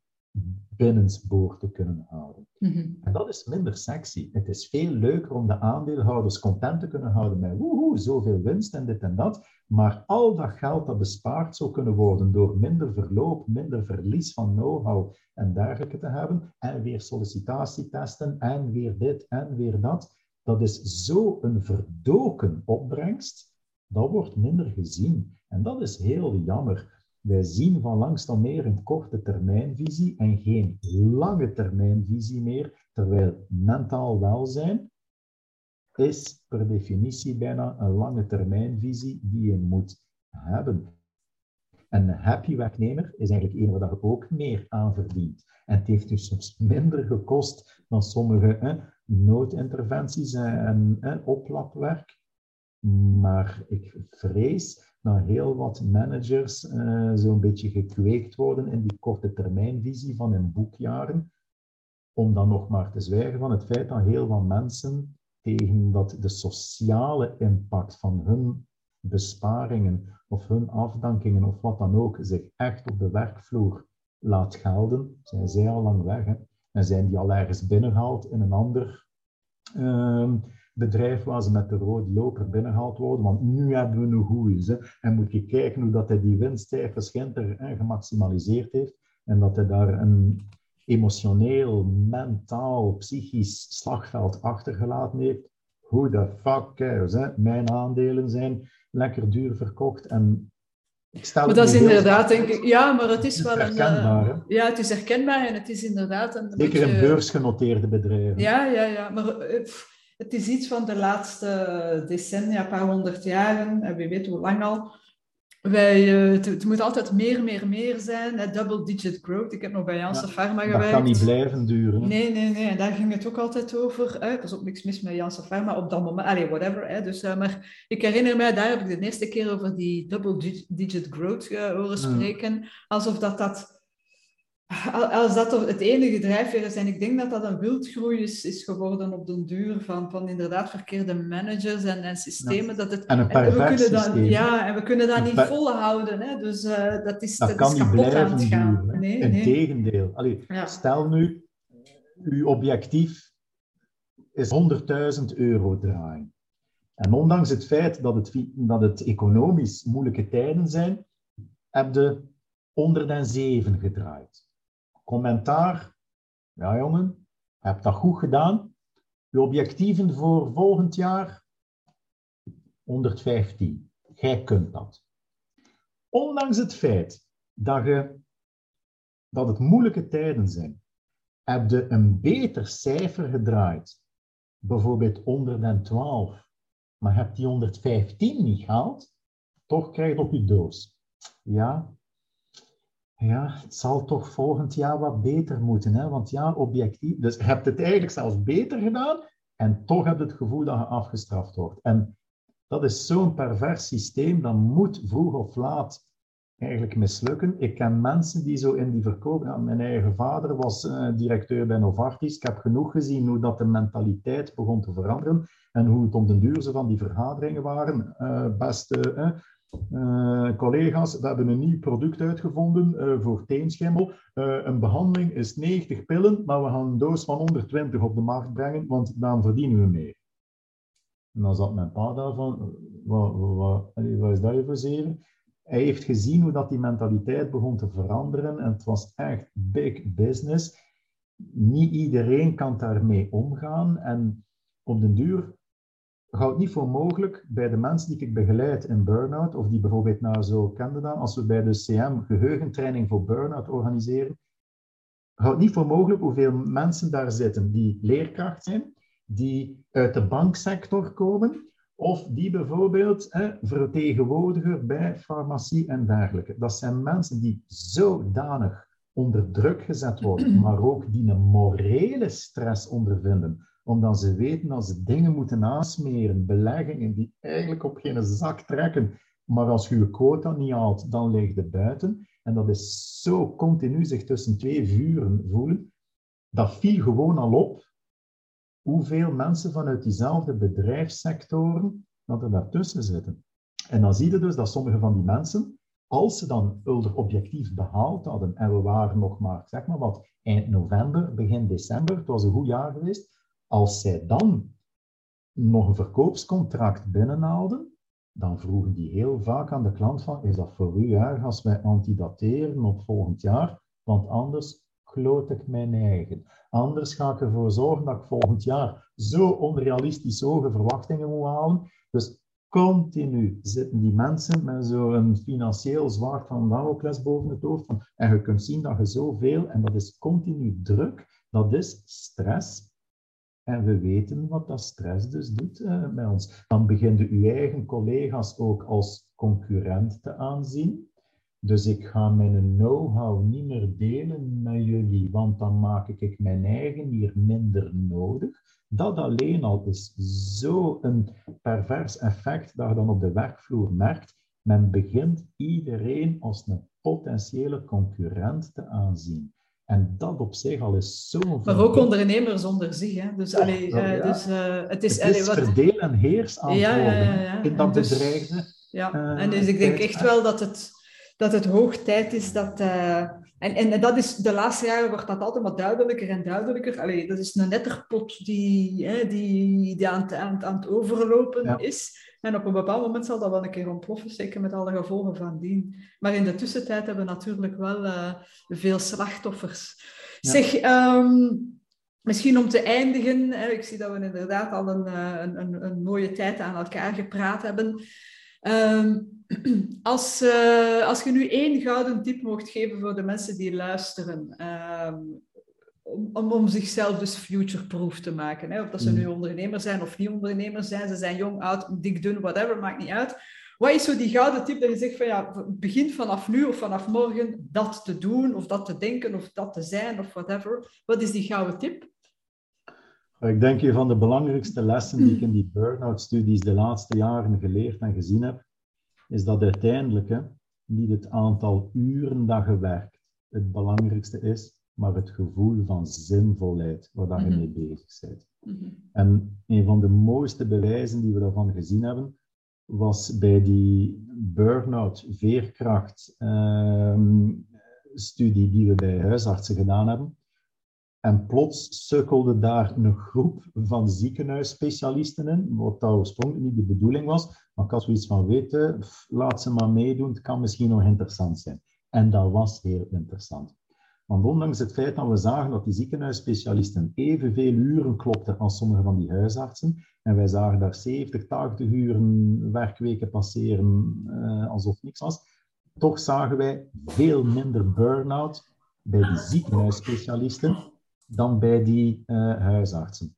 binnensboord te kunnen houden. Mhm. En dat is minder sexy. Het is veel leuker om de aandeelhouders content te kunnen houden met woehoe, zoveel winst en dit en dat. Maar al dat geld dat bespaard zou kunnen worden door minder verloop, minder verlies van know-how en dergelijke te hebben, en weer sollicitatietesten, en weer dit en weer dat, dat is zo een verdoken opbrengst, dat wordt minder gezien. En dat is heel jammer. Wij zien van langs dan meer een korte termijnvisie en geen lange termijnvisie meer, terwijl mentaal welzijn is per definitie bijna een lange termijnvisie die je moet hebben. En een happy werknemer is eigenlijk een waar ook meer aan verdient. En het heeft dus soms minder gekost dan sommige noodinterventies en, en oplapwerk. Maar ik vrees dat heel wat managers uh, zo'n beetje gekweekt worden in die korte termijnvisie van hun boekjaren. Om dan nog maar te zwijgen van het feit dat heel wat mensen tegen dat de sociale impact van hun besparingen of hun afdankingen of wat dan ook zich echt op de werkvloer laat gelden, zijn zij al lang weg. Hè? En zijn die al ergens binnengehaald in een ander uh, bedrijf waar ze met de rode loper binnengehaald worden, want nu hebben we een goeie. En moet je kijken hoe dat hij die winstcijfers Ginter gemaximaliseerd heeft en dat hij daar een emotioneel, mentaal, psychisch slagveld achtergelaten heeft. Hoe de fuck cares? Hè? Mijn aandelen zijn lekker duur verkocht en maar dat is inderdaad, denk ik, ja, maar het is wel een. Uh, ja, het is herkenbaar en het is inderdaad een. Zeker beetje, een beursgenoteerde bedrijf. Ja, ja, ja, maar uh, het is iets van de laatste decennia, een paar honderd jaren, en wie weet hoe lang al. Wij, uh, het, moet altijd meer, meer, meer zijn. Double digit growth. Ik heb nog bij Janssen ja, Pharma gewerkt. Dat kan niet blijven duren. Nee, nee, nee. En daar ging het ook altijd over. Er is ook niks mis met Janssen Pharma op dat moment. Allee, whatever. Hè? Dus, uh, maar ik herinner mij, daar heb ik de eerste keer over die double digit growth uh, horen spreken. Alsof dat dat als dat het enige drijfveer is, en ik denk dat dat een wildgroei is, is geworden op de duur van, van inderdaad verkeerde managers en, en systemen. Dat het, en een en we kunnen dat, Ja, en we kunnen dat niet volhouden. Hè? Dus uh, dat is, dat, dat kan is niet het gaan. Duren, nee, Integendeel. Ja. Stel nu, uw objectief is 100.000 euro draaien. En ondanks het feit dat het, dat het economisch moeilijke tijden zijn, heb je 107 gedraaid. Commentaar, ja jongen, je hebt dat goed gedaan. Je objectieven voor volgend jaar, 115. Jij kunt dat. Ondanks het feit dat, je, dat het moeilijke tijden zijn, heb je een beter cijfer gedraaid. Bijvoorbeeld 112. Maar heb die 115 niet gehaald, toch krijg je op je doos. Ja, ja, het zal toch volgend jaar wat beter moeten. Hè? Want ja, objectief. Dus je hebt het eigenlijk zelfs beter gedaan en toch heb je het gevoel dat je afgestraft wordt. En dat is zo'n pervers systeem, dat moet vroeg of laat eigenlijk mislukken. Ik ken mensen die zo in die verkoop... Ja, mijn eigen vader was uh, directeur bij Novartis. Ik heb genoeg gezien hoe dat de mentaliteit begon te veranderen en hoe het om den duur zo van die vergaderingen waren. Uh, beste... collega's, we hebben een nieuw product uitgevonden uh, voor teenschimmel. Uh, een behandeling is 90 pillen, maar we gaan een doos van 120 op de markt brengen, want dan verdienen we meer. En dan zat mijn pa daar van, wat, wat, is dat voor zeven? Hij heeft gezien hoe dat die mentaliteit begon te veranderen en het was echt big business. Niet iedereen kan daarmee omgaan en op den duur houdt niet voor mogelijk bij de mensen die ik begeleid in burn-out, of die bijvoorbeeld nou zo kenden dan, als we bij de CM geheugentraining voor burn-out organiseren, houdt niet voor mogelijk hoeveel mensen daar zitten die leerkracht zijn, die uit de banksector komen, of die bijvoorbeeld hè, vertegenwoordiger bij farmacie en dergelijke. Dat zijn mensen die zodanig onder druk gezet worden, maar ook die een morele stress ondervinden omdat ze weten dat ze dingen moeten aansmeren, beleggingen die eigenlijk op geen zak trekken. Maar als je je quota niet haalt, dan ligt het buiten. En dat is zo continu zich tussen twee vuren voelen. Dat viel gewoon al op hoeveel mensen vanuit diezelfde bedrijfssectoren dat er daartussen zitten. En dan zie je dus dat sommige van die mensen, als ze dan Ulder objectief behaald hadden, en we waren nog maar, zeg maar wat, eind november, begin december, het was een goed jaar geweest, als zij dan nog een verkoopscontract binnenhaalden, dan vroegen die heel vaak aan de klant van, is dat voor u erg als wij antidateren op volgend jaar? Want anders kloot ik mijn eigen. Anders ga ik ervoor zorgen dat ik volgend jaar zo onrealistisch hoge verwachtingen moet halen. Dus continu zitten die mensen met zo'n financieel zwaard van Damocles boven het hoofd. Van, en je kunt zien dat je zoveel, en dat is continu druk, dat is stress, en we weten wat dat stress dus doet uh, bij ons. Dan beginnen je eigen collega's ook als concurrent te aanzien. Dus ik ga mijn know-how niet meer delen met jullie, want dan maak ik mijn eigen hier minder nodig. Dat alleen al is zo'n pervers effect dat je dan op de werkvloer merkt. Men begint iedereen als een potentiële concurrent te aanzien. En dat op zich al is zo... Maar ook ondernemers onder zich. Hè? Dus, ja, ja. dus uh, het is... Het is allee, wat... verdeel en heers aan Ja, ja, in dat Dus- bedreigde... Ja, eh, en dus ik denk echt wel dat het, dat het hoog tijd is dat... eh, en, en dat is, de laatste jaren wordt dat altijd maar duidelijker en duidelijker. Allee, dat is een netterpot die, hè, die, die aan, het, aan, het- aan het overlopen Ja. is. En op een bepaald moment zal dat wel een keer ontploffen, zeker met alle gevolgen van dien. Maar in de tussentijd hebben we natuurlijk wel eh, veel slachtoffers. Ja. Zeg, ehm, misschien om te eindigen, hè, ik zie dat we inderdaad al een, eh, een, een, een mooie tijd aan elkaar gepraat hebben. Ehm, als, eh, als je nu één gouden tip mocht geven voor de mensen die luisteren, ehm, om, om, om zichzelf dus future-proof te maken, hè? of dat ze Mm. nu ondernemer zijn of niet ondernemer zijn, ze zijn jong, oud, dik, dun, whatever, maakt niet uit. wat is zo die gouden tip dat je zegt van ja, begin vanaf nu of vanaf morgen dat te doen, of dat te denken, of dat te zijn, of whatever. Wat is die gouden tip? Ik denk een van de belangrijkste lessen die ik in die burn-out-studies de laatste jaren geleerd en gezien heb, is dat uiteindelijk hè, niet het aantal uren dat je werkt het belangrijkste is, maar het gevoel van zinvolheid waar dat je mhm. mee bezig bent. Mhm. En een van de mooiste bewijzen die we daarvan gezien hebben, was bij die burn-out veerkracht ehm, studie die we bij huisartsen gedaan hebben. En plots sukkelde daar een groep van ziekenhuisspecialisten in, wat dat oorspronkelijk niet de bedoeling was. Maar ik had zoiets van weten, laat ze maar meedoen, het kan misschien nog interessant zijn. En dat was heel interessant. Want ondanks het feit dat we zagen dat die ziekenhuisspecialisten evenveel uren klopten als sommige van die huisartsen, en wij zagen daar 70, 80 uren werkweken passeren uh, alsof niks was, toch zagen wij veel minder burn-out bij die ziekenhuisspecialisten dan bij die uh, huisartsen.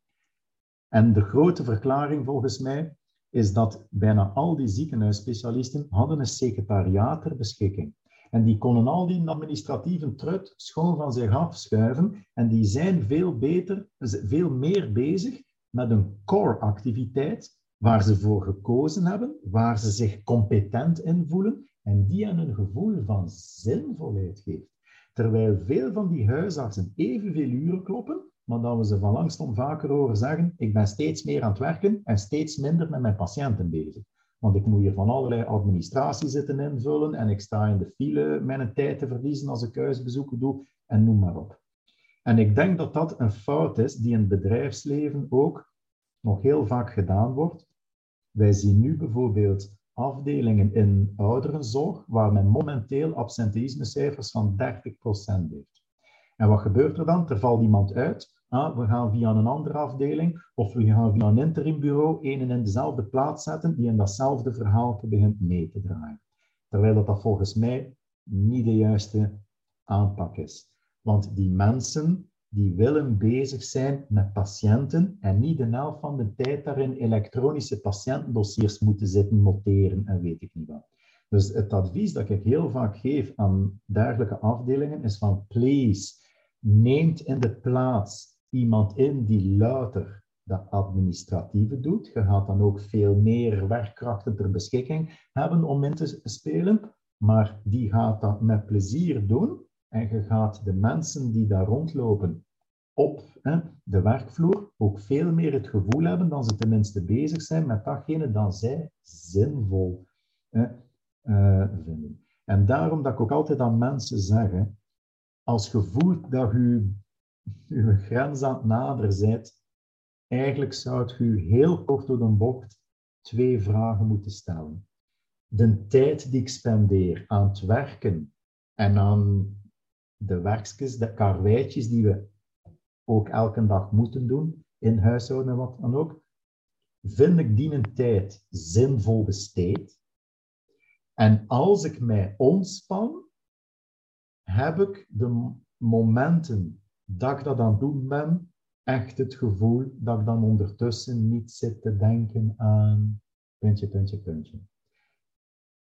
En de grote verklaring volgens mij is dat bijna al die ziekenhuisspecialisten hadden een secretariaat ter beschikking. En die konden al die administratieve trut schoon van zich afschuiven. En die zijn veel beter, veel meer bezig met een core-activiteit waar ze voor gekozen hebben, waar ze zich competent in voelen en die hen een gevoel van zinvolheid geeft. Terwijl veel van die huisartsen evenveel uren kloppen, maar dat we ze van langstom vaker horen zeggen, ik ben steeds meer aan het werken en steeds minder met mijn patiënten bezig. Want ik moet hier van allerlei administratie zitten invullen en ik sta in de file mijn tijd te verliezen als ik huisbezoeken doe en noem maar op. En ik denk dat dat een fout is die in het bedrijfsleven ook nog heel vaak gedaan wordt. Wij zien nu bijvoorbeeld afdelingen in ouderenzorg waar men momenteel absenteïsmecijfers van 30% heeft. En wat gebeurt er dan? Er valt iemand uit Ah, we gaan via een andere afdeling of we gaan via een interimbureau een in dezelfde plaats zetten die in datzelfde verhaal begint mee te draaien. Terwijl dat, dat volgens mij niet de juiste aanpak is. Want die mensen die willen bezig zijn met patiënten en niet de helft van de tijd daarin elektronische patiëntendossiers moeten zitten noteren en weet ik niet wat. Dus het advies dat ik heel vaak geef aan dergelijke afdelingen is van please, neemt in de plaats iemand in die louter dat administratieve doet. Je gaat dan ook veel meer werkkrachten ter beschikking hebben om in te spelen, maar die gaat dat met plezier doen en je gaat de mensen die daar rondlopen op hè, de werkvloer ook veel meer het gevoel hebben dat ze tenminste bezig zijn met datgene dat zij zinvol hè, uh, vinden. En daarom dat ik ook altijd aan mensen zeg, als je voelt dat je je grens aan het naderen bent, eigenlijk zou je heel kort door de bocht twee vragen moeten stellen. De tijd die ik spendeer aan het werken en aan de werkjes, de karweitjes die we ook elke dag moeten doen, in huishouden en wat dan ook, vind ik die een tijd zinvol besteed. En als ik mij ontspan, heb ik de momenten dat ik dat aan het doen ben, echt het gevoel dat ik dan ondertussen niet zit te denken aan puntje, puntje, puntje.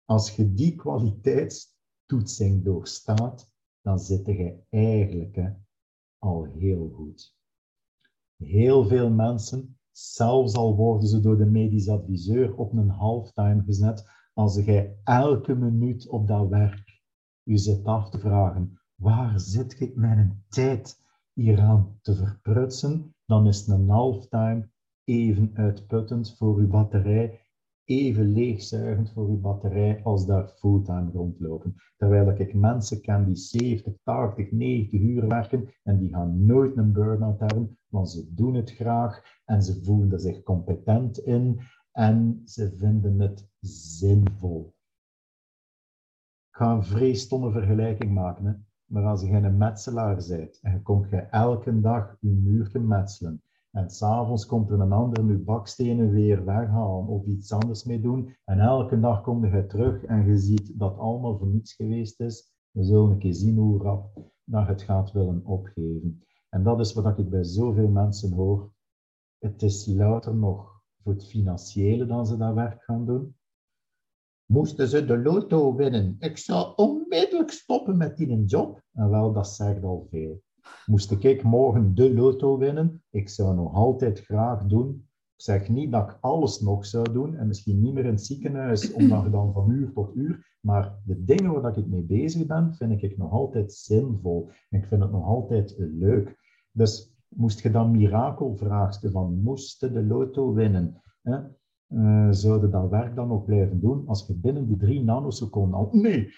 Als je die kwaliteitstoetsing doorstaat, dan zit je eigenlijk al heel goed. Heel veel mensen, zelfs al worden ze door de medisch adviseur op een halftime gezet, als jij elke minuut op dat werk je zit af te vragen, waar zit ik mijn tijd hieraan te verprutsen, dan is een halftime even uitputtend voor uw batterij, even leegzuigend voor uw batterij als daar fulltime rondlopen. Terwijl ik mensen ken die 70, 80, 90 uur werken en die gaan nooit een burn-out hebben, want ze doen het graag en ze voelen zich competent in en ze vinden het zinvol. Ik ga een vrees stomme vergelijking maken. Hè. Maar als je een metselaar bent en je komt je elke dag je muur te metselen en s'avonds komt er een ander je bakstenen weer weghalen of iets anders mee doen en elke dag kom je terug en je ziet dat allemaal voor niets geweest is, we zullen een keer zien hoe rap dat het gaat willen opgeven. En dat is wat ik bij zoveel mensen hoor. Het is louter nog voor het financiële dat ze dat werk gaan doen. Moesten ze de loto winnen, ik zou onmiddellijk stoppen met die job. En wel, dat zegt al veel. Moest ik morgen de loto winnen, ik zou nog altijd graag doen. Ik zeg niet dat ik alles nog zou doen en misschien niet meer in het ziekenhuis, omdat dan van uur tot uur. Maar de dingen waar ik mee bezig ben, vind ik nog altijd zinvol. En ik vind het nog altijd leuk. Dus moest je dan mirakel vragen van moesten de loto winnen? Hè? Uh, zouden dat werk dan nog blijven doen als je binnen die drie nanoseconden al... Nee,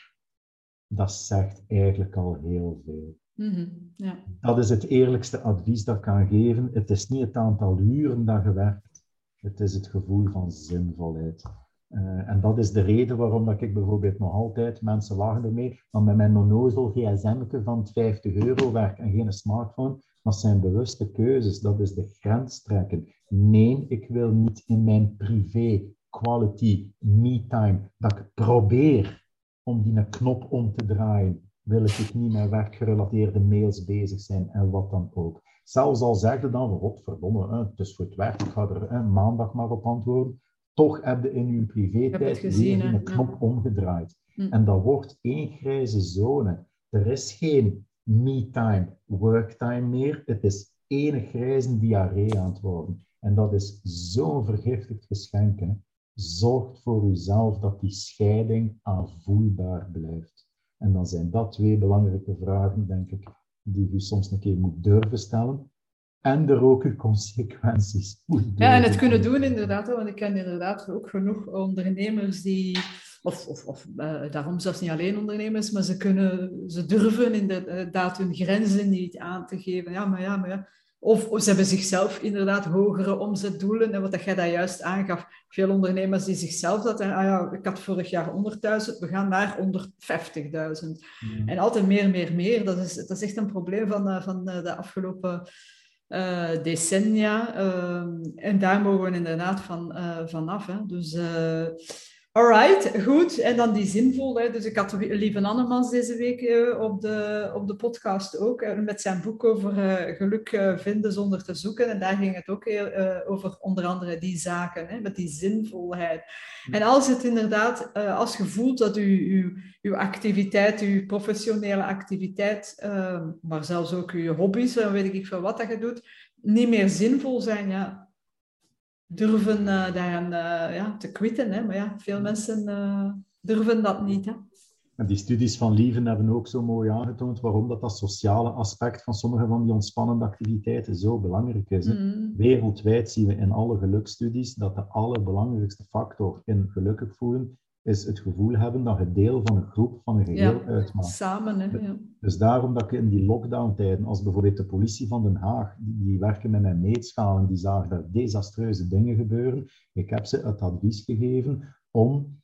dat zegt eigenlijk al heel veel. Mhm, ja. Dat is het eerlijkste advies dat ik kan geven. Het is niet het aantal uren dat je werkt, het is het gevoel van zinvolheid. Uh, en dat is de reden waarom dat ik bijvoorbeeld nog altijd, mensen lachen ermee, dan met mijn onnozel gsm van 50 euro werk en geen smartphone, dat zijn bewuste keuzes, dat is de grens trekken. Nee, ik wil niet in mijn privé quality me-time, dat ik probeer om die knop om te draaien, wil ik niet met werkgerelateerde mails bezig zijn en wat dan ook. Zelfs al zeg je dan, wat verdomme, het is voor het werk, ik ga er maandag maar op antwoorden, toch heb je in je privé-tijd weer een knop omgedraaid. Hm. En dat wordt één grijze zone. Er is geen me-time, work-time meer. Het is één grijze diarree aan het worden. En dat is zo'n vergiftigd geschenk. Hè. Zorg voor uzelf dat die scheiding aanvoelbaar blijft. En dan zijn dat twee belangrijke vragen, denk ik, die u soms een keer moet durven stellen. En er ook uw consequenties moet Ja, en het kunnen doen inderdaad, want ik ken inderdaad ook genoeg ondernemers die of, of, of uh, daarom zelfs niet alleen ondernemers, maar ze, kunnen, ze durven inderdaad hun grenzen niet aan te geven. Ja, maar ja, maar ja. Of, of ze hebben zichzelf inderdaad hogere omzetdoelen. En wat dat jij daar juist aangaf, veel ondernemers die zichzelf dat, ah ja, ik had vorig jaar 100.000, we gaan naar 150.000. Mm. En altijd meer, meer, meer. Dat is, dat is echt een probleem van, uh, van uh, de afgelopen uh, decennia. Ehm, en daar mogen we inderdaad van, vanaf. Hè. Dus Alright, goed. En dan die zinvol. Hè. Dus ik had Lieve Annemans deze week uh, op, de, op de podcast ook, uh, met zijn boek over uh, geluk vinden zonder te zoeken. En daar ging het ook heel, over onder andere die zaken, hè, met die zinvolheid. En als het inderdaad, als je voelt dat uw, uw, activiteit, uw professionele activiteit, maar zelfs ook uw hobby's, dan weet ik veel wat dat je doet, niet meer zinvol zijn, ja, durven uh, daaraan uh, ja, te quitten. Hè? Maar ja, veel mensen uh, durven dat niet. Hè? En die studies van Lieven hebben ook zo mooi aangetoond waarom dat, dat sociale aspect van sommige van die ontspannende activiteiten zo belangrijk is. Mm. Wereldwijd zien we in alle gelukstudies dat de allerbelangrijkste factor in gelukkig voelen is het gevoel hebben dat je deel van een groep, van een geheel ja, uitmaakt. Samen, hè? Ja. Dus daarom dat ik in die lockdown-tijden, als bijvoorbeeld de politie van Den Haag, die, die werken met mijn meetschalen, die zagen daar desastreuze dingen gebeuren, ik heb ze het advies gegeven om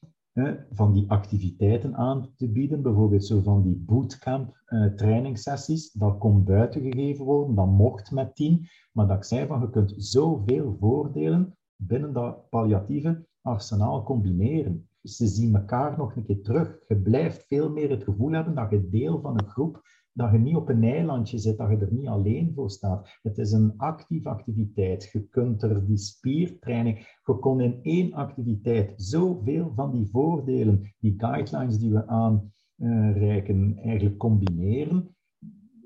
van die activiteiten aan te bieden, bijvoorbeeld zo van die bootcamp uh, trainingssessies, dat kon buiten gegeven worden, dat mocht met tien, maar dat ik zei van je kunt zoveel voordelen binnen dat palliatieve arsenaal combineren ze zien elkaar nog een keer terug. Je blijft veel meer het gevoel hebben dat je deel van een groep, dat je niet op een eilandje zit, dat je er niet alleen voor staat. Het is een actieve activiteit. Je kunt er die spiertraining, je kon in één activiteit zoveel van die voordelen, die guidelines die we aanreiken, eigenlijk combineren.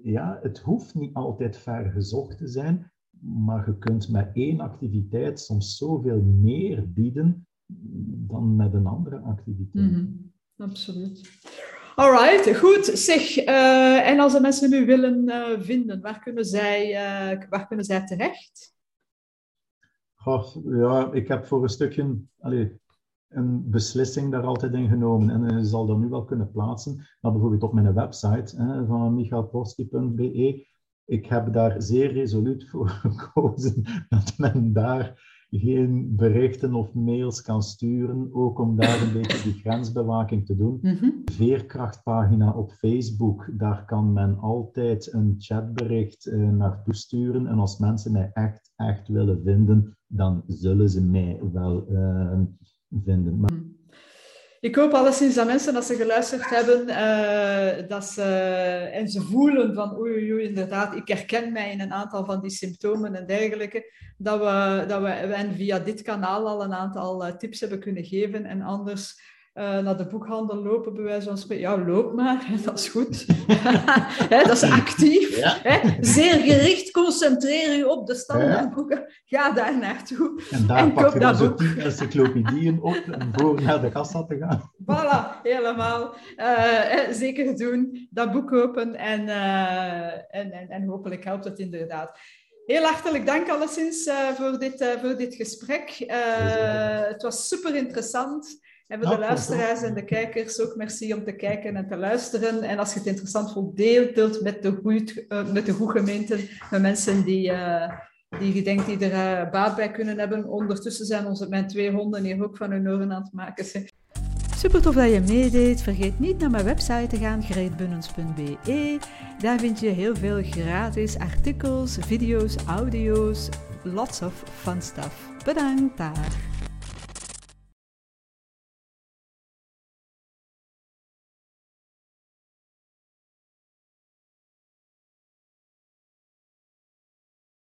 Ja, het hoeft niet altijd ver gezocht te zijn, maar je kunt met één activiteit soms zoveel meer bieden dan met een andere activiteit. Mhm, absoluut. Alright, goed. Zeg, uh, en als de mensen nu willen uh, vinden, waar kunnen zij, uh, waar kunnen zij terecht? Goh, ja, ik heb voor een stukje allez, een beslissing daar altijd in genomen en je zal dat nu wel kunnen plaatsen. Maar bijvoorbeeld op mijn website hè, van michaelporski.be. Ik heb daar zeer resoluut voor gekozen dat men daar geen berichten of mails kan sturen, ook om daar een beetje die grensbewaking te doen. Mhm. Veerkrachtpagina op Facebook, daar kan men altijd een chatbericht uh, naartoe sturen. En als mensen mij echt, echt willen vinden, dan zullen ze mij wel uh, vinden. Maar... Ik hoop alleszins dat mensen, als ze geluisterd hebben, uh, dat ze, en ze voelen van oei, oei, oei, inderdaad, ik herken mij in een aantal van die symptomen en dergelijke, dat we, dat we en via dit kanaal al een aantal uh, tips hebben kunnen geven. En anders naar de boekhandel lopen, bij wijze van spreken. Ja, loop maar, dat is goed. dat is actief. Zeer gericht, concentreer je op de standaardboeken. Ga daar naartoe. En daar en pak je dan zo tien encyclopedieën op en voor naar de kassa te gaan. Voilà, helemaal. Uh, zeker doen, dat boek kopen en, uh, en, en, en hopelijk helpt het inderdaad. Heel hartelijk dank alleszins uh, voor, dit, voor dit gesprek. Het was super interessant. En voor de luisteraars en de kijkers ook merci om te kijken en te luisteren. En als je het interessant vond, deel het met de, goed, met de goede gemeenten, met mensen die, die je denkt die er baat bij kunnen hebben. Ondertussen zijn onze, mijn twee honden hier ook van hun oren aan het maken. Super tof dat je meedeed. Vergeet niet naar mijn website te gaan, greetbunnens.be. Daar vind je heel veel gratis artikels, video's, audio's, lots of fun stuff. Bedankt daar.